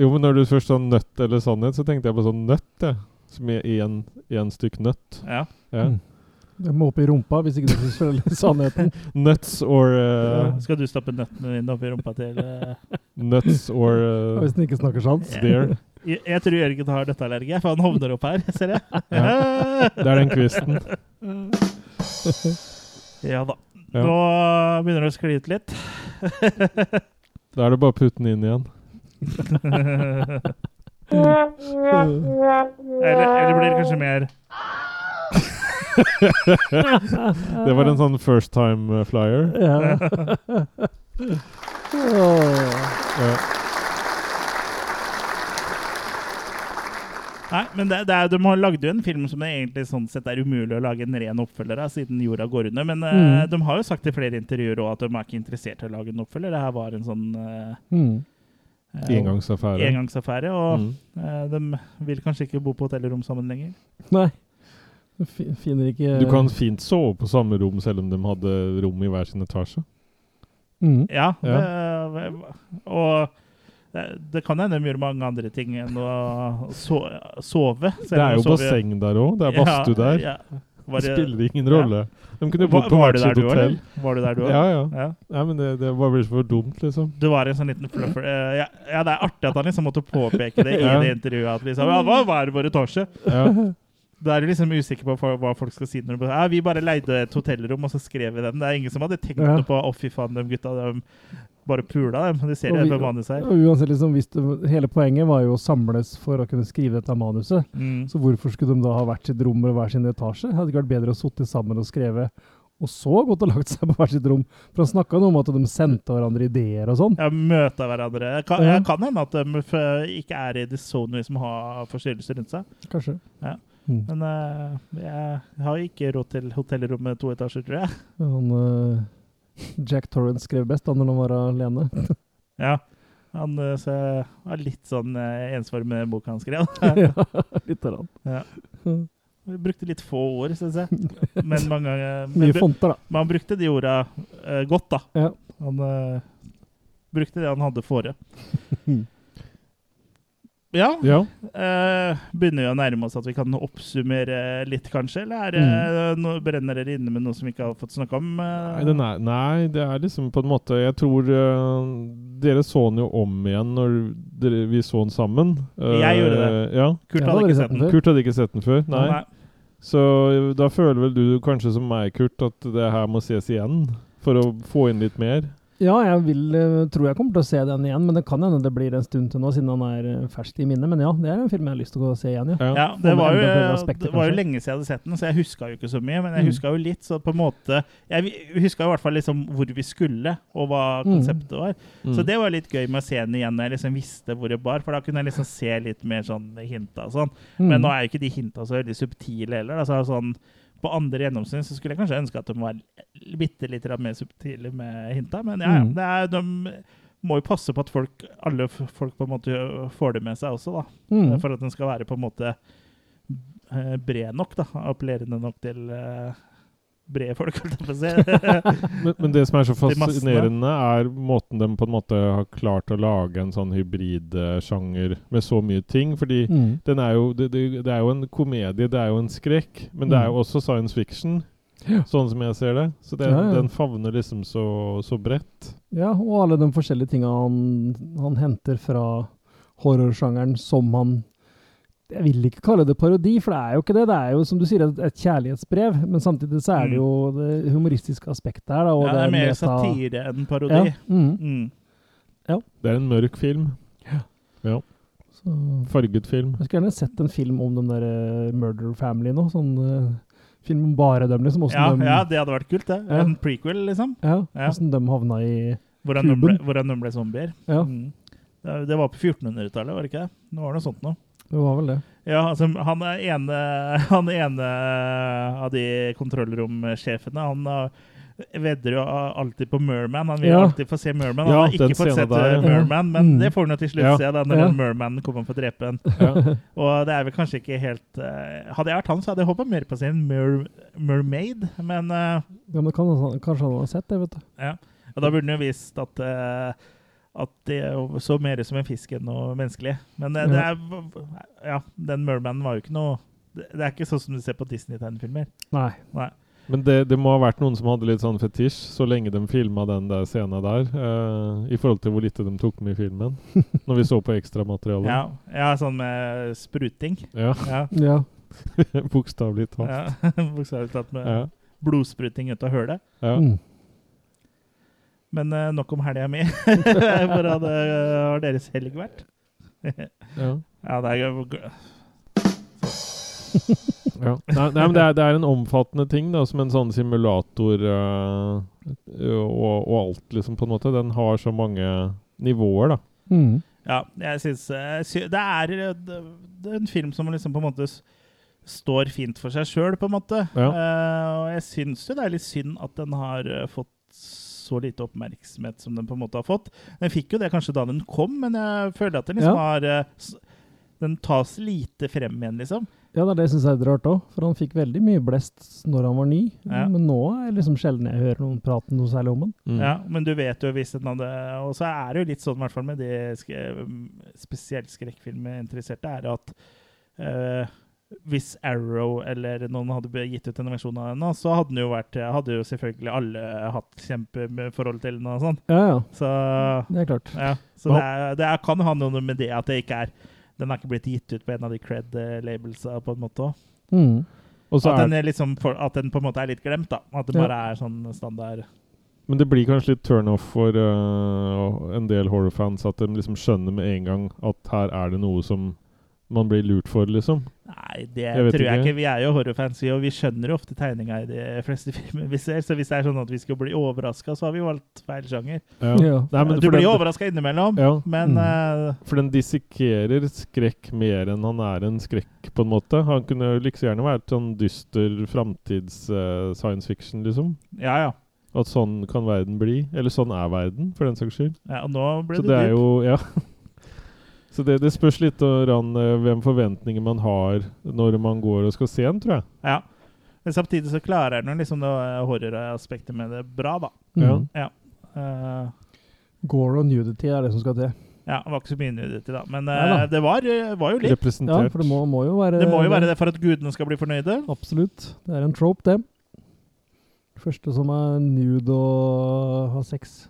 Speaker 2: Jo, men når du først sa nøtt eller sannhet, så tenkte jeg på sånn nøtt, jeg. Som i én én stykk nøtt.
Speaker 1: Ja.
Speaker 2: Ja.
Speaker 3: Mm. Jeg må opp i rumpa hvis ikke du følger sannheten.
Speaker 2: Nuts or uh,
Speaker 1: Ja. Skal du stappe nøttene dine i rumpa til uh,
Speaker 2: Nuts or uh,
Speaker 3: Hvis den ikke snakker sant.
Speaker 2: Yeah.
Speaker 1: jeg, jeg tror Jørgen har nøtteallergi, for han hovner opp her, ser jeg.
Speaker 2: Ja. Det er den kvisten.
Speaker 1: Ja da.
Speaker 2: Ja.
Speaker 1: Nå begynner det å skli ut litt.
Speaker 2: Da er det bare å putte den inn igjen.
Speaker 1: eller, eller blir det kanskje mer
Speaker 2: Det var en sånn first time uh, flyer.
Speaker 3: Ja.
Speaker 2: Ja.
Speaker 1: Nei, men det, det er, de har lagd jo en film som det egentlig sånn sett er umulig å lage en ren oppfølger av, siden jorda går under. Men
Speaker 3: mm.
Speaker 1: uh, de har jo sagt i flere intervjuer òg at de er ikke interessert i å lage en oppfølger. Det her var en sånn uh,
Speaker 3: Mm.
Speaker 1: eh,
Speaker 2: Engangsaffære.
Speaker 1: engangsaffære. Og
Speaker 2: Mm.
Speaker 1: eh, de vil kanskje ikke bo på hotellrom sammen lenger.
Speaker 3: Nei. Du finner ikke
Speaker 2: Du kan fint sove på samme rom selv om de hadde rom i hver sin etasje.
Speaker 3: Mm.
Speaker 1: Ja,
Speaker 2: Ja.
Speaker 1: Det, og det, det kan hende de gjør mange andre ting enn å so sove.
Speaker 2: Det er jo basseng der òg. Det er badstue der.
Speaker 1: Ja, Var
Speaker 2: Det
Speaker 1: det-
Speaker 2: spiller ingen rolle. De kunne
Speaker 1: Var-
Speaker 2: bodd på
Speaker 1: var
Speaker 2: hvert sitt
Speaker 1: du
Speaker 2: hotell.
Speaker 1: Var du der du òg?
Speaker 2: Ja, ja.
Speaker 1: Ja.
Speaker 2: Nei, men det, det var vel for dumt, liksom.
Speaker 1: Du var en sånn liten fluffer. eh, ja, ja, det er artig at han liksom måtte påpeke det i
Speaker 2: Ja.
Speaker 1: det intervjuet. At liksom, ja, hva var vår etasje?
Speaker 2: Ja.
Speaker 1: Da er du liksom usikker på hva- folk skal si. når du ja, Vi bare leide et hotellrom, og så skrev vi den. Det er ingen som hadde tenkt
Speaker 3: Ja.
Speaker 1: noe på å fy faen, de gutta de bare pula dem. De ser det på manuset her.
Speaker 3: Og uansett, liksom, det, hele poenget var jo å samles for å kunne skrive dette manuset.
Speaker 1: Mm.
Speaker 3: Så hvorfor skulle de da ha hvert sitt rom og hver sin etasje? Hadde det ikke vært bedre å sitte sammen og skrevet, og så gått og lagt seg på hvert sitt rom? For han snakka om at de sendte hverandre ideer og sånn.
Speaker 1: Ja, møte hverandre. Kan,
Speaker 3: Ja.
Speaker 1: kan hende at de ikke er i det zone som har forstyrrelser rundt seg.
Speaker 3: Kanskje.
Speaker 1: Ja.
Speaker 3: Mm.
Speaker 1: Men uh, jeg har ikke råd til hotellrom med to etasjer, tror jeg.
Speaker 3: Han, uh, Jack Torrance skrev best da når han var alene.
Speaker 1: Ja. Han eh, så var litt sånn uh, ensformig med boka han skrev.
Speaker 3: ja, litt av
Speaker 1: Ja. Vi brukte litt få ord, syns jeg. Men mange ganger
Speaker 3: Mye fonter, da.
Speaker 1: Men han brukte de orda godt, da.
Speaker 3: Ja.
Speaker 1: Han brukte det han hadde fore. Ja.
Speaker 2: Ja.
Speaker 1: Uh, begynner vi å nærme oss at vi kan oppsummere litt, kanskje? Eller er det,
Speaker 3: Mm.
Speaker 1: no, brenner dere inne med noe som vi ikke har fått snakka om? Uh?
Speaker 2: Nei, den er, nei, det er liksom på en måte Jeg tror uh, Dere så den jo om igjen når dere, vi så den sammen. Eh,
Speaker 1: Jeg gjorde det.
Speaker 2: Ja.
Speaker 1: Kurt hadde ikke sett den.
Speaker 2: Kurt hadde ikke sett den før? Nei.
Speaker 1: Nei.
Speaker 2: Så da føler vel du kanskje som meg, Kurt, at det her må ses igjen? For å få inn litt mer?
Speaker 3: Ja, jeg vil, eh, tror jeg kommer til å se den igjen, men det kan hende det blir en stund til nå, siden han er eh, fersk i minnet. Men ja, det er en film jeg har lyst til å gå og se igjen, ja.
Speaker 1: Ja, det var, jo,
Speaker 3: enda aspekter,
Speaker 1: det var jo lenge siden jeg hadde sett den, så jeg huska jo ikke så mye. Men jeg
Speaker 3: Mm.
Speaker 1: huska jo litt, så på en måte Jeg huska i hvert fall liksom hvor vi skulle, og hva
Speaker 3: Mm.
Speaker 1: konseptet var.
Speaker 2: Mm.
Speaker 1: Så det var litt gøy med å se den igjen når jeg liksom visste hvor det bar, for da kunne jeg liksom se litt mer sånn hinta og sånn.
Speaker 3: Mm.
Speaker 1: Men nå er jo ikke de hinta så veldig subtile heller. Da. Så sånn, på andre gjennomsyn så skulle jeg kanskje ønske at de var bitte litt mer subtile med hinta, men ja.
Speaker 3: Mm.
Speaker 1: Det er, de må jo passe på at folk, alle folk på en måte får det med seg også, da.
Speaker 3: Mm.
Speaker 1: For at den skal være på en måte eh, bred nok, da. Appellerende nok til eh, brede folk, holdt jeg på å si.
Speaker 2: Men, men det som er så fascinerende, er måten de på en måte har klart å lage en sånn hybridsjanger med så mye ting. Fordi
Speaker 3: Mm.
Speaker 2: den er jo, det, det, det er jo en komedie, det er jo en skrekk, men det er jo
Speaker 3: Mm.
Speaker 2: også science fiction.
Speaker 3: Ja.
Speaker 2: Sånn som jeg ser det. Så det,
Speaker 3: Ja, ja.
Speaker 2: den favner liksom så, så bredt.
Speaker 3: Ja, og alle de forskjellige tinga han, han henter fra horrorsjangeren som han Jeg vil ikke kalle det parodi, for det er jo ikke det. Det er jo som du sier, et, et kjærlighetsbrev, men samtidig så er det jo det humoristiske aspektet her. Da, og
Speaker 1: Mm. Ja, det er mer
Speaker 3: meta-
Speaker 1: satire enn parodi.
Speaker 3: Ja, mm.
Speaker 1: Mm.
Speaker 2: Det er en mørk film. Ja.
Speaker 3: Så,
Speaker 2: Farget film.
Speaker 3: jeg skulle gjerne sett en film om den der eh, Murder Family nå. Sånn uh, film om bare dem, liksom.
Speaker 1: Ja,
Speaker 3: Hvordan de,
Speaker 1: ja, det hadde vært kult, det.
Speaker 3: Ja.
Speaker 1: En prequel, liksom.
Speaker 3: ja,
Speaker 1: Ja.
Speaker 3: hvordan de havna i
Speaker 1: Hvordan de ble,
Speaker 3: Kuben.
Speaker 1: hvordan de ble zombier.
Speaker 3: Ja,
Speaker 1: Mm. Det, det var på 1400-tallet, var det ikke det? Det var noe sånt noe.
Speaker 3: Det var vel det.
Speaker 1: Ja, altså, han er ene, han ene av de kontrollromsjefene, han uh, vedder jo alltid på Merman. Han vil
Speaker 3: Ja.
Speaker 1: alltid få se Merman. Han
Speaker 2: Ja,
Speaker 1: har ikke fått sett
Speaker 2: der,
Speaker 1: uh. Merman, men
Speaker 3: Mm.
Speaker 1: det får han jo til slutt
Speaker 2: Ja.
Speaker 1: se da, når
Speaker 3: Ja.
Speaker 1: Merman kommer for å drepe en.
Speaker 2: Ja.
Speaker 1: Og det er vel kanskje ikke helt uh, Hadde jeg vært han, så hadde jeg håpa mer på å se en mer, mermaid, men uh,
Speaker 3: Ja, men kan, kanskje han har sett det, vet du.
Speaker 1: ja. Og da burde han jo visst at uh, at det så mer ut som en fisk enn noe menneskelig. Men det,
Speaker 3: det
Speaker 1: er Ja, den Mermanen var jo ikke noe Det det er ikke sånn som du ser på Disney-tegnefilmer.
Speaker 3: Nei.
Speaker 1: Nei.
Speaker 2: Men det, det må ha vært noen som hadde litt sånn fetisj, så lenge de filma den der scenen der, Uh, i forhold til hvor lite de tok med i filmen. Når vi så på ekstramaterialet.
Speaker 1: Ja, ja, sånn med spruting.
Speaker 2: Ja.
Speaker 1: Ja.
Speaker 3: Ja.
Speaker 2: Bokstavelig talt.
Speaker 1: ja. Bokstavelig talt med
Speaker 2: Ja.
Speaker 1: blodspruting ut av hølet.
Speaker 2: Ja.
Speaker 3: Mm.
Speaker 1: Men eh, nok om helga mi. Hvordan hadde, har deres helg vært?
Speaker 2: Ja.
Speaker 1: ja, det er gøy.
Speaker 2: Ja. Nei, nei, men det er, det er en omfattende ting, da, som en sånn simulator uh, og, og alt, liksom, på en måte. Den har så mange nivåer, da.
Speaker 3: Mm.
Speaker 1: Ja, jeg syns eh, Det er eh, er en film som liksom på en måte står fint for seg sjøl, på en måte.
Speaker 2: Ja.
Speaker 1: Uh, og jeg syns jo det er litt synd at den har eh, fått så lite oppmerksomhet som den på en måte har fått. Den fikk jo det kanskje da den kom, men jeg føler at den liksom
Speaker 3: Ja.
Speaker 1: har eh, Den tas lite frem igjen, liksom.
Speaker 3: Ja, det er det jeg er litt rart òg, for han fikk veldig mye blest når han var ny.
Speaker 1: Ja.
Speaker 3: Men nå er det liksom sjelden jeg hører noen prate noe særlig om han.
Speaker 2: Mm.
Speaker 1: Ja, men du vet jo hvis den hadde Og så er det jo litt sånn, i hvert fall med de sk spesielt skrekkfilminteresserte, er det at eh, hvis Arrow eller noen hadde gitt ut en versjon av henne, så hadde den jo vært Hadde jo selvfølgelig alle hatt kjempeforhold til henne og sånn.
Speaker 3: Ja, ja.
Speaker 1: Så,
Speaker 3: Det er klart.
Speaker 1: ja, så det, er, det er, kan ha noe med det at det ikke er Den har ikke blitt gitt ut på en av de cred-labelsa på en måte òg.
Speaker 3: Mm.
Speaker 2: Og så
Speaker 1: At,
Speaker 2: er,
Speaker 1: den er liksom for, at den på en måte er litt glemt, da. At det
Speaker 3: Ja.
Speaker 1: bare er sånn standard
Speaker 2: men det blir kanskje litt turnoff for uh, en del horrorfans at de liksom skjønner med en gang at her er det noe som man blir lurt for, liksom.
Speaker 1: Nei, det
Speaker 2: Jeg
Speaker 1: tror jeg
Speaker 2: ikke.
Speaker 1: ikke. Vi er jo horrorfans, vi, og vi skjønner jo ofte tegninga i de fleste filmer vi ser. Så hvis det er sånn at vi skal bli overraska, så har vi valgt feil sjanger.
Speaker 2: Ja.
Speaker 3: Ja.
Speaker 2: Nei,
Speaker 1: du blir
Speaker 2: den-
Speaker 1: jo overraska innimellom,
Speaker 2: Ja.
Speaker 1: men
Speaker 3: Mm.
Speaker 1: uh...
Speaker 2: For den dissekerer skrekk mer enn han er en skrekk, på en måte. Han kunne jo like så gjerne vært sånn dyster framtids-science science fiction, liksom.
Speaker 1: ja, ja.
Speaker 2: At sånn kan verden bli. Eller sånn er verden, for den saks skyld.
Speaker 1: ja. Og nå ble
Speaker 2: Så
Speaker 1: det,
Speaker 2: det er jo Ja. Så det, det spørs litt Ran, eh, hvem forventninger man har når man går og skal se den, tror jeg.
Speaker 1: Ja. Men samtidig så klarer den liksom det eh, horroraspektet med det bra, da.
Speaker 2: Ja.
Speaker 3: Mm.
Speaker 1: Ja. Uh,
Speaker 3: Gore og nudity er det som skal til.
Speaker 1: ja, det var ikke så mye nudity, da. Men eh,
Speaker 3: da.
Speaker 1: det var, var jo litt.
Speaker 3: Ja, for det må, må jo være
Speaker 1: Det må jo være det for at gudene skal bli fornøyde.
Speaker 3: Absolutt. Det er en trope, det. Første som er nude og har sex.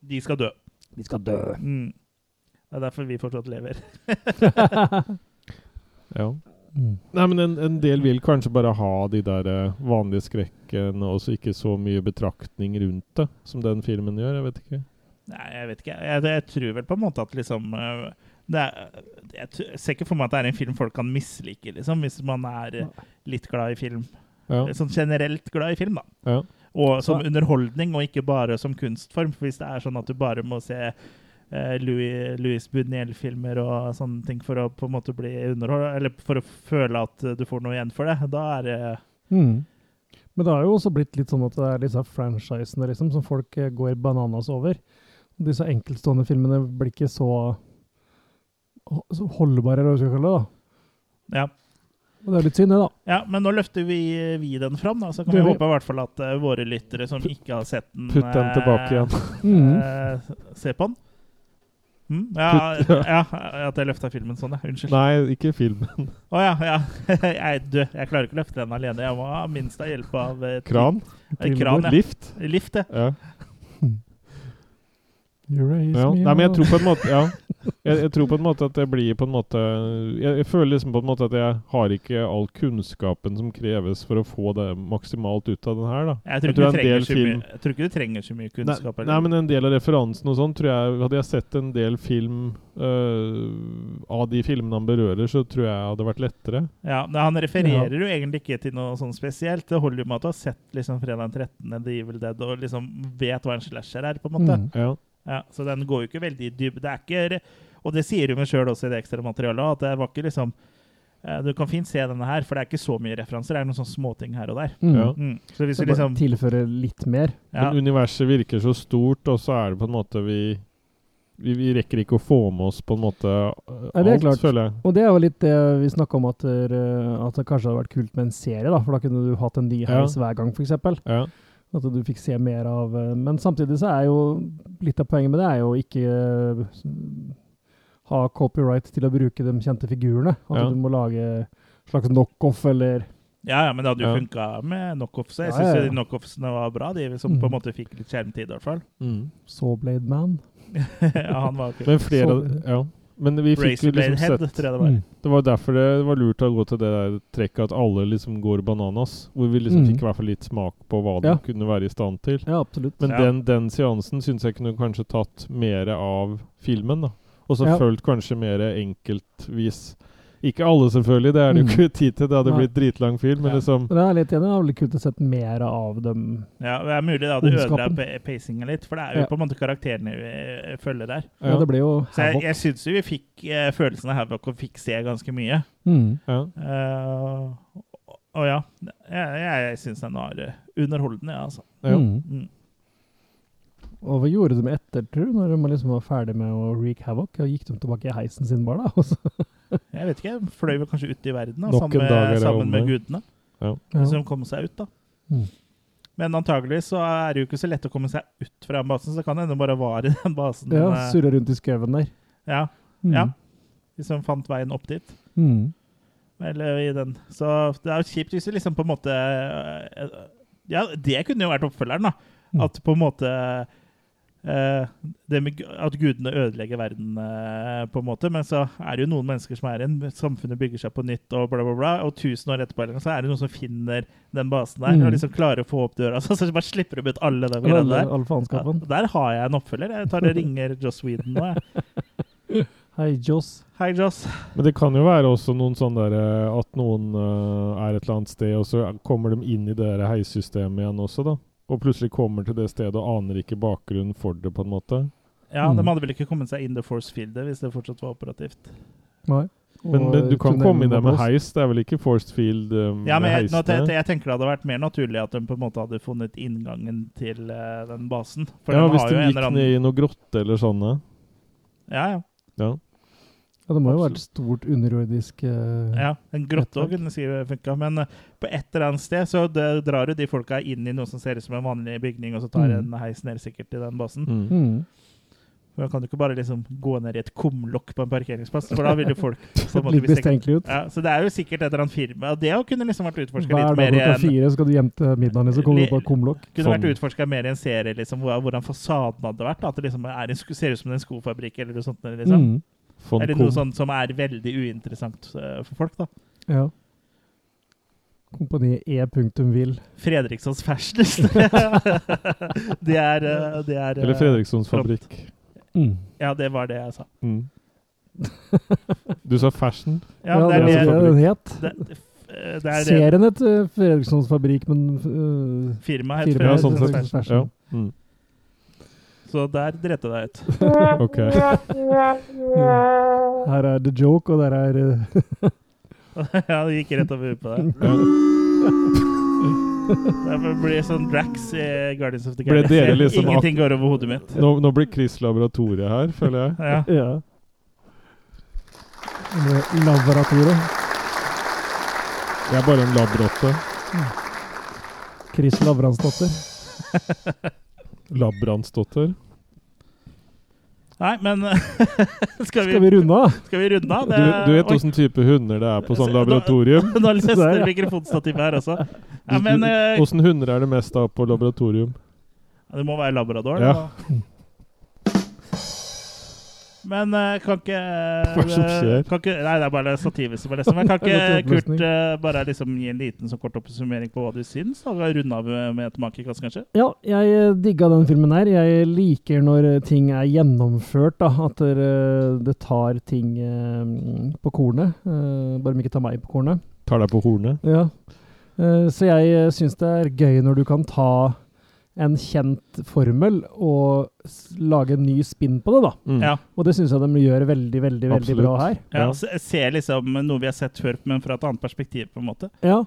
Speaker 1: De skal dø.
Speaker 3: De skal dø.
Speaker 1: Mm. Det er derfor vi fortsatt lever.
Speaker 2: Ja. Nei, men en, en del vil kanskje bare ha de der eh, vanlige skrekkene, og så ikke så mye betraktning rundt det, som den filmen gjør. Jeg vet ikke.
Speaker 1: Nei, jeg vet ikke. Jeg, jeg tror vel på en måte at liksom det er, Jeg ser ikke for meg at det er en film folk kan mislike, liksom, hvis man er øh, litt glad i film.
Speaker 2: Ja.
Speaker 1: Sånn generelt glad i film, da.
Speaker 2: Ja.
Speaker 1: Og som underholdning, og ikke bare som kunstform. For hvis det er sånn at du bare må se eh, Louis, Louis Buñuel-filmer og sånne ting for å på en måte bli underholdt, eller for å føle at eh, du får noe igjen for det, da er det
Speaker 3: Mm. Men det har jo også blitt litt sånn at det er disse franchisene liksom, som folk eh, går bananas over. Disse enkeltstående filmene blir ikke så, så holdbare, eller hva skal kalle det. da.
Speaker 1: Ja.
Speaker 3: Og det er litt synd, det, da.
Speaker 1: Ja, men nå løfter vi, vi den fram, da, så kan
Speaker 3: Det
Speaker 1: vi håpe i hvert fall at uh, våre lyttere som ikke har sett den
Speaker 2: Putt den
Speaker 1: eh,
Speaker 2: tilbake igjen.
Speaker 3: uh,
Speaker 1: eh, se på den. Mm, ja, ja, at jeg løfta filmen sånn, ja. Unnskyld.
Speaker 2: Nei, ikke filmen.
Speaker 1: Å ja, ja. Jeg, du, jeg klarer ikke å løfte den alene. Jeg må ha minst av hjelp av eh,
Speaker 2: Kran?
Speaker 1: Eh, Kran, ja.
Speaker 2: Lift?
Speaker 1: Lift, ja.
Speaker 2: Ja.
Speaker 3: You raise
Speaker 2: Ja.
Speaker 3: me
Speaker 2: Nei, men jeg tror på en måte Ja. Jeg, jeg tror på en måte at det blir på en måte jeg, jeg føler liksom på en måte at jeg har ikke all kunnskapen som kreves for å få det maksimalt ut av den her, da.
Speaker 1: Jeg tror,
Speaker 2: tror
Speaker 1: trenger så mye,
Speaker 2: film-
Speaker 1: jeg tror ikke du trenger så mye kunnskap.
Speaker 2: Nei, nei, men en del av referansen og sånn tror jeg Hadde jeg sett en del film øh, av de filmene han berører, så tror jeg hadde vært lettere.
Speaker 1: Ja, men Han refererer jo egentlig ikke til noe sånn spesielt. Det holder jo med at du har sett liksom fredag den 13., The Evil Dead, og liksom vet hva en slasher er. på en måte.
Speaker 3: Mm.
Speaker 2: Ja.
Speaker 1: Ja, Så den går jo ikke veldig i dyp. Det er ikke, og det sier hun sjøl også i det ekstra materialet, at det var ikke liksom eh, Du kan fint se denne her, for det er ikke så mye referanser. Det er noen sånne småting her og der.
Speaker 3: Mm.
Speaker 2: Ja.
Speaker 1: Mm. Så hvis
Speaker 3: Så
Speaker 1: vi liksom
Speaker 3: tilføre litt mer.
Speaker 1: ja,
Speaker 2: Men universet virker så stort, og så er det på en måte vi vi, vi rekker ikke å få med oss på en måte øh,
Speaker 3: Nei, det er
Speaker 2: alt,
Speaker 3: klart.
Speaker 2: føler jeg.
Speaker 3: Og det er jo litt det vi snakka om, at, eh, at det kanskje hadde vært kult med en serie, da. For da kunne du hatt en ny
Speaker 2: Ja.
Speaker 3: hver gang, f.eks.
Speaker 2: Ja.
Speaker 3: At du fikk se mer av eh, Men samtidig så er jo litt av poenget med det er jo ikke eh, ha copyright til å bruke de kjente figurene. At
Speaker 2: Ja.
Speaker 3: du må lage slags knockoff eller
Speaker 1: ja, ja, men det hadde jo
Speaker 2: Ja.
Speaker 1: funka med knockoffs. Jeg
Speaker 3: Ja,
Speaker 1: syns
Speaker 3: ja, ja.
Speaker 1: knockoffsene var bra, de som
Speaker 3: Mm.
Speaker 1: på en måte fikk litt skjermtid, i hvert fall.
Speaker 2: Mm.
Speaker 3: Sawblade Man.
Speaker 1: ja, han var kul.
Speaker 2: Men flere Ja. Men vi fikk jo liksom sett
Speaker 1: tror jeg det var.
Speaker 3: Mm.
Speaker 2: Det var derfor det var lurt å gå til det der trekket at alle liksom går bananas. Hvor vi liksom
Speaker 3: Mm.
Speaker 2: fikk i hvert fall litt smak på hva
Speaker 3: Ja.
Speaker 2: de kunne være i stand til.
Speaker 3: Ja, absolutt.
Speaker 2: Men
Speaker 1: Ja.
Speaker 2: den, den seansen syns jeg kunne kanskje tatt mer av filmen. da Og så
Speaker 3: Ja.
Speaker 2: følt kanskje mer enkeltvis. Ikke alle, selvfølgelig, det er det jo
Speaker 3: Mm.
Speaker 2: ikke tid til. Det hadde
Speaker 3: Nei.
Speaker 2: blitt dritlang film. Men
Speaker 1: Ja.
Speaker 2: liksom
Speaker 3: det er litt enig. Det hadde blitt kult å sett mer av dem.
Speaker 1: Ja, det er mulig det hadde ødela pacinga litt, for det er jo
Speaker 3: Ja.
Speaker 1: på en måte karakterene vi eh, følger der.
Speaker 3: Ja, det ble jo
Speaker 1: Så jeg, jeg syns jo vi fikk eh, følelsen av havoc og fikk se ganske mye.
Speaker 3: Mm.
Speaker 2: ja.
Speaker 1: Uh, og ja, jeg, jeg syns den var eh, underholdende, ja, altså.
Speaker 2: Ja.
Speaker 3: Mm. Og hva gjorde de etter, tror du, når de liksom var ferdig med å wreak havoc? Og gikk de tilbake i heisen sin bare, da?
Speaker 1: Jeg vet ikke, fløy vel kanskje ut i verden da, sammen, med, sammen med gudene.
Speaker 2: Ja.
Speaker 1: Hvis de kom seg ut, da.
Speaker 3: Mm.
Speaker 1: Men antageligvis så er det jo ikke så lett å komme seg ut fra den basen, så det kan hende bare var i den basen.
Speaker 3: ja,
Speaker 1: eh,
Speaker 3: surra rundt i skauen der.
Speaker 1: ja,
Speaker 3: Mm.
Speaker 1: ja. Hvis de fant veien opp dit.
Speaker 3: Mm.
Speaker 1: Eller i den. Så det er jo kjipt hvis du liksom på en måte eh, Ja, det kunne jo vært oppfølgeren, da.
Speaker 3: Mm.
Speaker 1: At på en måte eh, det med, At gudene ødelegger verden, eh, på en måte. Men så er det jo noen mennesker som er igjen. Samfunnet bygger seg på nytt, og bla, bla, bla. Og tusen år etterpå så er det noen som finner den basen der
Speaker 3: Mm.
Speaker 1: og liksom klarer å få opp døra. Så, så bare slipper de ut alle de greiene der.
Speaker 3: alle
Speaker 1: Ja, der har jeg en oppfølger. Jeg tar det ringer Joss Whedon nå. jeg.
Speaker 3: Hei, Joss.
Speaker 1: Hei, Joss.
Speaker 2: Men det kan jo være også noen sånn der eh, at noen uh, er et eller annet sted, og så kommer de inn i det heissystemet igjen også, da. Og plutselig kommer til det stedet og aner ikke bakgrunnen for det, på en måte.
Speaker 1: Ja,
Speaker 3: Mm.
Speaker 1: De hadde vel ikke kommet seg in the force fieldet hvis det fortsatt var operativt.
Speaker 3: Nei.
Speaker 2: Men, men du kan komme inn der med heis. Det er vel ikke Forced Field um,
Speaker 1: Ja, men jeg, nå, jeg, jeg tenker det hadde vært mer naturlig at de på en måte hadde funnet inngangen til uh, den basen. For
Speaker 2: ja,
Speaker 1: den
Speaker 2: hvis
Speaker 1: har
Speaker 2: de
Speaker 1: jo en
Speaker 2: gikk ned i noe grotte eller sånne.
Speaker 1: Ja, ja.
Speaker 2: Ja.
Speaker 3: Ja, det må jo være et stort underjordisk uh,
Speaker 1: ja en grotte òg kunne si funka. Men uh, på et eller annet sted så det, drar jo de folka inn i noe som ser ut som en vanlig bygning, og så tar
Speaker 3: Mm.
Speaker 1: en heis ned sikkert til den basen.
Speaker 2: Mm.
Speaker 3: Mm.
Speaker 1: For Da kan du ikke bare liksom gå ned i et kumlokk på en parkeringsplass, for da vil jo folk på en måte
Speaker 3: Litt mistenkelig ut.
Speaker 1: Ja, så det er jo sikkert et eller annet firma. Og det kunne liksom vært utforska litt mer i
Speaker 3: klokka
Speaker 1: en
Speaker 3: fire skal du hjem til middagen, så kommer du på et kumlokk.
Speaker 1: kunne vært
Speaker 2: Sånn.
Speaker 1: utforska mer i en serie, liksom, hvordan fasaden hadde vært. da. At det liksom er en, ser ut som en skofabrikk eller noe sånt. Liksom.
Speaker 3: Mm.
Speaker 2: Von
Speaker 1: Eller noe sånt som er veldig uinteressant eh, for folk. da.
Speaker 3: Ja. Kompani E. Will.
Speaker 1: Fredrikssons Fashion. det er, eh, det er
Speaker 2: Eller
Speaker 1: eh,
Speaker 2: Fredrikssons fabrikk.
Speaker 3: Mm.
Speaker 1: Ja, det var det jeg sa.
Speaker 2: Mm. Du sa fashion?
Speaker 1: Ja,
Speaker 3: Ja,
Speaker 1: det er
Speaker 3: det er den het.
Speaker 1: det, det er
Speaker 3: Serien het Fredrikssons fabrikk, men uh,
Speaker 1: firmaet het
Speaker 3: firmaet
Speaker 2: Ja, sånn sett.
Speaker 3: Fashion.
Speaker 2: Ja. Mm.
Speaker 1: Så der dreit det deg ut.
Speaker 2: Ok.
Speaker 3: Her er The Joke, og der er uh,
Speaker 1: ja, det gikk rett over huet på deg. Det blir sånn Drax i Guardians of the Galaxy.
Speaker 2: liksom
Speaker 1: Ingenting går over hodet mitt.
Speaker 2: Nå, nå blir Chris laboratoriet her, føler jeg.
Speaker 1: Ja.
Speaker 3: Ja. Laboratoriet.
Speaker 2: Jeg er bare en labrotte.
Speaker 3: Chris Lavransdotter.
Speaker 2: Labransdotter.
Speaker 1: Nei, men skal, vi,
Speaker 3: Skal vi runde av?
Speaker 1: Skal vi runde av?
Speaker 2: Du, du vet åssen type hunder det er på sånn laboratorium?
Speaker 1: Nå løsner
Speaker 3: ja.
Speaker 1: mikrofonstativet her også. Ja, men eh,
Speaker 2: Åssen hunder er det mest av på laboratorium?
Speaker 1: Det må være labrador.
Speaker 2: Ja.
Speaker 1: da. Men eh, kan ikke eh,
Speaker 2: Hva som skjer?
Speaker 1: Kan ikke, nei, det er bare stativet som er det. Men kan
Speaker 3: er
Speaker 1: ikke Kurt eh, bare liksom gi en liten så kort oppsummering på hva du syns? Da Runde av med et makekast, kanskje?
Speaker 3: Ja, jeg digga den filmen her. Jeg liker når ting er gjennomført, da. At det, det tar ting på kornet. Bare om ikke tar meg på kornet.
Speaker 2: Tar deg på hornet?
Speaker 3: Ja. Eh, så jeg uh, syns det er gøy når du kan ta en kjent formel og lage en ny spinn på det, da.
Speaker 2: Mm.
Speaker 1: Ja.
Speaker 3: Og det syns jeg de gjør veldig, veldig, veldig
Speaker 2: Absolutt.
Speaker 3: bra her.
Speaker 1: Ja,
Speaker 2: Ja.
Speaker 1: Jeg ser liksom noe vi har sett før, men fra et annet perspektiv, på en måte.
Speaker 3: Ja.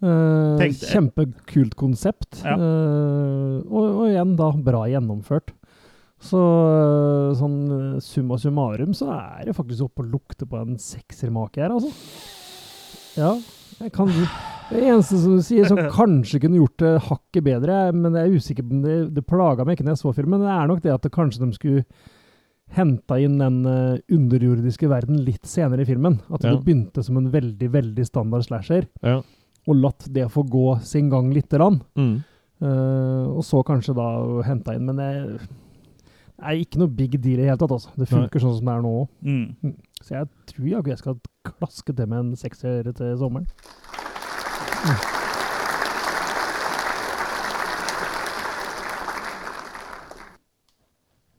Speaker 3: Eh, kjempekult konsept.
Speaker 1: Ja.
Speaker 3: Eh, og, og igjen, da, bra gjennomført. Så eh, sånn eh, summa summarum så er det faktisk oppe og lukter på en seksermake her, altså. Ja. Jeg kan, det eneste som du sier som kanskje kunne gjort det hakket bedre, men jeg er usikker på det, det plaga meg ikke når jeg så filmen, det er nok det at det kanskje de skulle henta inn den eh, underjordiske verden litt senere i filmen. At
Speaker 2: Ja.
Speaker 3: det begynte som en veldig, veldig standard slasher
Speaker 2: Ja.
Speaker 3: og latt det få gå sin gang lite grann.
Speaker 2: Mm.
Speaker 3: Uh, og så kanskje da henta inn, men det er ikke noe big deal i det hele tatt. altså. Det funker sånn som det er nå òg.
Speaker 1: Mm.
Speaker 3: Så jeg tror jeg skal klaske til med en sekser til sommeren.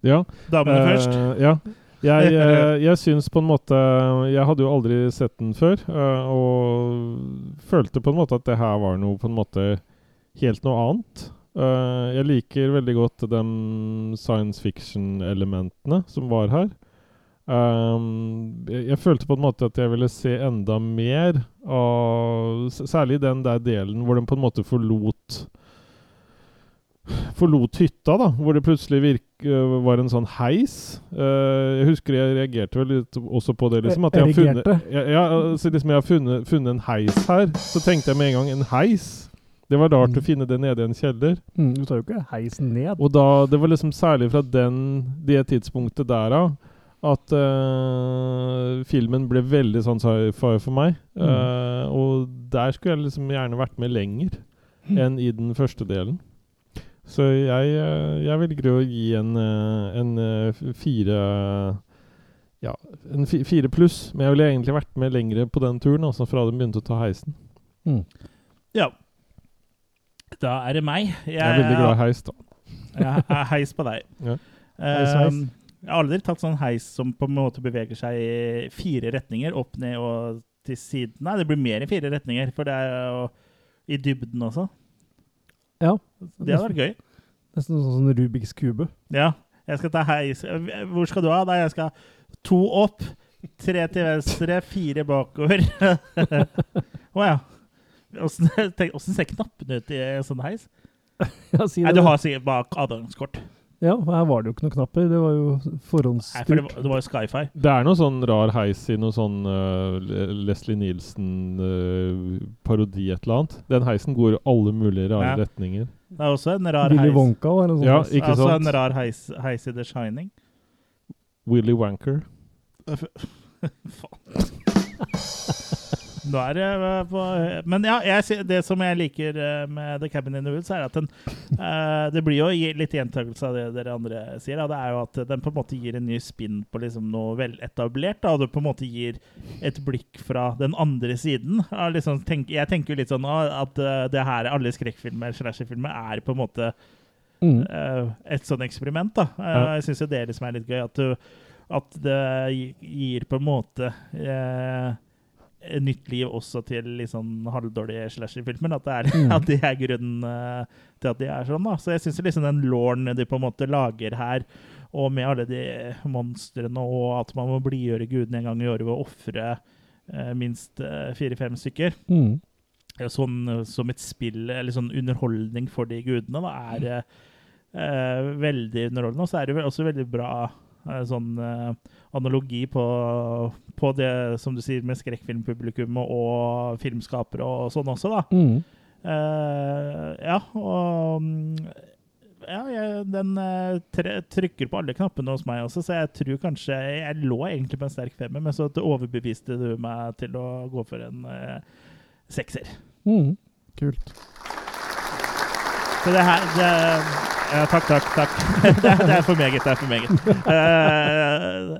Speaker 2: Ja.
Speaker 1: Damene
Speaker 2: uh,
Speaker 1: først.
Speaker 2: Ja. Jeg, uh, jeg syns på en måte Jeg hadde jo aldri sett den før, uh, og følte på en måte at det her var noe på en måte helt noe annet. Jeg liker veldig godt de science fiction-elementene som var her. Um, jeg, jeg følte på en måte at jeg ville se enda mer av Særlig den der delen hvor de på en måte forlot Forlot hytta, da, hvor det plutselig virk, øh, var en sånn heis. Uh, jeg husker jeg reagerte vel litt også på det. liksom, at jeg har funnet,
Speaker 3: jeg,
Speaker 2: ja, altså liksom jeg har funnet, funnet en heis her. Så tenkte jeg med en gang en heis. Det var rart
Speaker 3: Mm.
Speaker 2: å finne det nede i en kjeller.
Speaker 3: Mm, du tar jo ikke heisen ned.
Speaker 2: Og da, det var liksom særlig fra den, det tidspunktet der av at uh, filmen ble veldig sånn sci-fi for meg.
Speaker 3: Mm.
Speaker 2: Uh, og der skulle jeg liksom gjerne vært med lenger enn i den første delen. Så jeg, eh, jeg velger å gi en, en fire Ja, en fi- fire pluss. Men jeg ville egentlig vært med lenger på den turen, altså fra de begynte å ta heisen.
Speaker 3: Mm.
Speaker 1: Ja. Da er det meg. Jeg,
Speaker 2: Jeg er veldig glad i heis, da.
Speaker 1: Jeg er heis på deg.
Speaker 2: Ja.
Speaker 3: Heis, heis.
Speaker 1: Um, jeg har aldri tatt sånn heis som på en måte beveger seg i fire retninger. Opp, ned og til siden. Nei, det blir mer enn fire retninger, for det er jo i dybden også.
Speaker 3: Ja.
Speaker 1: Det hadde vært gøy.
Speaker 3: Nesten sånn som Rubiks kube.
Speaker 1: Ja. Jeg skal ta heis. Hvor skal du ha? Nei, jeg skal to opp, tre til venstre, fire bakover. Å ja. Åssen ser knappene ut i en sånn heis?
Speaker 3: Ja, si
Speaker 1: Nei, du har sikkert bak adgangskort.
Speaker 3: Ja, her var det jo ikke noen knapper. Det var jo
Speaker 1: Nei, for det, var- det var jo Skyfi.
Speaker 2: Det er noe sånn rar heis i noe sånn uh, Leslie Nielsen-parodi et eller annet. Den heisen går i alle mulige rare
Speaker 1: Ja.
Speaker 2: retninger.
Speaker 1: Det er også en rar
Speaker 3: Willy
Speaker 1: heis.
Speaker 3: Wonka var en sånn.
Speaker 2: Ja,
Speaker 3: heis.
Speaker 1: altså
Speaker 2: sant?
Speaker 1: en rar heis, heis i The Shining.
Speaker 2: Willy Wanker.
Speaker 1: Faen. Nå er det eh, på Men ja, jeg, det som jeg liker eh, med The Cabin in the Woods, er at den uh, Det blir jo litt gjentakelse av det dere andre sier. Da. Det er jo at den på en måte gir en ny spinn på liksom noe veletablert. Da. Og det på en måte gir et blikk fra den andre siden. Ja, liksom, tenk, jeg tenker jo litt sånn ah, at uh, det her, alle skrekkfilmer, slasherfilmer, er på en måte
Speaker 3: Mm.
Speaker 1: eh, et sånn eksperiment. da. Eh,
Speaker 2: Ja.
Speaker 1: Jeg syns jo det liksom er litt gøy. At, du, at det gir på en måte eh, nytt liv også til litt sånn halvdårlige slasherfilmer. At, det er-
Speaker 3: Mm.
Speaker 1: at det er grunnen eh, til at de er sånn. da. Så jeg syns liksom den lauren de på en måte lager her, og med alle de monstrene, og at man må blidgjøre gudene en gang i året ved å ofre eh, minst eh, fire-fem stykker
Speaker 3: Mm.
Speaker 1: sånn eh, som et spill, eller sånn underholdning for de gudene, da, er eh, eh, veldig underholdende. Og så er det også veldig bra eh, sånn eh, analogi på, på det som du sier med skrekkfilmpublikum og, filmskapere og sånn også, da.
Speaker 3: Mm.
Speaker 1: Uh, ja, og mm, ja, jeg, den trykker på alle knappene hos meg også, så jeg tror kanskje Jeg lå egentlig på en sterk femmer, men så overbeviste du meg til å gå for en eh, sekser.
Speaker 3: Mm. Kult.
Speaker 1: Så det her det, ja, Takk, takk, takk. Det, det er for meget. Det er for meget. Uh,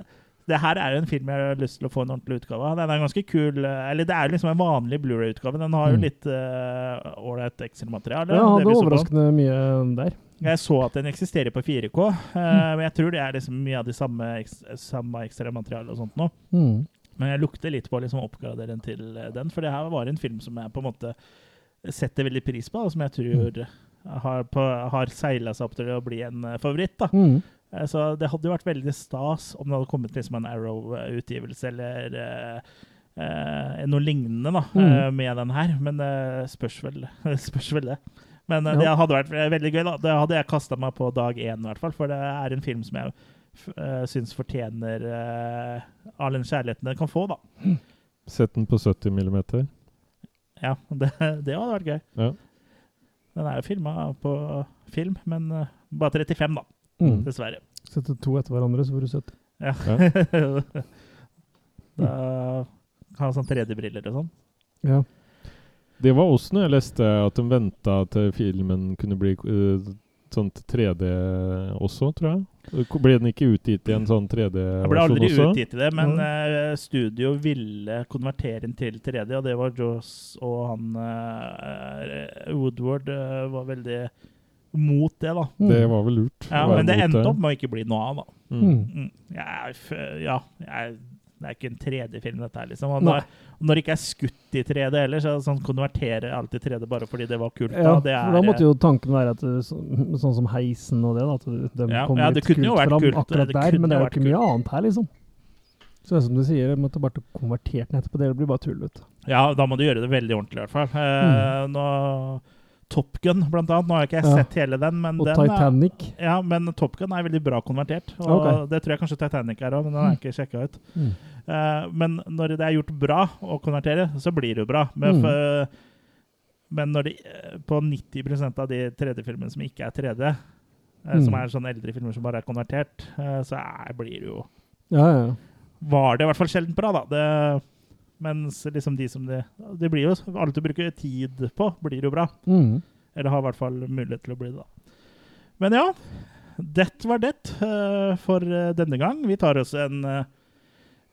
Speaker 1: det her er en film jeg har lyst til å få en ordentlig utgave av. Den er ganske kul. eh, Eller det er liksom en vanlig Blu-ray-utgave. Den har jo litt litt uh, Excel-materiale.
Speaker 3: Ja,
Speaker 1: det
Speaker 3: hadde overraskende mye der.
Speaker 1: Jeg så at den eksisterer på 4K, eh, men jeg tror det er liksom mye av det samme, samme samme ekstramaterialet og sånt nå.
Speaker 3: Mm.
Speaker 1: Men jeg lukter litt på å liksom oppgradere den til eh, den, for det her var en film som jeg på en måte setter veldig pris på, og som jeg tror har, på, har seila seg opp til å bli en eh, favoritt. da.
Speaker 3: Mm.
Speaker 1: Eh, Så det hadde jo vært veldig stas om det hadde kommet liksom en Arrow-utgivelse eller eh, eh, noe lignende da,
Speaker 3: Mm.
Speaker 1: eh, med den her, men det spørs vel, spørs vel det. Men eh,
Speaker 3: Ja.
Speaker 1: det hadde vært eh, veldig gøy. da. Det hadde jeg kasta meg på dag én, i hvert fall, for det er en film som jeg uh, syns fortjener uh, all den kjærligheten den kan få. da.
Speaker 2: Sett den på 70 millimeter.
Speaker 1: Ja, det, det hadde vært gøy.
Speaker 2: Ja.
Speaker 1: Den er jo filma på film, men eh, bare 35, da.
Speaker 3: Mm.
Speaker 1: Dessverre.
Speaker 3: Sette to etter hverandre, så får du 70.
Speaker 1: Ja. da kan ha sånn 3D-briller og sånn.
Speaker 3: Ja.
Speaker 2: Det var også når jeg leste at de venta til filmen kunne bli uh, sånt 3D også, tror jeg. Ble den ikke utgitt i en sånn
Speaker 1: 3D-versjon også?
Speaker 2: Ble
Speaker 1: aldri
Speaker 2: også?
Speaker 1: utgitt i det, men
Speaker 3: Mm.
Speaker 1: uh, studio ville konvertere den til 3D, og det var Joss og han uh, Woodward uh, var veldig mot det, da.
Speaker 3: Mm.
Speaker 2: Det var vel lurt.
Speaker 1: Ja, men det endte opp med å ikke bli noe av, da.
Speaker 2: Mm.
Speaker 3: Mm.
Speaker 1: Mm. Ja, jeg, det er ikke en 3D-film, dette her, liksom. Og når, når det ikke er skutt i 3D heller, så sånn konvertere alt i 3D bare fordi det var kult.
Speaker 3: Ja,
Speaker 1: da. Det
Speaker 3: er, da måtte jo tanken være at så, sånn som heisen og det, da, at de
Speaker 1: Ja,
Speaker 3: kommer
Speaker 1: ja,
Speaker 3: litt kult fram
Speaker 1: kult.
Speaker 3: akkurat
Speaker 1: Det
Speaker 3: der, men det er jo ikke mye annet her, liksom. Så det er som du sier, jeg måtte bare konvertert den etterpå. Det blir bare tull, vet.
Speaker 1: Ja, da må du gjøre det veldig ordentlig, i hvert fall. Eh, nå, Top Gun, blant annet. Nå har jeg
Speaker 3: ikke Ja.
Speaker 1: sett hele den, men
Speaker 3: Og
Speaker 1: den
Speaker 3: Titanic.
Speaker 1: Er, ja, men Top Gun er veldig bra konvertert. Og
Speaker 3: okay.
Speaker 1: Det tror jeg kanskje Titanic er òg, men den har jeg ikke sjekka ut.
Speaker 3: Mm.
Speaker 1: Uh, men når det er gjort bra å konvertere, så blir det jo bra. Men,
Speaker 3: Mm.
Speaker 1: for, men de, eh, på 90% av de 3D-filmene som ikke er 3D, eh, som
Speaker 3: Mm.
Speaker 1: er sånne eldre filmer som bare er konvertert, uh, så er, blir det jo
Speaker 3: Ja, ja, ja.
Speaker 1: var det i hvert fall sjelden bra, da. Det, mens liksom de som det Det blir jo alt du bruker tid på, blir jo bra.
Speaker 3: Mm.
Speaker 1: Eller har i hvert fall mulighet til å bli det, da. Men ja, det var det uh, for eh, denne gang. Vi tar oss en uh,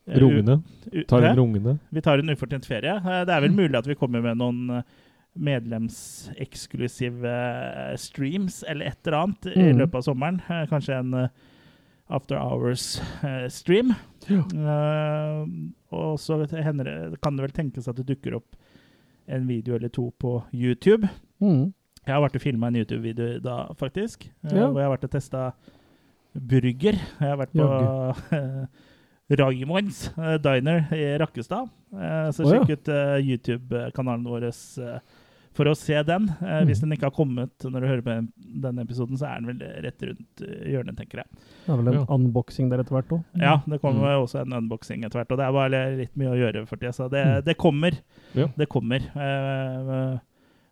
Speaker 2: Rungende. Tar en rungende.
Speaker 1: Vi tar en ufortjent ferie. Eh, Det er vel mulig at vi kommer med noen eh, medlemseksklusive eh, streams eller et eller annet i
Speaker 3: Mm.
Speaker 1: løpet av sommeren. Eh, Kanskje en eh, After Hours-stream. og så hender det, kan det vel tenkes at det dukker opp en video eller to på YouTube.
Speaker 3: Mm.
Speaker 1: Jeg har vært og filma en YouTube-video da, faktisk. eh,
Speaker 3: Ja.
Speaker 1: Hvor jeg har vært og testa burger. Jeg har vært på Raimonds eh, Diner i Rakkestad. Eh, Så
Speaker 3: oh, ja.
Speaker 1: sjekk ut eh, YouTube-kanalen vår eh, for å se den. Eh, Hvis
Speaker 3: Mhm.
Speaker 1: den ikke har kommet når du hører på denne episoden, så er den vel rett rundt eh, hjørnet, tenker jeg.
Speaker 3: Det er vel en
Speaker 2: Ja.
Speaker 3: unboxing der etter hvert òg.
Speaker 1: Ja, det kommer
Speaker 2: Mm.
Speaker 1: også en unboxing etter hvert. Og det er bare litt mye å gjøre for tida, så det,
Speaker 3: Mm.
Speaker 1: det kommer.
Speaker 2: Ja.
Speaker 1: Det kommer. Eh,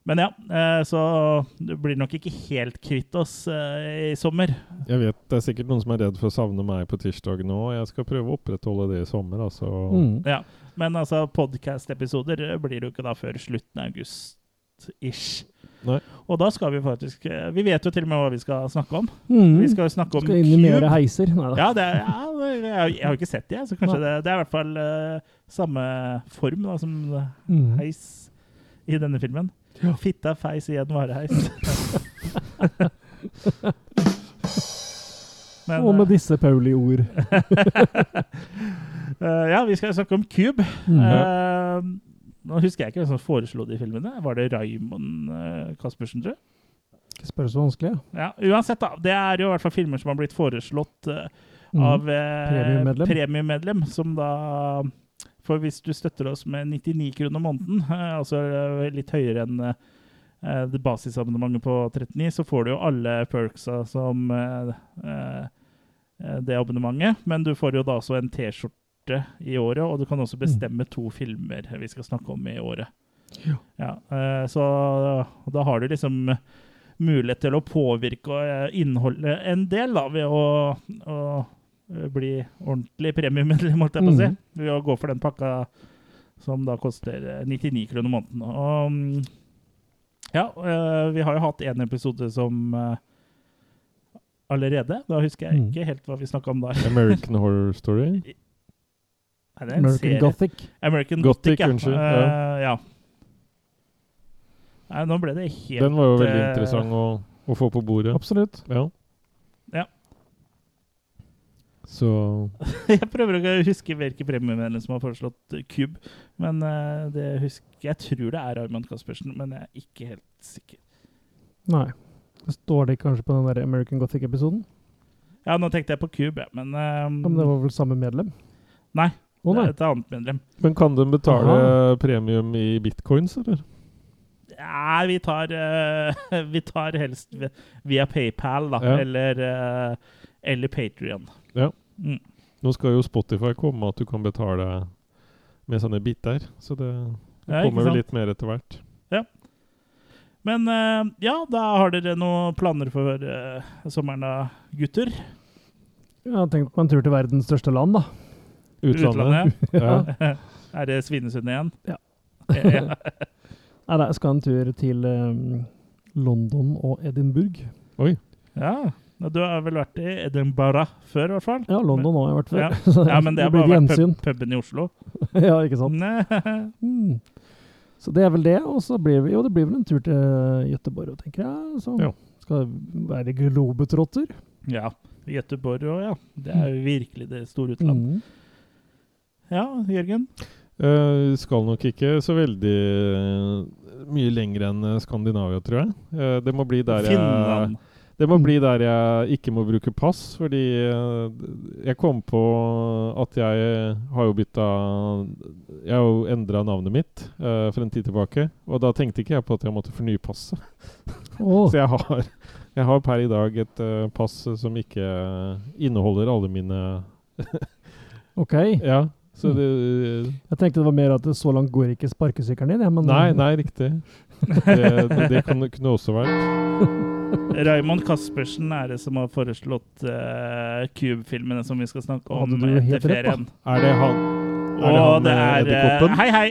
Speaker 1: Men ja, eh, så du blir nok ikke helt kvitt oss eh, i sommer.
Speaker 2: Jeg vet det er sikkert noen som er redd for å savne meg på tirsdag nå. og Jeg skal prøve å opprettholde det i sommer. altså.
Speaker 3: Mm.
Speaker 1: Ja, Men altså, podkast-episoder blir det jo ikke da før slutten av august-ish.
Speaker 2: Nei.
Speaker 1: Og da skal vi faktisk eh, Vi vet jo til og med hva vi skal snakke om.
Speaker 3: Mm.
Speaker 1: Vi skal jo snakke om
Speaker 3: Skal inn i mer heiser. Nei da.
Speaker 1: Ja, det er, ja jeg, har- jo ikke sett det, så kanskje det, det er i hvert fall uh, samme form da, som
Speaker 3: Mm.
Speaker 1: heis i denne filmen.
Speaker 3: Ja.
Speaker 1: Fitta feis i en vareheis. Men,
Speaker 3: Og med
Speaker 1: eh,
Speaker 3: disse Pauli-ord.
Speaker 1: uh, ja, vi skal snakke om Cube.
Speaker 3: Mm.
Speaker 1: Eh, nå husker jeg ikke hvem som foreslo de filmene. Var det Raymond uh, Caspersen, tror jeg?
Speaker 3: Ikke spør så vanskelig.
Speaker 1: Ja, uansett, da. Det er jo i hvert fall filmer som har blitt foreslått
Speaker 3: Mm.
Speaker 1: av eh,
Speaker 3: premiemedlem,
Speaker 1: premiummedlem, som da For hvis du støtter oss med 99 kroner måneden, uh, altså litt høyere enn uh, det basisabonnementet på 39, så får du jo alle perksa som eh, eh, eh, det abonnementet. Men du får jo da også en T-skjorte i året, og du kan også bestemme to filmer vi skal snakke om i året. Ja, eh, så da har du liksom mulighet til å påvirke eh, innholdet en del da, ved å, å eh, bli ordentlig premiemedlem, holdt jeg på å si.
Speaker 3: Mhm.
Speaker 1: Ved å gå for den pakka som da koster eh, 99 kroner måneden. Og mm, ja, vi har jo hatt en episode som allerede. Da husker jeg ikke helt hva vi snakka om da.
Speaker 2: American Horror Story.
Speaker 1: Det en
Speaker 3: American
Speaker 1: serie?
Speaker 3: Gothic.
Speaker 1: American
Speaker 2: Gothic,
Speaker 1: Gothic, ja. Eh, ja. Nei, nå ble det helt
Speaker 2: Den var jo veldig
Speaker 1: eh,
Speaker 2: interessant å, å få på bordet.
Speaker 3: Absolutt.
Speaker 2: Ja.
Speaker 1: Ja.
Speaker 2: Så
Speaker 1: Jeg prøver ikke å huske hvilke premiemedlem som har foreslått Cube. Men uh, det husker, jeg tror det er Armand Caspersen, men jeg er ikke helt sikker.
Speaker 3: Nei. Står det kanskje på den der American Gothic-episoden?
Speaker 1: Ja, nå tenkte jeg på Cube, ja, men,
Speaker 3: uh, Men det var vel samme medlem?
Speaker 1: Nei,
Speaker 3: Å
Speaker 1: det er et annet medlem.
Speaker 2: Men kan den betale
Speaker 3: Aha.
Speaker 2: premium i bitcoins, eller?
Speaker 1: Ja, vi tar, eh, vi tar helst via PayPal, da,
Speaker 2: Ja.
Speaker 1: eller, uh, eller Patrion.
Speaker 2: Ja.
Speaker 1: Mm.
Speaker 2: Nå skal jo Spotify komme at du kan betale med sånne biter, så det, det
Speaker 1: Ja,
Speaker 2: kommer vel litt mer etter hvert.
Speaker 1: Men uh, ja, da har dere noen planer for uh, sommeren da, gutter?
Speaker 3: Jeg har tenkt på en tur til verdens største land, da.
Speaker 2: Utlandet. Ja.
Speaker 1: er det Svinesund igjen?
Speaker 3: Ja.
Speaker 1: ja.
Speaker 3: Nei, jeg skal en tur til um, London og Edinburgh.
Speaker 2: Oi.
Speaker 1: ja. Du har vel vært i Edinburgh før, i hvert fall?
Speaker 3: Ja, London har jeg vært før.
Speaker 1: Ja.
Speaker 3: Så
Speaker 1: ja, men det har bare vært pub puben i Oslo.
Speaker 3: ja, ikke sant. Mm. Så det er vel det. Og så blir vi jo det blir vel en tur til Gøteborg, tenker jeg. Så
Speaker 2: Ja.
Speaker 3: skal være globetrotter.
Speaker 1: Ja. Gøteborg òg, ja. Det er jo virkelig det store utland.
Speaker 3: Mm.
Speaker 1: Ja, Jørgen?
Speaker 2: Uh, skal nok ikke så veldig uh, mye lenger enn eh, Skandinavia, tror jeg. Uh, det må bli der jeg Det må bli der jeg ikke må bruke pass, fordi jeg kom på at jeg har jo bytta Jeg har jo endra navnet mitt uh, for en tid tilbake, og da tenkte ikke jeg på at jeg måtte fornye passet.
Speaker 3: Oh.
Speaker 2: Så jeg har, jeg har per i dag et uh, pass som ikke inneholder alle mine
Speaker 3: ok.
Speaker 2: Ja, så det
Speaker 3: Jeg tenkte det var mer at så langt går ikke sparkesykkelen din. Men,
Speaker 2: Nei, nei, riktig. Det, det kan, kunne også vært.
Speaker 1: Raymond Caspersen er det som har foreslått uh, Cube-filmene som vi skal snakke om etter
Speaker 3: rett, da.
Speaker 1: ferien.
Speaker 2: Er det han Er det han
Speaker 1: det er eh,
Speaker 2: edderkoppen?
Speaker 1: Hei, hei!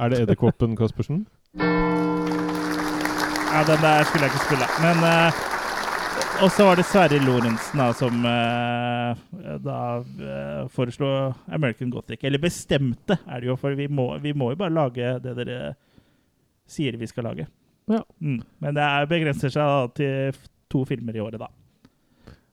Speaker 2: Er det edderkoppen Caspersen?
Speaker 1: Ja, den der skulle jeg ikke spille. Men eh, Og så var det Sverre Lorentzen da, som eh, da eh, foreslo American Gothic. Eller bestemte, er det jo, for vi må, vi må jo bare lage det dere sier vi skal lage.
Speaker 3: Ja.
Speaker 1: Mm. Men det er, begrenser seg da, til to filmer i året, da.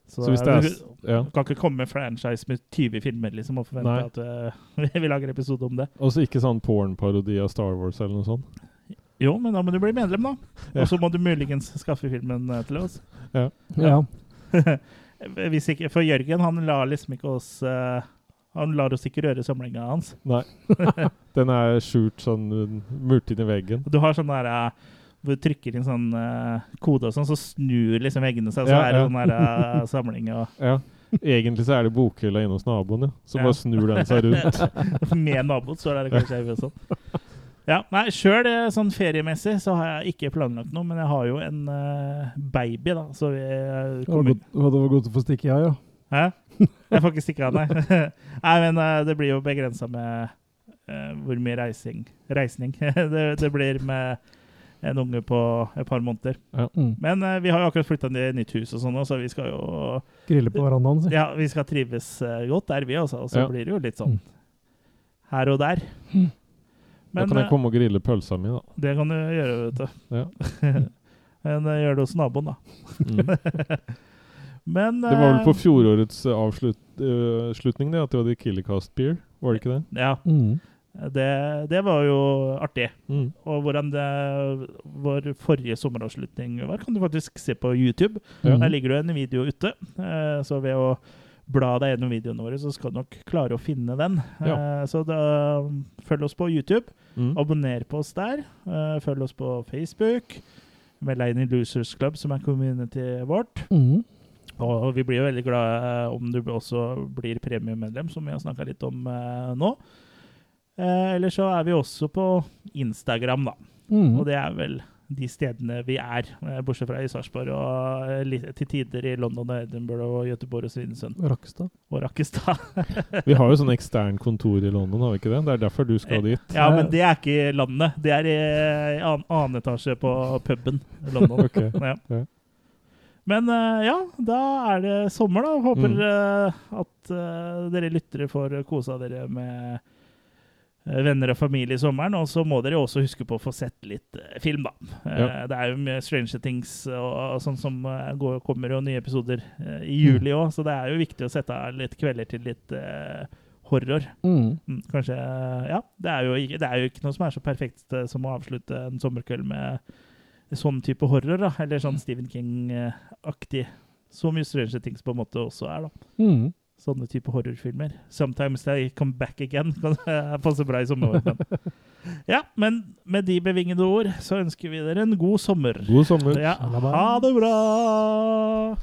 Speaker 2: Så hvis det er
Speaker 1: du
Speaker 2: ja.
Speaker 1: kan ikke komme med franchise med 20 filmer liksom, og forvente
Speaker 2: Nei.
Speaker 1: at uh, vi lager episode om det.
Speaker 2: Og så ikke sånn porn-parodi av Star Wars eller noe sånt?
Speaker 1: Jo, men da må du bli medlem, da. Og så må du muligens skaffe filmen eh, til oss.
Speaker 3: Ja.
Speaker 1: Hvis ikke, for Jørgen han lar liksom ikke oss eh, Han lar oss ikke røre samlinga hans.
Speaker 2: Nei. Den er skjult sånn uh, murt inn i veggen.
Speaker 1: Du har sånn der eh, hvor du trykker inn sånn eh, kode og sånn, så snur liksom veggene seg. Så
Speaker 2: Ja,
Speaker 1: er det
Speaker 2: ja.
Speaker 1: sånn der eh, samling og
Speaker 2: Ja. Egentlig så er det bokhylla inne hos naboen, ja. Så
Speaker 1: Ja.
Speaker 2: bare snur den seg rundt.
Speaker 1: Med naboen, så er det kanskje sånn. Ja, nei, Sjøl sånn feriemessig så har jeg ikke planlagt noe, men jeg har jo en uh, baby, da. Så vi
Speaker 3: uh,
Speaker 1: kommer
Speaker 3: det var godt å få stikke av, ja. ja.
Speaker 1: Hæ? Jeg får ikke stikke av, nei. nei, men uh, det blir jo begrensa med eh, hvor mye reising Reisning det, det blir med en unge på et par måneder.
Speaker 2: Ja.
Speaker 3: Mm.
Speaker 1: Men eh, vi har jo akkurat flytta inn i nytt hus, og sånn, så vi skal jo
Speaker 3: Grille på verandaen, si.
Speaker 1: Ja, vi skal trives eh, godt der, vi også. Og så
Speaker 2: Ja.
Speaker 1: blir det jo litt sånn her og der.
Speaker 2: Da kan jeg
Speaker 1: eh,
Speaker 2: komme og grille pølsa mi, da.
Speaker 1: det kan du gjøre, vet du.
Speaker 2: Ja.
Speaker 1: Men eh, gjør det hos naboen, da.
Speaker 2: Mm.
Speaker 1: Men
Speaker 2: Det var vel
Speaker 1: eh,
Speaker 2: på fjorårets avslutning det, at det var The Killercast Beer, var det ikke det?
Speaker 1: Ja.
Speaker 3: Mm.
Speaker 1: Det, det var jo artig.
Speaker 2: Mm.
Speaker 1: Og hvordan det, vår forrige sommeravslutning var, kan du faktisk se på YouTube.
Speaker 2: Ja.
Speaker 1: Der ligger det en video ute. eh, Så ved å bla deg gjennom videoene våre, så skal du nok klare å finne den. Eh, Så da, følg oss på YouTube.
Speaker 2: Mm.
Speaker 1: Abonner på oss der. Uh, Følg oss på Facebook. Meld deg inn i Losers Club, som er communityet vårt.
Speaker 3: Mm.
Speaker 1: Og vi blir jo veldig glad eh, om du også blir premiummedlem, som vi har snakka litt om nå. Eller så er vi også på Instagram, da.
Speaker 3: Mm.
Speaker 1: Og det er vel de stedene vi er, eh, bortsett fra i Sarpsborg og eh, til tider i London og Edinburgh og Göteborg og Svinesund
Speaker 3: Rakkestad.
Speaker 1: og Rakkestad.
Speaker 2: Vi har jo sånn ekstern kontor i London, har vi ikke det? Det er derfor du skal dit.
Speaker 1: Ja, men det er ikke i landet. Det er i an- annen etasje på puben i London.
Speaker 2: Ok,
Speaker 1: ja.
Speaker 2: ja.
Speaker 1: Men eh, ja, da er det sommer, da. Håper
Speaker 2: Mm.
Speaker 1: eh, at eh, dere lyttere får kosa dere med eh, venner og familie i sommeren. Og så må dere også huske på å få sett litt eh, film, da. Eh,
Speaker 2: Ja.
Speaker 1: Det er jo mye Stranger Things og, og sånn som eh, går, kommer, og nye episoder eh, i
Speaker 2: Mm.
Speaker 1: juli òg, så det er jo viktig å sette av litt kvelder til litt uh, horror.
Speaker 3: Mm.
Speaker 1: Mm, Kanskje Ja. Det er, jo ikke, det er jo ikke noe som er så perfekt eh, som å avslutte en sommerkveld med sånn type horror, da. Eller sånn Stephen King-aktig. Så mye Stranger Things på en måte også er, da.
Speaker 3: Mm.
Speaker 1: Sånne type horrorfilmer. Sometimes they come back again. Kan passe bra i sommervarmen. Ja, men med de bevingede ord så ønsker vi dere en god sommer.
Speaker 2: God sommer.
Speaker 1: Ja, ha det bra!